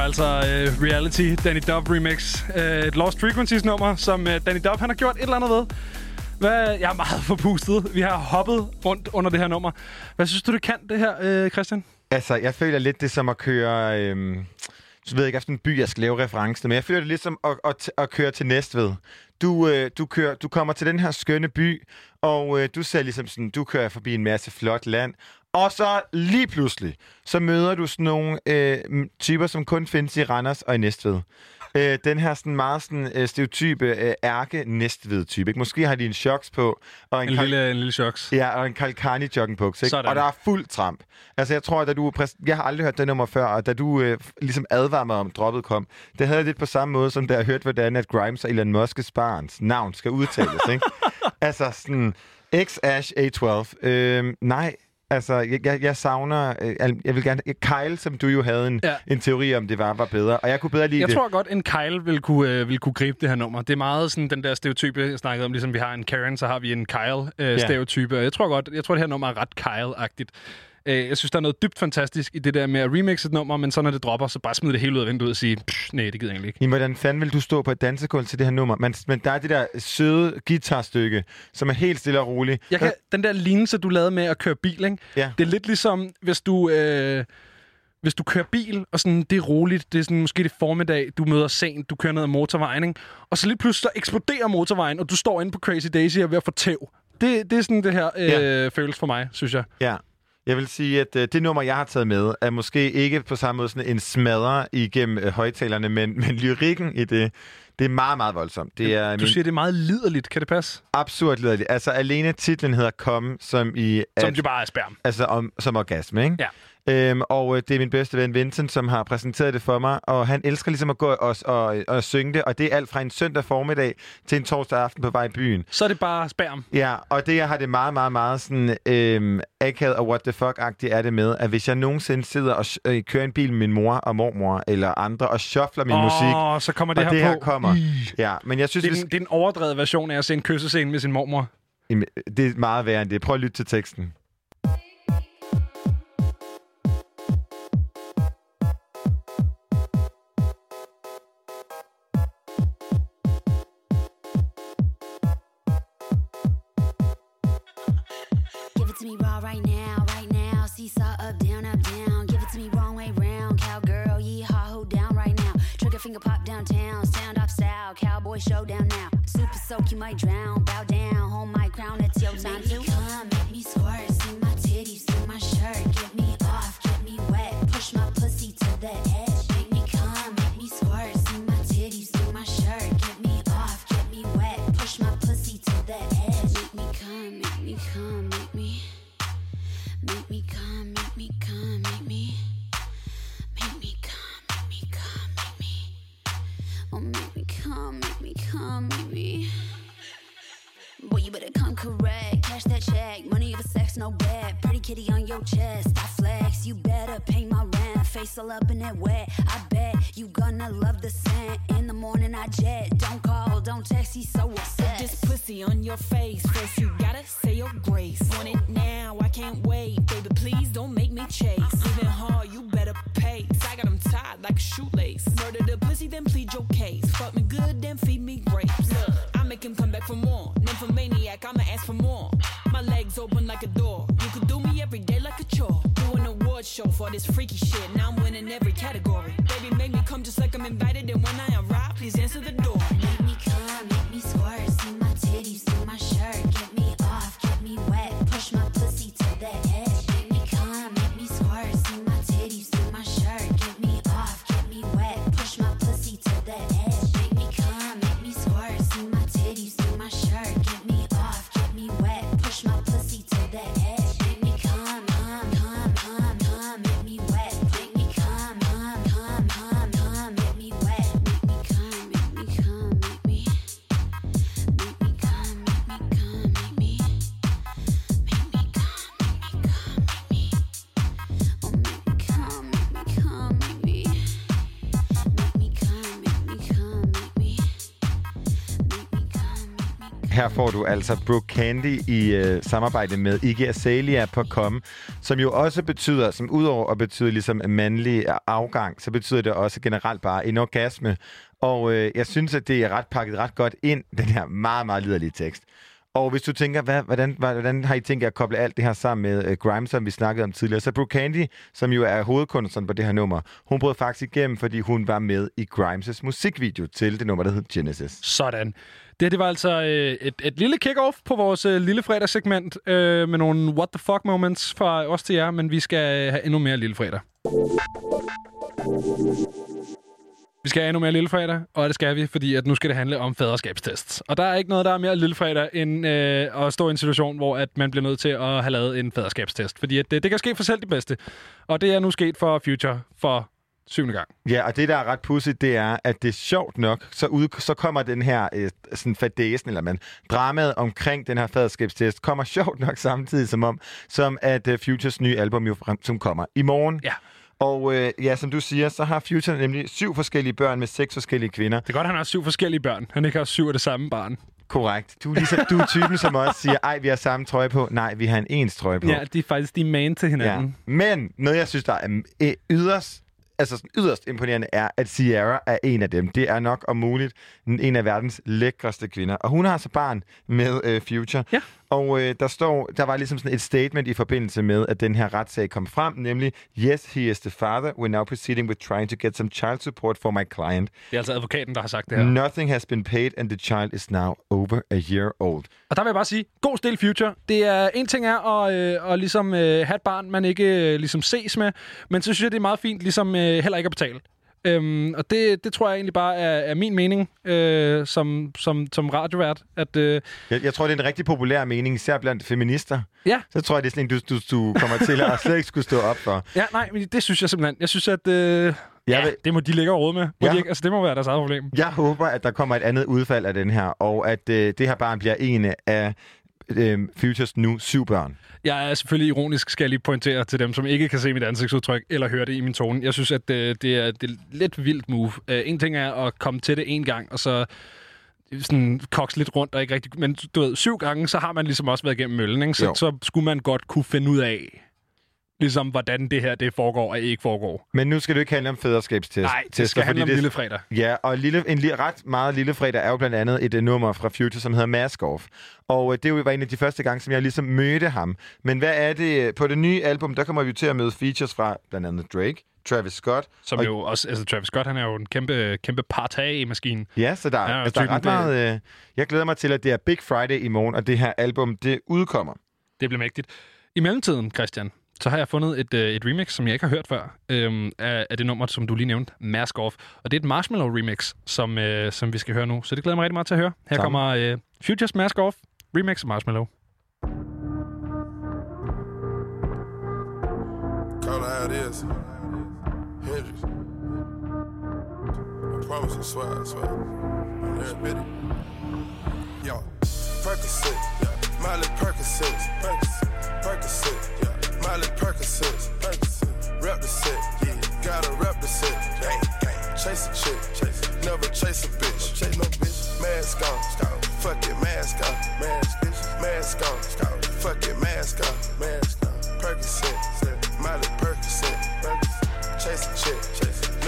altså uh, Reality, Danny Dub remix. Uh, et Lost Frequencies nummer, som uh, Danny Dub han har gjort et eller andet ved. Hvad, jeg er meget forpustet. Vi har hoppet rundt under det her nummer. Hvad synes du, det kan, det her, uh, Christian? Altså, jeg føler lidt det som at køre... Øhm, så ved jeg ikke, hvilken by jeg skal lave reference men jeg føler det lidt som at, at, at køre til Næstved. Du, øh, du, kører, du kommer til den her skønne by, og øh, du ser ligesom sådan, du kører forbi en masse flot land, og så lige pludselig, så møder du sådan nogle øh, typer, som kun findes i Randers og i Næstved. Øh, den her sådan meget sådan, øh, stereotype øh, ærke næstved type ikke? Måske har de en shocks på. Og En lille- en lille shocks. Ja, og en Kalkani jogging på, ikke? Sådan. Og der er fuld tramp. Altså, jeg tror, at da du... Præs- jeg har aldrig hørt det nummer før, og da du øh, ligesom advarede mig om, droppet kom, det havde jeg lidt på samme måde, som da jeg hørte, hvordan at Grimes og Elon Musk's barns navn skal udtales, ikke? altså, sådan... X-Ash A12. Øh, nej, Altså, jeg, jeg, jeg savner... øh, Jeg vil gerne... Kyle, som du jo havde en, Ja. ja. en teori om, det var, var bedre. Og jeg kunne bedre lide Jeg det. tror godt, en Kyle vil kunne, øh, vil kunne gribe det her nummer. Det er meget sådan den der stereotype, jeg snakkede om, ligesom vi har en Karen, så har vi en Kyle-stereotype. Øh, Jeg tror godt, jeg tror, det her nummer er ret Kyle-agtigt. Øh, jeg synes, der er noget dybt fantastisk i det der med at remixe et nummer, men så når det dropper, så bare smide det hele ud af vinduet og sige, "Pff, nej, det gider jeg egentlig ikke. Jamen, hvordan fanden vil du stå på et dansegulv til det her nummer? Men, men der er det der søde guitarstykke, som er helt stille og roligt. Jeg kan, den der lignelse, du lavede med at køre bil, ikke? Ja. det er lidt ligesom, hvis du... Øh, hvis du kører bil, og sådan, det er roligt, det er sådan, måske det er formiddag, du møder sent, du kører ned ad motorvejen, ikke? og så lige pludselig så eksploderer motorvejen, og du står inde på Crazy Daisy og er ved at få tæv. Det, det er sådan, det her øh, Ja. føles for mig, synes jeg. Ja. Jeg vil sige, at øh, det nummer, jeg har taget med, er måske ikke på samme måde sådan en smadrer igennem øh, højtalerne, men, men lyrikken i det, det er meget, meget voldsomt. Det er Du siger, det er meget liderligt. Kan det passe? Absurd liderligt. Altså, alene titlen hedder Kom, som i... Som jo bare er sperm. Altså, om, som orgasme, ikke? Ja. Øhm, og øh, det er min bedste ven Vincent, som har præsenteret det for mig, og han elsker ligesom at gå og, og, og synge det, og det er alt fra en søndag formiddag til en torsdag aften på vej i byen. Så er det bare sperm. Ja, og det jeg har det meget, meget, meget sådan øhm, akavet og what the fuck-agtigt er det med, at hvis jeg nogensinde sidder og øh, kører en bil med min mor og mormor eller andre og shuffler min Åh, musik, så kommer det og her det her på. kommer. Ja, men jeg synes, Det er, vi en, det er en overdrevet version af at se en kyssescene med sin mormor. Jamen, det er meget værre end det. Prøv at lytte til teksten. To me raw right now, right now. Seesaw up, down, up, down. Give it to me wrong way round. Cowgirl, yeehaw, ho down right now. Trigger finger pop downtown. Stand up style, cowboy showdown now. Super soak, you might drown. Bow down, hold my crown, it's your time to all up in it wet. I bet you gonna love the scent. In the morning, I jet. Don't call, don't text. He's so upset. This pussy on your face. First, you gotta say your grace. Want it now, I can't wait. Baby, please don't make me chase. Living hard, you better pace. I got him tied like a shoelace. Murder the pussy, then plead your case. Fuck me good, then feed me grapes. Look, I make him come back for more. Nymphomaniac, I'ma ask for more. My legs open like a door. You could do me every day like a chore. Do an award show for this freaky shit. Får du altså Brooke Candy i øh, samarbejde med Iggy Azalea på Kom, som jo også betyder, som udover at betyde ligesom mandlig afgang, så betyder det også generelt bare en orgasme. Og øh, jeg synes, at det er ret pakket ret godt ind, den her meget, meget liderlige tekst. Og hvis du tænker, hvad, hvordan, hvordan har I tænkt jer at koble alt det her sammen med øh, uh, Grimes, som vi snakkede om tidligere? Så Brooke Candy, som jo er hovedkunstneren på det her nummer, hun brød faktisk igennem, fordi hun var med i Grimes' musikvideo til det nummer, der hed Genesis. Sådan. Det, det var altså øh, et, et lille kick-off på vores øh, lille fredagssegment øh, med nogle what the fuck moments fra os til jer, men vi skal øh, have endnu mere lille fredag. Vi skal have endnu mere lillefredag, og det skal vi, fordi at nu skal det handle om faderskabstests. Og der er ikke noget, der er mere lillefredag, end øh, at stå i en situation, hvor at man bliver nødt til at have lavet en faderskabstest. Fordi at, det, det kan ske for selv de bedste. Og det er nu sket for Future for syvende gang. Ja, og det, der er ret pudsigt, det er, at det er sjovt nok, så, ud, så kommer den her øh, sådan fadæsen, eller man, dramaet omkring den her faderskabstest, kommer sjovt nok samtidig som om, som at uh, Futures nye album jo som kommer i morgen. Ja. Og øh, ja, som du siger, så har Future nemlig syv forskellige børn med seks forskellige kvinder. Det er godt, at han har syv forskellige børn. Han ikke har syv af det samme barn. Korrekt. Du er, ligesom, du er typen, som også siger, ej, vi har samme trøje på. Nej, vi har en ens trøje på. Ja, de er faktisk de man til hinanden. Ja. Men noget, jeg synes, der er øh, yderst altså sådan yderst imponerende er, at Sierra er en af dem. Det er nok om muligt en af verdens lækreste kvinder. Og hun har så barn med øh, Future. Ja. Og øh, der står, der var ligesom sådan et statement i forbindelse med, at den her retssag kom frem, nemlig, yes, he is the father. We're now proceeding with trying to get some child support for my client. Det er altså advokaten, der har sagt det her. Nothing has been paid, and the child is now over a year old. Og der vil jeg bare sige, god stil Future. Det er en ting er at, øh, at ligesom, øh, have et barn, man ikke øh, ligesom ses med, men så synes jeg, det er meget fint ligesom øh, heller ikke at betale. Øhm, og det, det tror jeg egentlig bare er, er min mening øh, som, som, som radiovært. At, øh, Jeg, jeg tror, det er en rigtig populær mening, især blandt feminister. Ja. Så tror jeg, det er sådan en, du, du, du kommer til at slet ikke skulle stå op for. ja, nej, men det synes jeg simpelthen. Jeg synes, at øh, ja, vil- det må de ligge og råde med. Må Ja. de ikke? Altså, det må være deres eget problem. Jeg håber, at der kommer et andet udfald af den her, og at øh, det her barn bliver en af øh, Futures nu syv børn. Jeg er selvfølgelig ironisk, skal jeg lige pointere til dem, som ikke kan se mit ansigtsudtryk eller høre det i min tone. Jeg synes, at øh, det, er, det er lidt vildt move. Øh, en ting er at komme til det en gang, og så sådan koks lidt rundt og ikke rigtig... Men du ved, syv gange, så har man ligesom også været igennem møllen, ikke? Så, Jo. så skulle man godt kunne finde ud af, ligesom hvordan det her det foregår og ikke foregår. Men nu skal det ikke handle om fæderskabstest. Nej, det tester, skal handle om lille fredag. Ja, og lille, en li- ret meget lille fredag er jo blandt andet et uh, nummer fra Future, som hedder Mask Off. Og uh, det var en af de første gange, som jeg ligesom mødte ham. Men hvad er det? På det nye album, der kommer vi til at møde features fra blandt andet Drake, Travis Scott. Som og, jo også... Altså, Travis Scott, han er jo en kæmpe, kæmpe partag-maskine. Ja, så der, Ja, ja, altså, der er ret det- meget... Øh, jeg glæder mig til, at det er Big Friday i morgen, og det her album, det udkommer. Det bliver mægtigt. I mellemtiden, Christian, så har jeg fundet et, øh, et remix, som jeg ikke har hørt før, øhm, af, af det nummer, som du lige nævnte, Mask Off. Og det er et Marshmallow remix, som, øh, som vi skal høre nu. Så det glæder jeg mig rigtig meget til at høre. Her Samme. kommer øh, Futures Mask Off, remix af Marshmallow. Call it how it is. Hendrix. I promise I swear, I swear. On every bit. Yo, Percocet, yeah. Miley Percocet, Percocet, Percocet, yeah. Miley Percocet, Percocet. Rep the set, yeah. Gotta rep the set, gang, gang. Chase a chick, chase. Never chase a bitch, chase no bitch. Mask on, scout. Fuck it, mask on, mask, bitch. Mask on, scout. Fuck it, mask on, mask on. Percocet, Miley Percocet. Chase a chick, chase.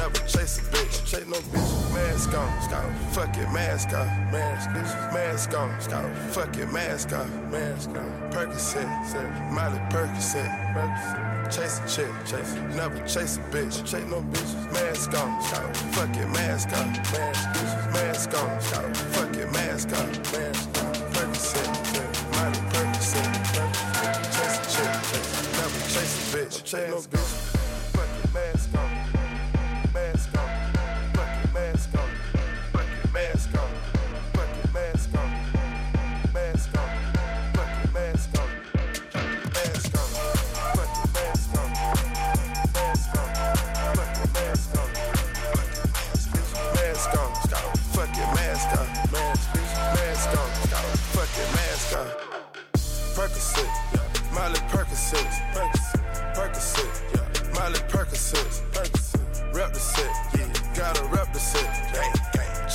Never chase a bitch, chase no bitch. Mask on, scout. Fuck it, mask on, mask, bitch. Mask on, scout. Fuck it, mask on, mask on. Percocet, Miley Percocet. Chase a chick, chase. Never chase a bitch, chase no bitch. Mask on, scout. Fuck it, mask on, mask, bitch. Mask on, scout. Fuck it, mask on, mask on. Percocet, Miley Percocet. Chase a chick, chase. Never chase a bitch, chase no bitch.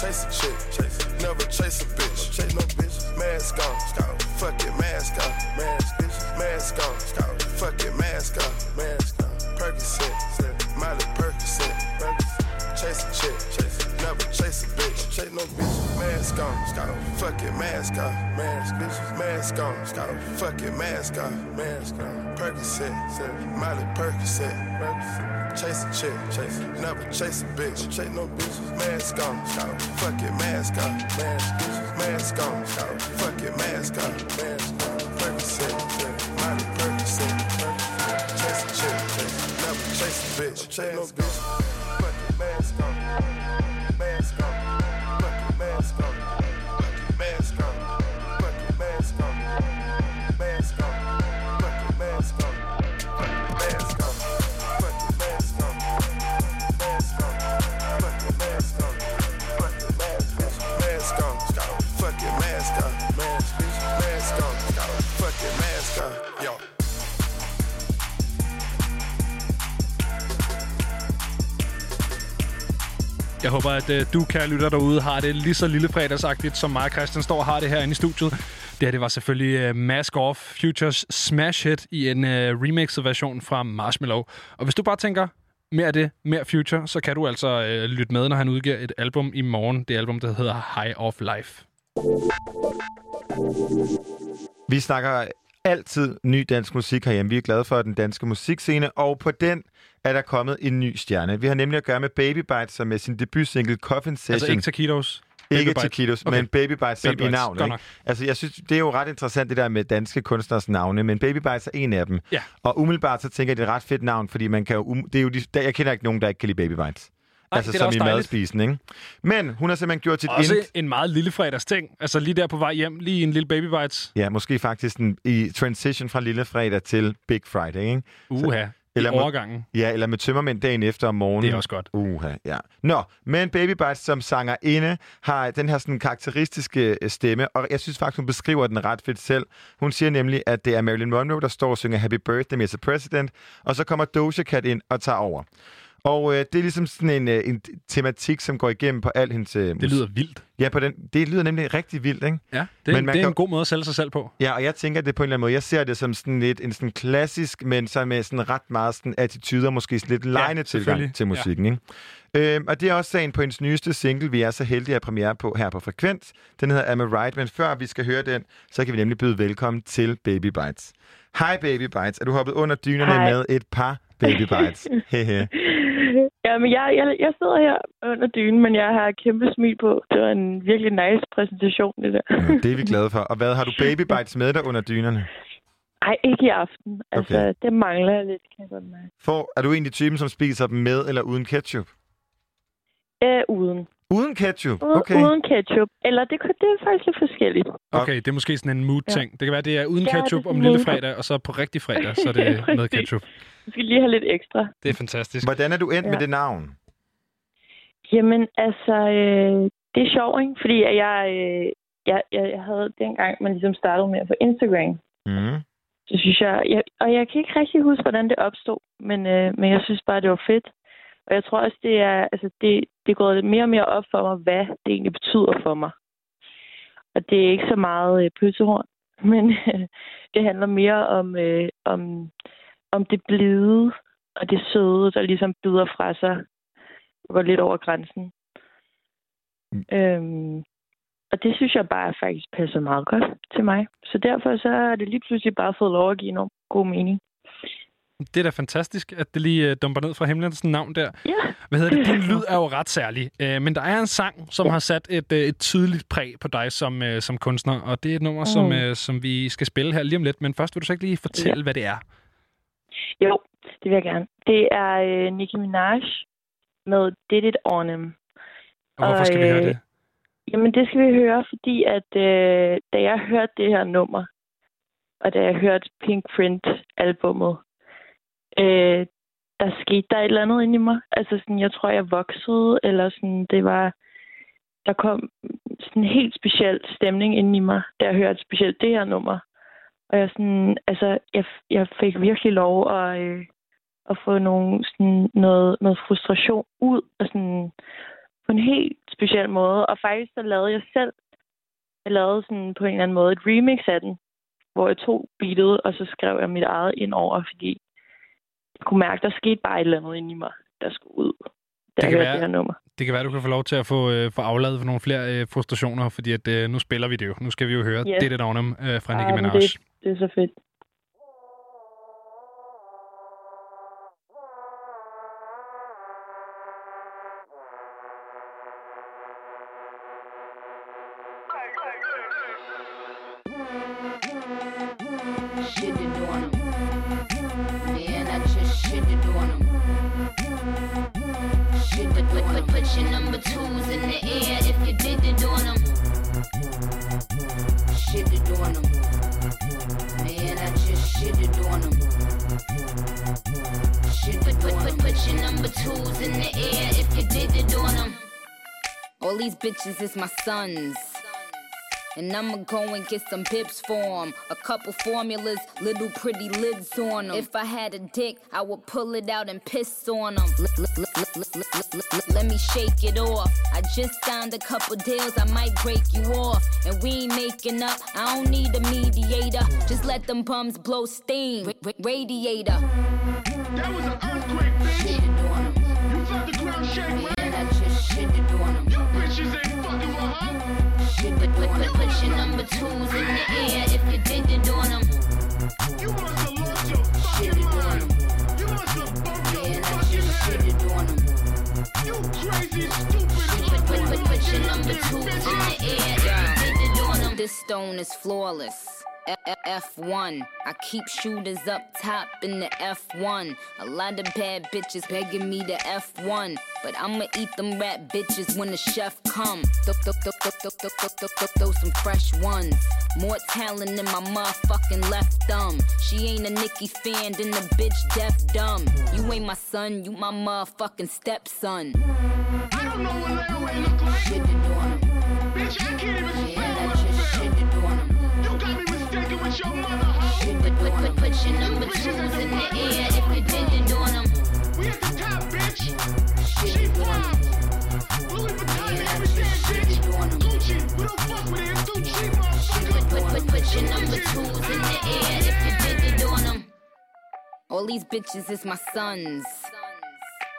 chase a chick, chase never chase a bitch. Chase no bitch. Mask on, fuck it, mask on, mask, mask on. Mask on, scout. Fuck it, mask off, mask on. Percocet, Miley Percocet, chase a chick, chase, never chase a bitch, chase no bitches, mask on, scout. Fuck it, mask off, mask, bitches, on, scout. Fuck it, mask off. Percocet, Miley Percocet, chase a chick, never chase a bitch, chase no bitch. Håber, at øh, du, kære lytter derude, har det lige så lille fredagsagtigt, som mig og Christian står og har det herinde i studiet. Det her, det var selvfølgelig øh, Mask Off Futures Smash Hit i en uh, remixet version fra Marshmallow. Og hvis du bare tænker, mere af det, mere Future, så kan du altså uh, lytte med, når han udgiver et album i morgen. Det album, der hedder High of Life. Vi snakker altid ny dansk musik herhjemme. Vi er glade for den danske musikscene, og på den er der kommet en ny stjerne. Vi har nemlig at gøre med Baby Bites, som med sin debutsingle Coffin Session. Altså ikke Taquitos? Ikke Baby Bites. Taquitos, Okay. men Baby Bites som Baby i navnet. Ikke? Altså, jeg synes, det er jo ret interessant, det der med danske kunstners navne, men Baby Bites er en af dem. Ja. Og umiddelbart så tænker jeg, det er et ret fedt navn, fordi man kan jo, um- det er jo de, jeg kender ikke nogen, der ikke kan lide Baby Bites. Nej, altså er som i madspisen, ikke? Men hun har simpelthen gjort sit Også ind... en meget lille fredags ting. Altså lige der på vej hjem, lige en lille baby bites. Ja, måske faktisk en, i transition fra Lille Fredag til Big Friday, ikke? Uha, i med- overgangen. Ja, eller med tømmermænd dagen efter om morgenen. Det er også godt. Uha, ja. Nå, men Baby Bites som sangerinde har den her sådan karakteristiske øh, stemme, og jeg synes faktisk, hun beskriver den ret fedt selv. Hun siger nemlig, at det er Marilyn Monroe, der står og synger Happy Birthday, Mr. President, og så kommer Doja Cat ind og tager over. Og øh, det er ligesom sådan en, øh, en tematik, som går igennem på al hendes øh, Det lyder vildt. Ja, på den, det lyder nemlig rigtig vildt, ikke? Ja, det, Men man det er kan- en god måde at sælge sig selv på. Ja, og jeg tænker det på en eller anden måde. Jeg ser det som sådan lidt en sådan klassisk, men så med sådan ret meget sådan attitude og måske sådan lidt lejende selvfølgelig. tilgang til musikken. Ikke? Øhm, og det er også sagen på hendes nyeste single, vi er så heldige at premiere på her på Frekvens. Den hedder Am I Right? Men før vi skal høre den, så kan vi nemlig byde velkommen til Baby Bites. Hej Baby Bites. Er du hoppet under dynerne Hej. med et par Baby Bites? Hehe. Ja, men jeg, jeg, jeg sidder her under dynen, men jeg har et kæmpe smil på. Det var en virkelig nice præsentation, det der. Nå, det er vi glade for. Og hvad har du Baby Bites med dig under dynerne? Ej, ikke i aften. Altså, Okay. det mangler jeg lidt, kan jeg godt mærke. For, er du egentlig typen, som spiser dem med eller uden ketchup? Øh, uden. Uden ketchup? Uden, Okay. uden ketchup. Eller det, det er faktisk lidt forskelligt. Okay, det er måske sådan en mood-ting. Det kan være, det er uden Ja, det er ketchup om lille fredag, og så på rigtig fredag, så er det med ketchup. Du skal lige have lidt ekstra. Det er fantastisk. Hvordan er du endt Ja. med det navn? Jamen, altså, øh, det er sjovt, ikke? Fordi at jeg, øh, jeg, jeg, jeg havde dengang, man ligesom startede med at få Instagram, Mm. så synes jeg, jeg, og jeg kan ikke rigtig huske, hvordan det opstod, men, øh, men jeg synes bare, det var fedt. Og jeg tror også, det er, altså det, det er gået mere og mere op for mig, hvad det egentlig betyder for mig. Og det er ikke så meget øh, pølsehorn, men øh, det handler mere om, øh, om, om det blide og det søde, der ligesom byder fra sig går lidt over grænsen. Øhm, og det synes jeg bare faktisk passer meget godt til mig. Så derfor så har det lige pludselig bare fået lov at give enormt god mening. Det er da fantastisk, at det lige øh, dumper ned fra himlen, sådan navn der. Ja. Hvad hedder det? Din lyd er jo ret særlig. Øh, men der er en sang, som har sat et, øh, et tydeligt præg på dig som, øh, som kunstner. Og det er et nummer, som, Mm. øh, som vi skal spille her lige om lidt. Men først vil du så ikke lige fortælle, Ja. hvad det er? Jo, det vil jeg gerne. Det er øh, Nicki Minaj med Did It On Him. Og hvorfor skal vi høre det? Jamen, det skal vi høre, fordi at øh, da jeg hørte det her nummer, og da jeg hørte Pink Print-albummet, øh, der skete der et eller andet inde i mig. Altså, sådan, jeg tror, jeg voksede, eller sådan, det var... Der kom sådan en helt speciel stemning inde i mig, da jeg hørte specielt det her nummer. Og jeg, sådan, altså, jeg, jeg fik virkelig lov at, øh, at få nogle, sådan, noget, noget frustration ud, og sådan, på en helt speciel måde. Og faktisk så lavede jeg selv, jeg lavede sådan på en eller anden måde et remix af den, hvor jeg tog beatet, og så skrev jeg mit eget ind over, fordi jeg kunne mærke, der skete bare et eller andet inde i mig, der skulle ud. jeg kan være- det her nummer. Det kan være, du kan få lov til at få, øh, få afladet for nogle flere øh, frustrationer, fordi at, øh, nu spiller vi det jo. Nu skal vi jo høre Yes. det, det Downham øh, fra Nicki Ah, Minaj. det, det er så fedt. All these bitches is my sons. And I'ma go and get some pips for 'em. A couple formulas, little pretty lids on 'em. If I had a dick, I would pull it out and piss on on 'em. Let me shake it off. I just signed a couple deals, I might break you off. And we ain't making up, I don't need a mediator. Just let them bums blow steam. Ra- ra- radiator. That was an earthquake, bitch. Shitted on him. You felt the ground shake, right? Man, I just shitted on him. Her. Shit, put, put, put, put your number twos in the air if you did it on him. You must have lost your fucking mind. You must have bumped your Man, fucking head. Shitted on him. You crazy, stupid. Put, put, put, put your number twos in the air if you did it on him. This stone is flawless. F1. I keep shooters up top in the F1. A lot of bad bitches begging me to F1. But I'ma eat them rat bitches when the chef come. Throw some fresh ones. More talent than my motherfucking left thumb. She ain't a Nicki fan, then the bitch deaf dumb. You ain't my son, you my motherfucking stepson. I don't know what Larry look like. Bitch, I can't even all these bitches is my sons.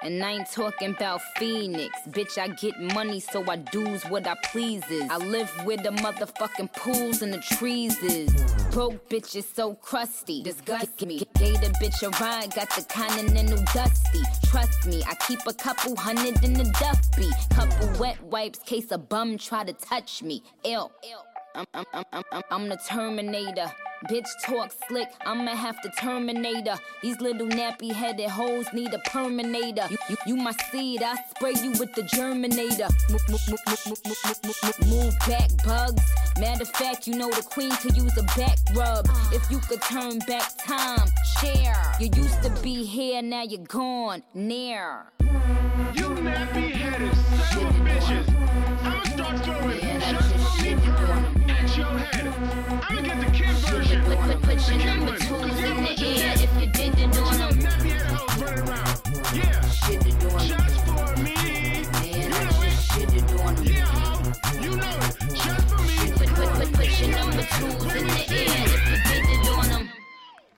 And I ain't talking about Phoenix. Bitch, I get money, so I do's what I pleases. I live where the motherfucking pools and the trees is. Broke bitch is so crusty. Disgust me. The bitch a ride, got the continental dusty. Trust me, I keep a couple hundred in the duffy. Couple wet wipes, case a bum try to touch me. Ill. I'm, I'm, I'm, I'm, I'm the Terminator. Bitch talk slick, I'ma have to terminate her. These little nappy headed hoes need a perminator. You, you, you my seed, I spray you with the germinator. Move back, bugs. Matter of fact, you know the queen to use a back rub. If you could turn back time, share. You used to be here, now you're gone, near. You nappy headed,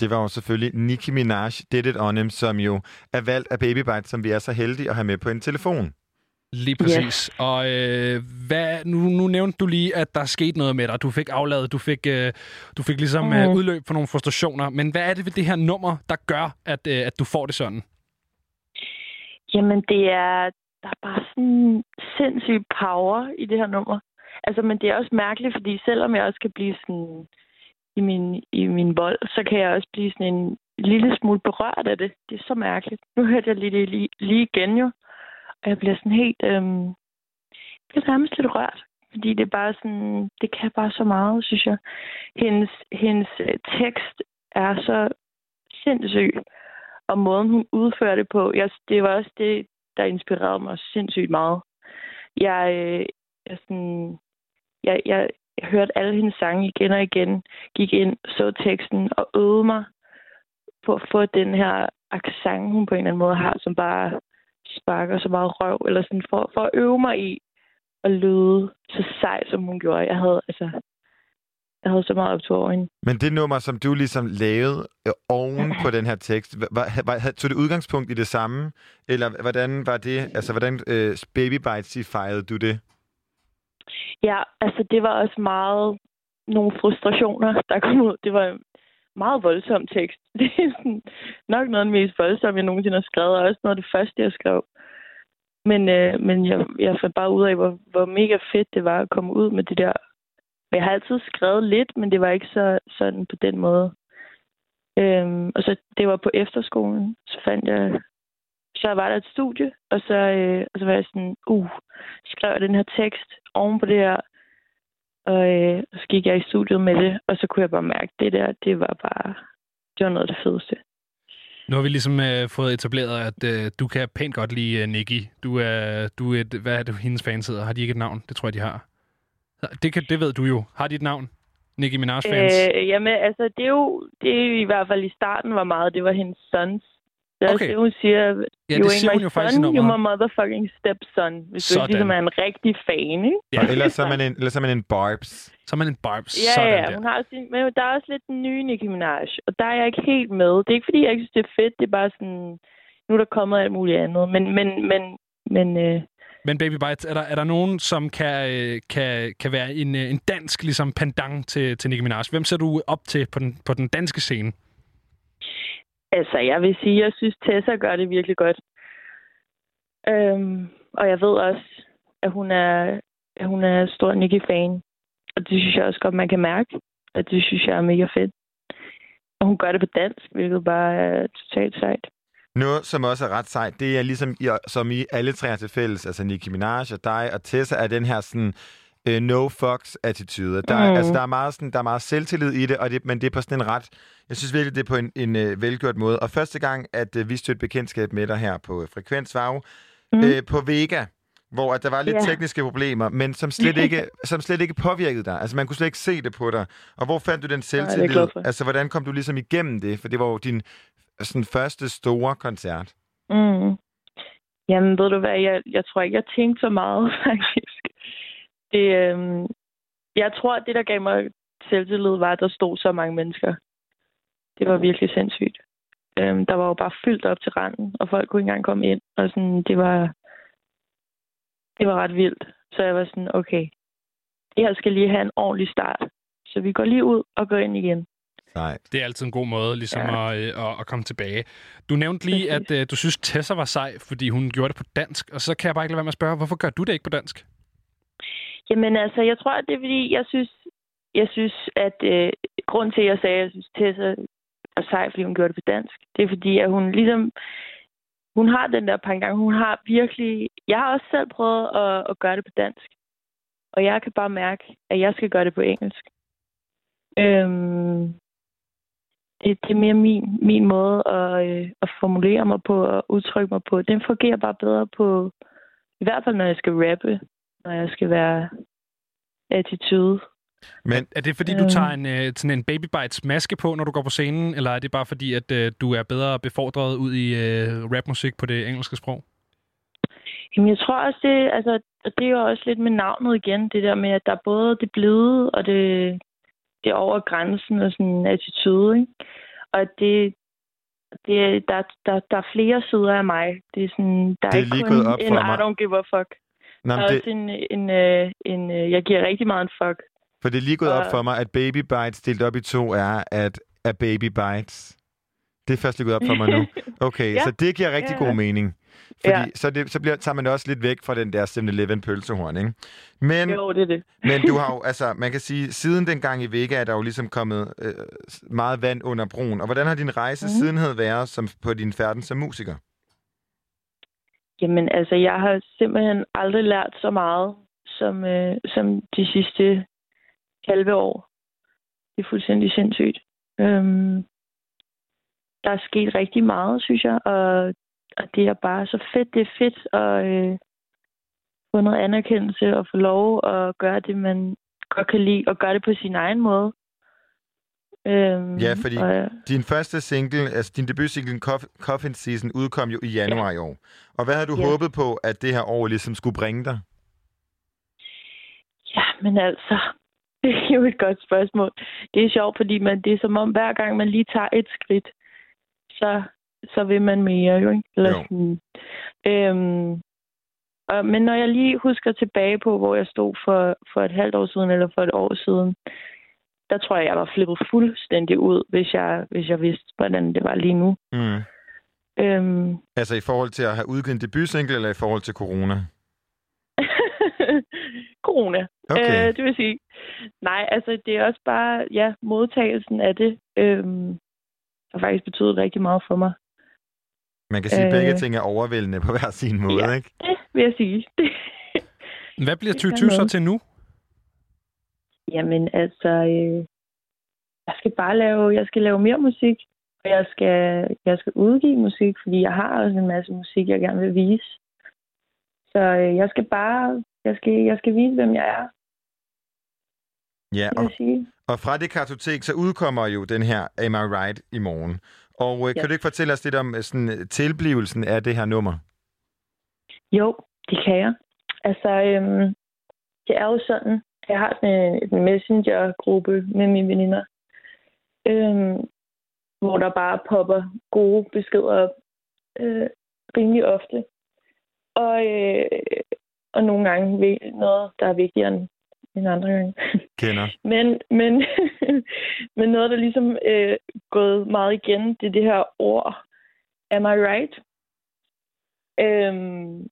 Det var jo selvfølgelig Nicki Minaj, Did It On Him, som jo er valgt af Baby Bite, som vi er så heldige at have med på en telefon. Lige præcis. Yes. Og øh, hvad, nu, nu nævnte du lige, at der skete noget med dig. Du fik afladet, du fik, øh, du fik ligesom øh, udløb for nogle frustrationer. Men hvad er det ved det her nummer, der gør, at, øh, at du får det sådan? Jamen, det er, der er bare sådan sindssyg power i det her nummer. Altså, men det er også mærkeligt, fordi selvom jeg også kan blive sådan i min, i min vold, så kan jeg også blive sådan en lille smule berørt af det. Det er så mærkeligt. Nu hørte jeg lige, det lige, lige igen jo, og jeg bliver sådan helt, øhm, jeg bliver nærmest lidt rørt. Fordi det er bare sådan, det kan bare så meget, synes jeg. Hendes, hendes øh, tekst er så sindssyg og måden, hun udfører det på, jeg, det var også det, der inspirerede mig sindssygt meget. Jeg, øh, jeg, sådan, jeg, jeg, jeg hørte alle hendes sange igen og igen, gik ind, så teksten og øvede mig på at få den her accent, hun på en eller anden måde har, som bare sparker så meget røv, eller sådan for, for at øve mig i at lyde så sej, som hun gjorde. Jeg havde, altså, jeg havde så meget op over hende. Men det nummer, som du ligesom lavede øh, oven på den her tekst, var, var, var, tog det udgangspunkt i det samme? Eller hvordan var det, altså hvordan øh, Baby Bites fejrede du det? Ja, altså det var også meget nogle frustrationer, der kom ud. Det var en meget voldsom tekst. Det er sådan, nok noget af det mest voldsomme, jeg nogensinde har skrevet, og også noget af det første, jeg skrev. Men, øh, men jeg, jeg fandt bare ud af, hvor, hvor mega fedt det var at komme ud med det der. Jeg har altid skrevet lidt, men det var ikke så sådan på den måde. Øhm, og så det var på efterskolen, så fandt jeg, så var der et studie, og så, øh, og så var jeg sådan, uh, skrev jeg den her tekst oven på det her, og øh, så gik jeg i studiet med det, og så kunne jeg bare mærke, det der, det var bare, det var noget af det fedeste. Nu har vi ligesom øh, fået etableret, at øh, du kan pænt godt lide øh, Nicki. Du er, du er et, hvad er det, hendes fans hedder? Har de ikke et navn? Det tror jeg, de har. Det, kan, det ved du jo. Har de et navn? Nicki Minaj-fans? Øh, jamen, altså, det er jo, det er jo i hvert fald i starten var meget, det var hendes sons. Det er Okay. det, hun siger, Ja, you det ain't siger hun my jo faktisk i son, you my motherfucking stepson. Hvis du Sådan. ligesom er en rigtig fan, ikke? Ja. Og ellers så er man en, ellers så er man en Barbs. Så er man en Barbs. Ja, ja, hun har sin, men der er også lidt den nye Nicki Minaj, og der er jeg ikke helt med. Det er ikke, fordi jeg ikke synes, det er fedt, det er bare sådan, nu er der kommet alt muligt andet. Men, men, men, men øh, Men Baby Bites, er der, er der nogen, som kan, øh, kan, kan være en, øh, en dansk ligesom pendant til, til Nicki Minaj? Hvem ser du op til på den, på den danske scene? Altså, jeg vil sige, jeg synes, Tessa gør det virkelig godt. Øhm, og jeg ved også, at hun er, at hun er stor Nicki-fan. Og det synes jeg også godt, man kan mærke. Og det synes jeg er mega fedt. Og hun gør det på dansk, hvilket bare er totalt sejt. Noget, som også er ret sejt, det er ligesom, i, som i alle tre er til fælles, altså Nicki Minaj og dig og Tessa, er den her sådan uh, no fucks attitude. Der, mm. Altså, der, er meget sådan, der er meget selvtillid i det, og det, men det er på sådan en ret, jeg synes virkelig, det er på en, en uh, velgjort måde. Og første gang, at uh, vi stødte bekendtskab med dig her på uh, Frekvens, jo mm. uh, på Vega, hvor at der var lidt Ja. tekniske problemer, men som slet, ikke, som slet ikke påvirkede dig. Altså, man kunne slet ikke se det på dig. Og hvor fandt du den selvtillid? for. altså, hvordan kom du ligesom igennem det? For det var jo din sådan, første store koncert. Mm. Jamen, ved du hvad, jeg, jeg tror ikke, jeg tænkte så meget, faktisk. Det, øhm, jeg tror, at det, der gav mig selvtillid, var, at der stod så mange mennesker. Det var virkelig sindssygt. Øhm, der var jo bare fyldt op til randen, og folk kunne ikke engang komme ind. Og sådan, det var, det var ret vildt. Så jeg var sådan, okay, det her skal lige have en ordentlig start. Så vi går lige ud og går ind igen. Nej. Det er altid en god måde ligesom ja. at, øh, at, at komme tilbage. Du nævnte lige, at øh, du synes, Tessa var sej, fordi hun gjorde det på dansk. Og så kan jeg bare ikke lade være med at spørge, hvorfor gør du det ikke på dansk? Jamen altså, jeg tror, at det er fordi, jeg synes, jeg synes at øh, grund til, at jeg sagde, at jeg synes, Tessa er sej, fordi hun gjorde det på dansk, det er fordi, at hun ligesom, hun har den der pangdang, hun har virkelig, jeg har også selv prøvet at, at gøre det på dansk, og jeg kan bare mærke, at jeg skal gøre det på engelsk. Øhm, det, det er mere min, min måde at, øh, at formulere mig på og udtrykke mig på. Den fungerer bare bedre på, i hvert fald når jeg skal rappe, når jeg skal være attitude. Men er det fordi, du Øhm. tager en, øh, sådan en Baby Bites maske på, når du går på scenen? Eller er det bare fordi, at øh, du er bedre befordret ud i øh, rapmusik på det engelske sprog? Jamen, jeg tror også, det, altså, og det er jo også lidt med navnet igen, det der med, at der er både det blide og det, det er over grænsen og sådan en attitude, ikke? Og det, det, der, der, der er flere sider af mig. Det er sådan, der Det er ikke lige kun en for I don't give a fuck. Nå, men er det- også en, en, øh, en, øh, jeg giver rigtig meget en fuck. For det er lige gået op Og- for mig, at Baby Bites delt op i to er, at er Baby Bites. Det er først lige gået op for mig nu. Okay, Ja. så det giver rigtig Ja. god mening. Fordi Ja. så, det, så bliver, tager man også lidt væk fra den der 7-Eleven pølsehorn, ikke? Men, Jo, det er det. men du har jo, altså, man kan sige, siden den gang i Vega er der jo ligesom kommet øh, meget vand under broen. Og hvordan har din rejse mm. sidenhed været som, på din færden som musiker? Jamen, altså, jeg har simpelthen aldrig lært så meget som, øh, som de sidste halve år. Det er fuldstændig sindssygt. Øhm, der er sket rigtig meget, synes jeg, og, og det er bare så fedt. Det er fedt at øh, få noget anerkendelse og få lov at gøre det, man godt kan lide, og gøre det på sin egen måde. Øhm, Ja, fordi og, din første single, altså din debutsingle Coff- Coffin Season, udkom jo i januar i år. Og hvad havde du Ja. håbet på, at det her år ligesom skulle bringe dig? Ja, men altså, jo et godt spørgsmål. Det er sjovt, fordi man, det er som om, hver gang man lige tager et skridt, så, så vil man mere, jo ikke? Eller Jo. Sådan. Øhm, og, men når jeg lige husker tilbage på, hvor jeg stod for, for et halvt år siden, eller for et år siden, der tror jeg, jeg var flippet fuldstændig ud, hvis jeg, hvis jeg vidste, hvordan det var lige nu. Mm. Øhm, Altså i forhold til at have udgivet en debutsingle, eller i forhold til corona? corona. Okay. Øh, det vil sige, nej, altså det er også bare, ja, modtagelsen af det øhm, har faktisk betydet rigtig meget for mig. Man kan sige, at Øh. begge ting er overvældende på hver sin måde, Ja. ikke? Det vil jeg sige. Hvad bliver Det kan 2020 så til nu? Jamen altså, øh, jeg skal bare lave, jeg skal lave mere musik, og jeg skal, jeg skal udgive musik, fordi jeg har også en masse musik, jeg gerne vil vise. Så øh, jeg skal bare, jeg skal, jeg skal vise, hvem jeg er, Ja, og, og fra det kartotek, så udkommer jo den her Am I Right i morgen. Og øh, kan Ja. du ikke fortælle os lidt om øh, sådan, øh, tilblivelsen af det her nummer? Jo, det kan jeg. Altså, øhm, det er jo sådan, jeg har sådan en, en messenger-gruppe med mine veninder, øhm, hvor der bare popper gode beskeder op øh, rimelig ofte. Og, øh, og nogle gange vi- noget, der er vigtigere end, end andre gange. Kender. Men, men, men noget, der ligesom øh, gået meget igen, det er det her ord, am I right? Øhm,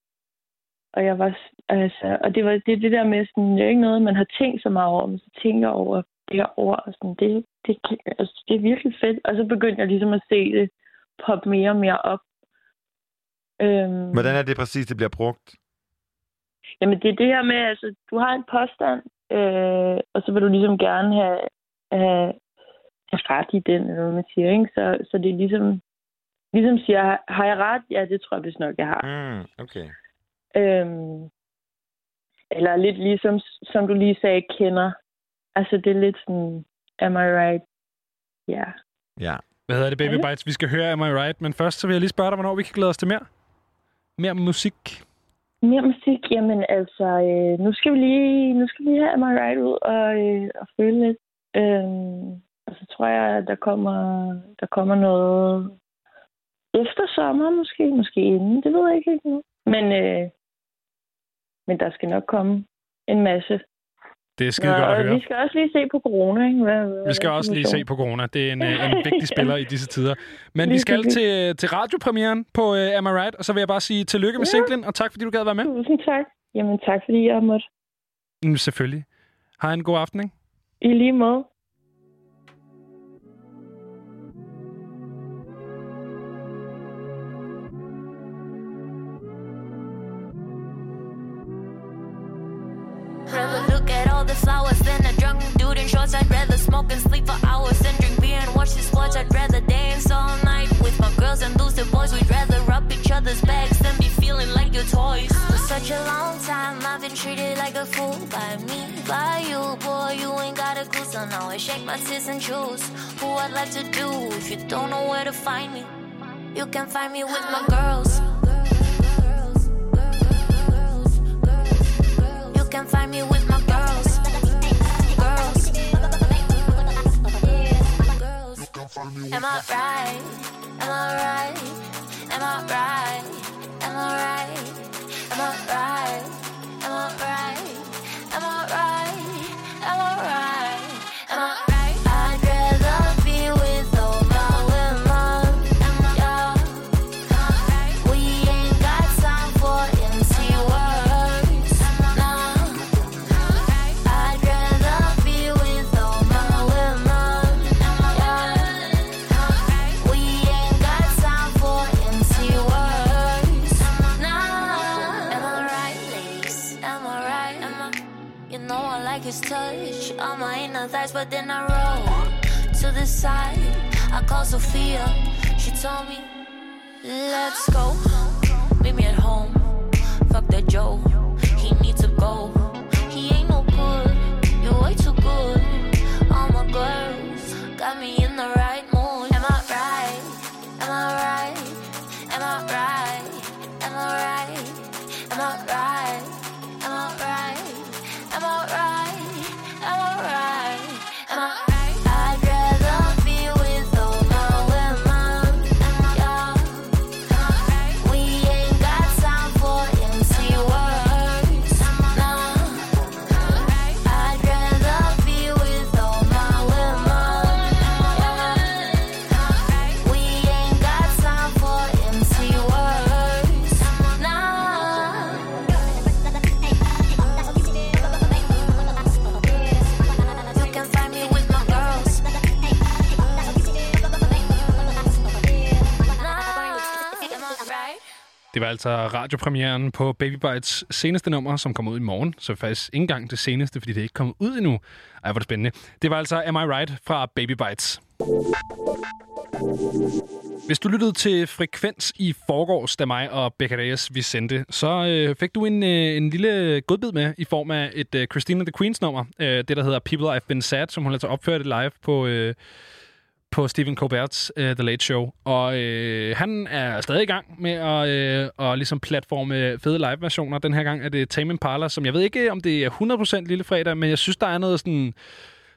og jeg var, altså, og det var det, det der med sådan, det er ikke noget, man har tænkt så meget over, men så tænker over det her ord, og sådan, det, det, altså, det er virkelig fedt. Og så begyndte jeg ligesom at se det poppe mere og mere op. Øhm, Hvordan er det præcis, det bliver brugt? Jamen, det er det her med, altså, du har en påstand, øh, og så vil du ligesom gerne have, have, have ret i den, eller hvad man siger, ikke? Så, så det er ligesom, ligesom siger, har jeg ret? Ja, det tror jeg vist nok, jeg har. Mm, okay. Øhm, eller lidt ligesom, som du lige sagde, kender. Altså, det er lidt sådan, am I right? Ja. Ja. Hvad hedder det, Baby Ja. Bites? Vi skal høre Am I Right, men først så vil jeg lige spørge dig, hvornår vi kan glæde os til mere? Mere musik. Mere musik, jamen altså, øh, nu skal vi lige, nu skal vi lige have Am I Right ud og, øh, og føle lidt. Øhm, og så tror jeg, at der kommer, der kommer noget efter sommer måske, måske inden, det ved jeg ikke helt nu. Men, øh, men der skal nok komme en masse. Det er skide Nå, godt at høre. vi skal også lige se på corona, ikke? Hvad, hvad Vi skal også lige se på corona. Det er en, øh, en vigtig spiller i disse tider. Men vi Lige skal præcis. til, til radiopremieren på uh, Am I Right, og så vil jeg bare sige tillykke med Ja. singlen, og tak fordi du gad være med. Tusind tak. Jamen tak, fordi jeg måtte. Mm, selvfølgelig. Har en god aften, ikke? I lige måde. Smoke and sleep for hours than drink beer and watch the sports. I'd rather dance all night with my girls and lose the boys. We'd rather rub each other's backs than be feeling like your toys. For such a long time, I've been treated like a fool by me, by you, boy. You ain't got a clue, so now I shake my tits and choose who I'd like to do. If you don't know where to find me, you can find me with my girls. You can find me with my. Girls. Am I right? Am I right? Am I right? Am I right? Am I right? Am I right? Am I right? Am I right? Am I right? thighs, but then I roll to the side. I call Sophia, she told me, let's go. Meet me at home. Fuck that Joe, he needs to go. He ain't no good, you're way too good. All my girls got me in the right mood. Am I right? Am I right? Am I right? Am I right? Am I right? Am I right? am I? Det var altså radiopremieren på Baby Bites seneste nummer, som kom ud i morgen. Så faktisk ikke engang det seneste, fordi det er ikke kommet ud endnu. Ej, hvor det spændende. Det var altså Am I Right fra Baby Bites. Hvis du lyttede til Frekvens i forgårs, da mig og Becca vi sendte, så øh, fik du en, øh, en lille godbid med i form af et øh, Christina the Queens nummer. Øh, det, der hedder People I've Been Sad, som hun altså opførte live på... Øh, på Stephen Colbert's uh, The Late Show. Og øh, han er stadig i gang med at øh, og ligesom platforme fede live-versioner. Den her gang er det Tame Impala, som jeg ved ikke, om det er 100% Lille Fredag, men jeg synes, der er noget sådan,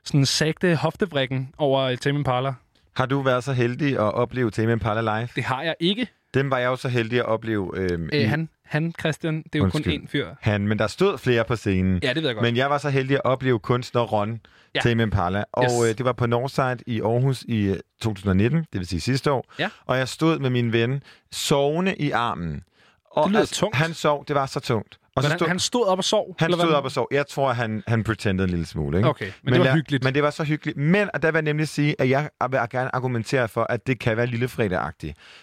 sådan sagte hoftevrikken over Tame Impala. Har du været så heldig at opleve Tame Impala live? Det har jeg ikke. Dem var jeg jo så heldig at opleve. I- Øh, han, han, Christian, det er jo Undskyld. kun én fyr. Han, men der stod flere på scenen. Ja, det ved jeg godt. Men jeg var så heldig at opleve kunstner Ron Ja. Tame Impala. Og Yes. øh, det var på Northside i Aarhus i øh, 2019, det vil sige sidste år. Ja. Og jeg stod med min ven sovende i armen. Og Det lyder altså, tungt. Han sov, det var så tungt. Og så stod, han stod op og sov? Han eller hvad? stod op og sov. Jeg tror, han, han pretendede en lille smule. Ikke? Okay, men det var jeg, hyggeligt. Men det var så hyggeligt. Men og der vil jeg nemlig sige, at jeg vil gerne argumentere for, at det kan være lille fredag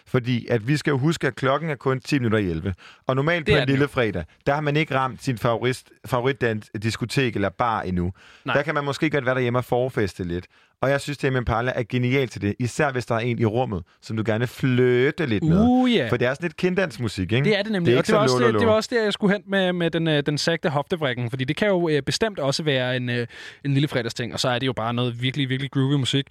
Fordi at vi skal jo huske, at klokken er kun 10 minutter i 11. Og normalt Det på en den lille jo. fredag, der har man ikke ramt sin favorit, favoritdans, diskotek eller bar endnu. Nej. Der kan man måske godt være derhjemme og forfeste lidt. Og jeg synes, at Impala er genial til det. Især hvis der er en i rummet, som du gerne fløte lidt med. Uh, ja. For det er sådan lidt kinddansmusik, ikke? Det er det nemlig. Det er og det var, så også, lo, det, lo, det lo. var også der, jeg skulle hen med, med den, øh, den sagte hoftevrikken, fordi det kan jo øh, bestemt også være en, øh, en lille fredagsting, og så er det jo bare noget virkelig, virkelig groovy musik.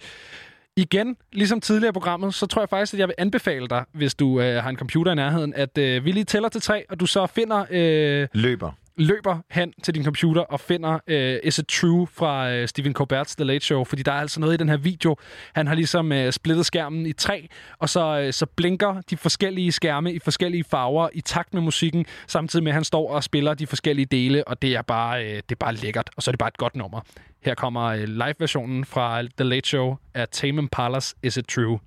Igen, ligesom tidligere i programmet, så tror jeg faktisk, at jeg vil anbefale dig, hvis du øh, har en computer i nærheden, at øh, vi lige tæller til tre, og du så finder... Øh, Løber løber hen til din computer og finder øh, Is It True fra øh, Stephen Colbert's The Late Show, fordi der er altså noget i den her video. Han har ligesom øh, splittet skærmen i tre, og så, øh, så blinker de forskellige skærme i forskellige farver i takt med musikken, samtidig med at han står og spiller de forskellige dele, og det er bare, øh, det er bare lækkert, og så er det bare et godt nummer. Her kommer øh, live-versionen fra The Late Show af Tame Impala's Is It True.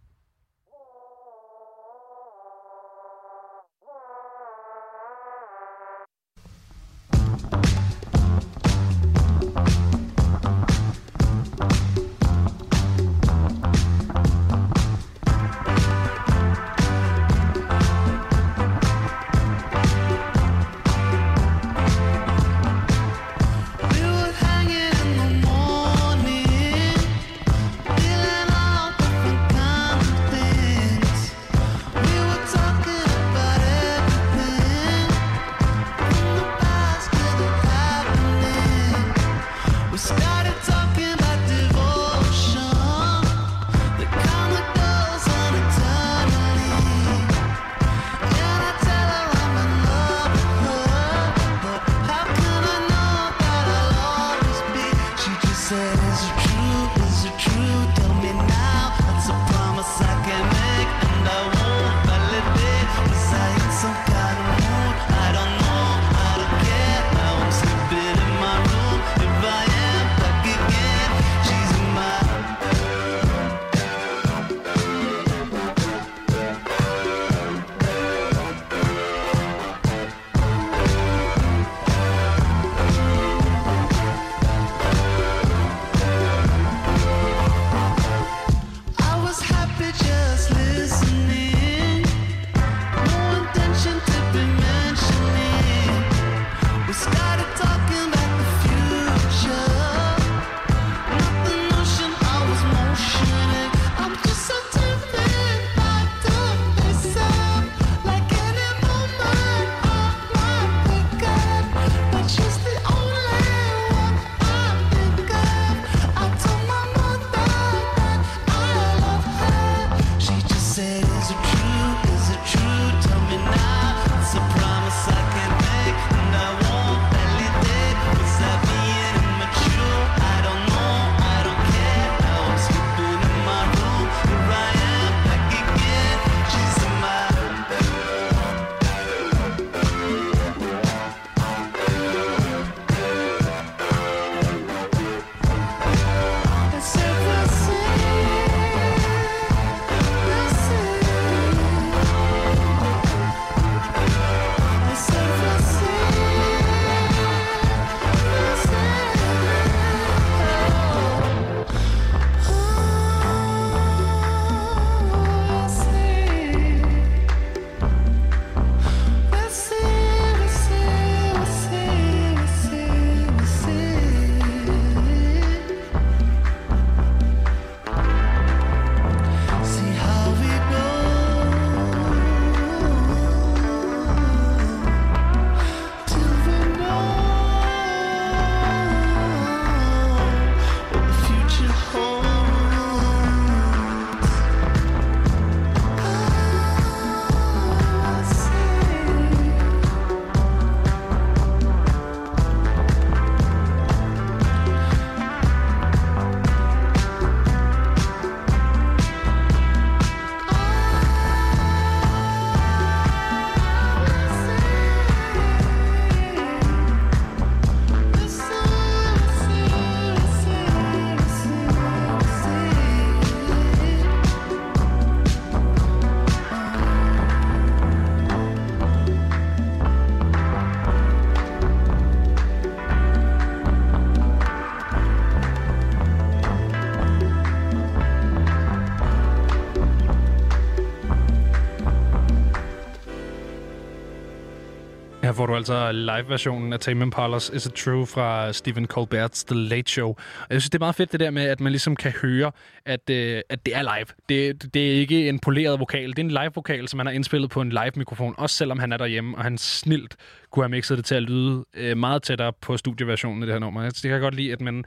Altså live-versionen af Tame Impala's Is It True fra Stephen Colbert's The Late Show. Og jeg synes, det er meget fedt det der med, at man ligesom kan høre, at, øh, at det er live. Det, det er ikke en poleret vokal. Det er en live-vokal, som han har indspillet på en live-mikrofon, også selvom han er derhjemme, og han snilt kunne have mixet det til at lyde øh, meget tættere på studieversionen af det her nummer. Jeg, det kan jeg godt lide, at man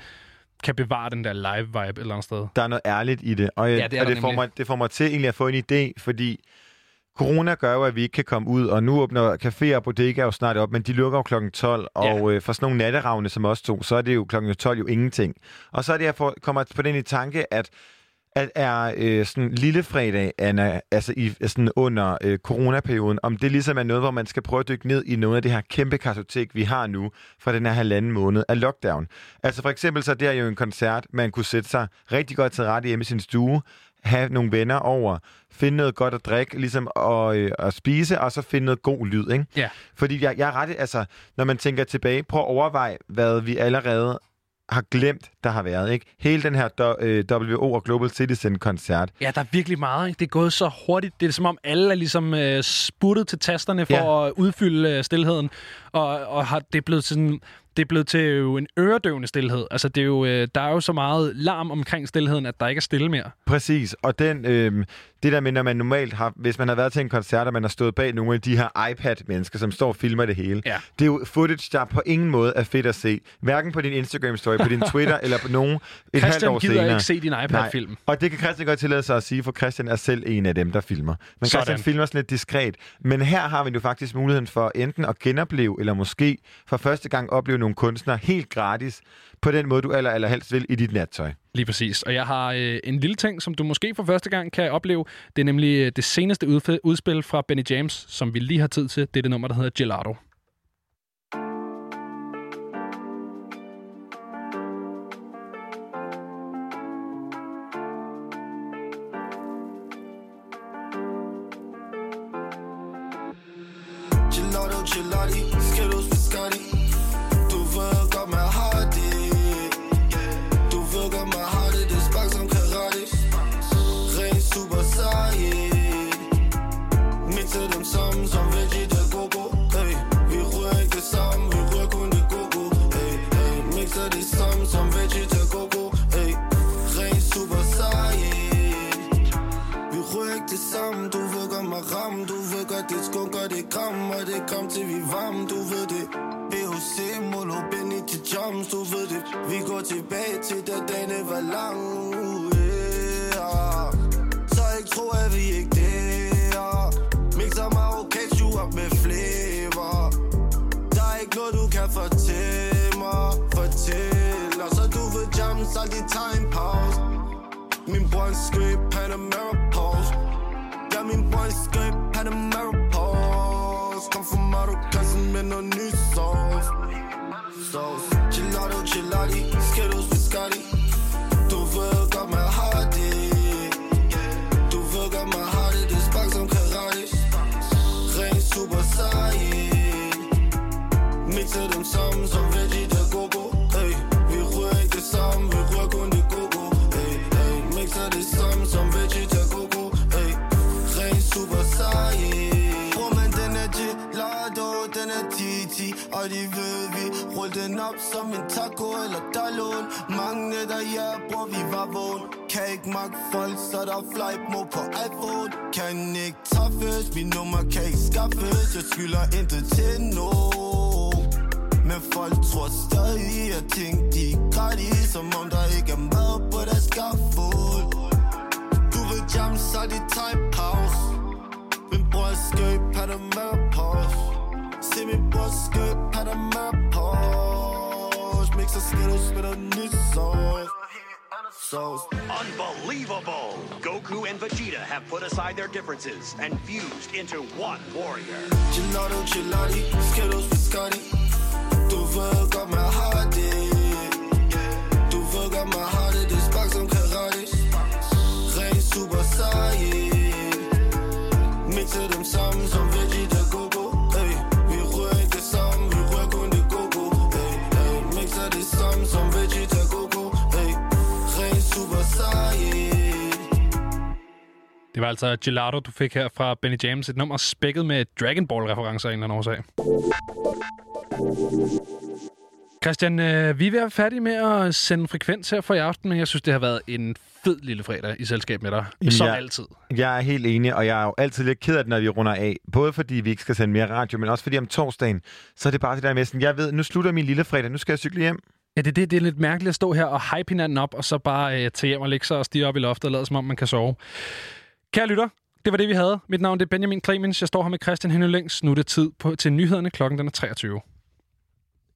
kan bevare den der live-vibe et eller andet sted. Der er noget ærligt i det, og, Ja, ja, det og det, får mig, det får mig til egentlig at få en idé, fordi corona gør jo, at vi ikke kan komme ud, og nu åbner caféer og bodegaer jo snart op, men de lukker jo klokken 12, og øh, for sådan nogle natteravne som os to, så er det jo klokken 12 jo ingenting. Og så er det, jeg får, kommer på den i tanke, at at er øh, sådan lille fredag, Anna, altså i, sådan under øh, coronaperioden, om det ligesom er noget, hvor man skal prøve at dykke ned i noget af det her kæmpe kartotek, vi har nu fra den her halvanden måned af lockdown. Altså for eksempel så er her jo en koncert, man kunne sætte sig rigtig godt til rette hjemme i sin stue, have nogle venner over, finde noget godt at drikke, ligesom og, øh, at spise, og så finde noget god lyd, ikke? Ja. Fordi jeg, jeg er ret, altså, når man tænker tilbage, prøv at overveje, hvad vi allerede har glemt, der har været, ikke? Hele den her do- øh, og Global Citizen-koncert. Ja, der er virkelig meget. Ikke? Det er gået så hurtigt. Det er som om alle er ligesom øh, sputtet til tasterne for ja. at udfylde øh, stillheden. Og, og har, det er blevet sådan... Det er blevet til jo en øredøvende stillhed. Altså, det er jo, øh, der er jo så meget larm omkring stillheden, at der ikke er stille mere. Præcis, og den, øh, det der med, når man normalt har, hvis man har været til en koncert, og man har stået bag nogle af de her iPad-mennesker, som står og filmer det hele, ja. det er jo footage, der på ingen måde er fedt at se. Hverken på din Instagram-story, på din Twitter, eller på nogen et halvt Christian år gider senere. ikke se din iPad-film. Nej, Og det kan Christian godt tillade sig at sige, for Christian er selv en af dem, der filmer. Men Christian Sådan. filmer sådan lidt diskret. Men her har vi jo faktisk muligheden for enten at genopleve, eller måske for første gang opleve nogle kunstnere helt gratis, på den måde, du aller, aller helst vil i dit nattøj. Lige præcis. Og jeg har øh, en lille ting, som du måske for første gang kan opleve. Det er nemlig øh, det seneste udf- udspil fra Benny James, som vi lige har tid til. Det er det nummer, der hedder Gelato. Gelato, gelati, Skittles, biscotti og det kom, Og det kom til vi varm, du ved det. BHC, Molo, Benny til jams, du ved det. Vi går tilbage til da dagene var lang yeah. Så ikke tro at vi ikke der Mixer mig ketchup op med flavor. Der er ikke noget du kan fortælle mig Fortæl Og så du ved jams, aldrig tager en pause. Min bror en skøb, Panamera pause. Ja, min bror en skøb, Panamera pose Kom for mig, du kassen med noget ny sauce. Sauce. Gelato, gelati, Skittles, biscotti. Du ved godt, man har det Du ved godt, man har det Det spark som karate. Ren super mix Mixer dem sammen som rull den op som en taco eller dalon Mange nætter, ja, bror, vi var vågen Kan ikke magt folk, så der flight mod på iPhone. Kan ikke træffes, min nummer kan ikke skaffes. Jeg skylder intet til nogen. Men folk tror stadig, at ting de er gratis. Som om der ikke er mad på deres skaffel Du vil jam, så det time pause Min bror er skøb, han er med pause Se min bror skøb, Panama pause Mixer skittles med noget nyt sauce. Sauce. Unbelievable! Goku and Vegeta have put aside their differences and fused into one warrior. Gelato, gelati, Skittles, biscotti Du ved godt, man har det Du ved godt, man har det Det spark som karate. Ren super sejt Mixer dem sammen Det var altså Gelato, du fik her fra Benny James. Et nummer spækket med Dragon Ball-referencer af en eller anden årsag. Christian, øh, vi er ved at være færdige med at sende frekvens her for i aften, men jeg synes, det har været en fed lille fredag i selskab med dig. Som jeg, altid. Jeg er helt enig, og jeg er jo altid lidt ked af det, når vi runder af. Både fordi vi ikke skal sende mere radio, men også fordi om torsdagen, så er det bare det der med sådan, jeg ved, nu slutter min lille fredag, nu skal jeg cykle hjem. Ja, det, er det, det er lidt mærkeligt at stå her og hype hinanden op, og så bare øh, tage hjem og lægge sig og stige op i loftet og lade som om, man kan sove. Kære lytter, det var det, vi havde. Mit navn det er Benjamin Clemens. Jeg står her med Christian Henning Længs. Nu er det tid på, til nyhederne. Klokken den er 23.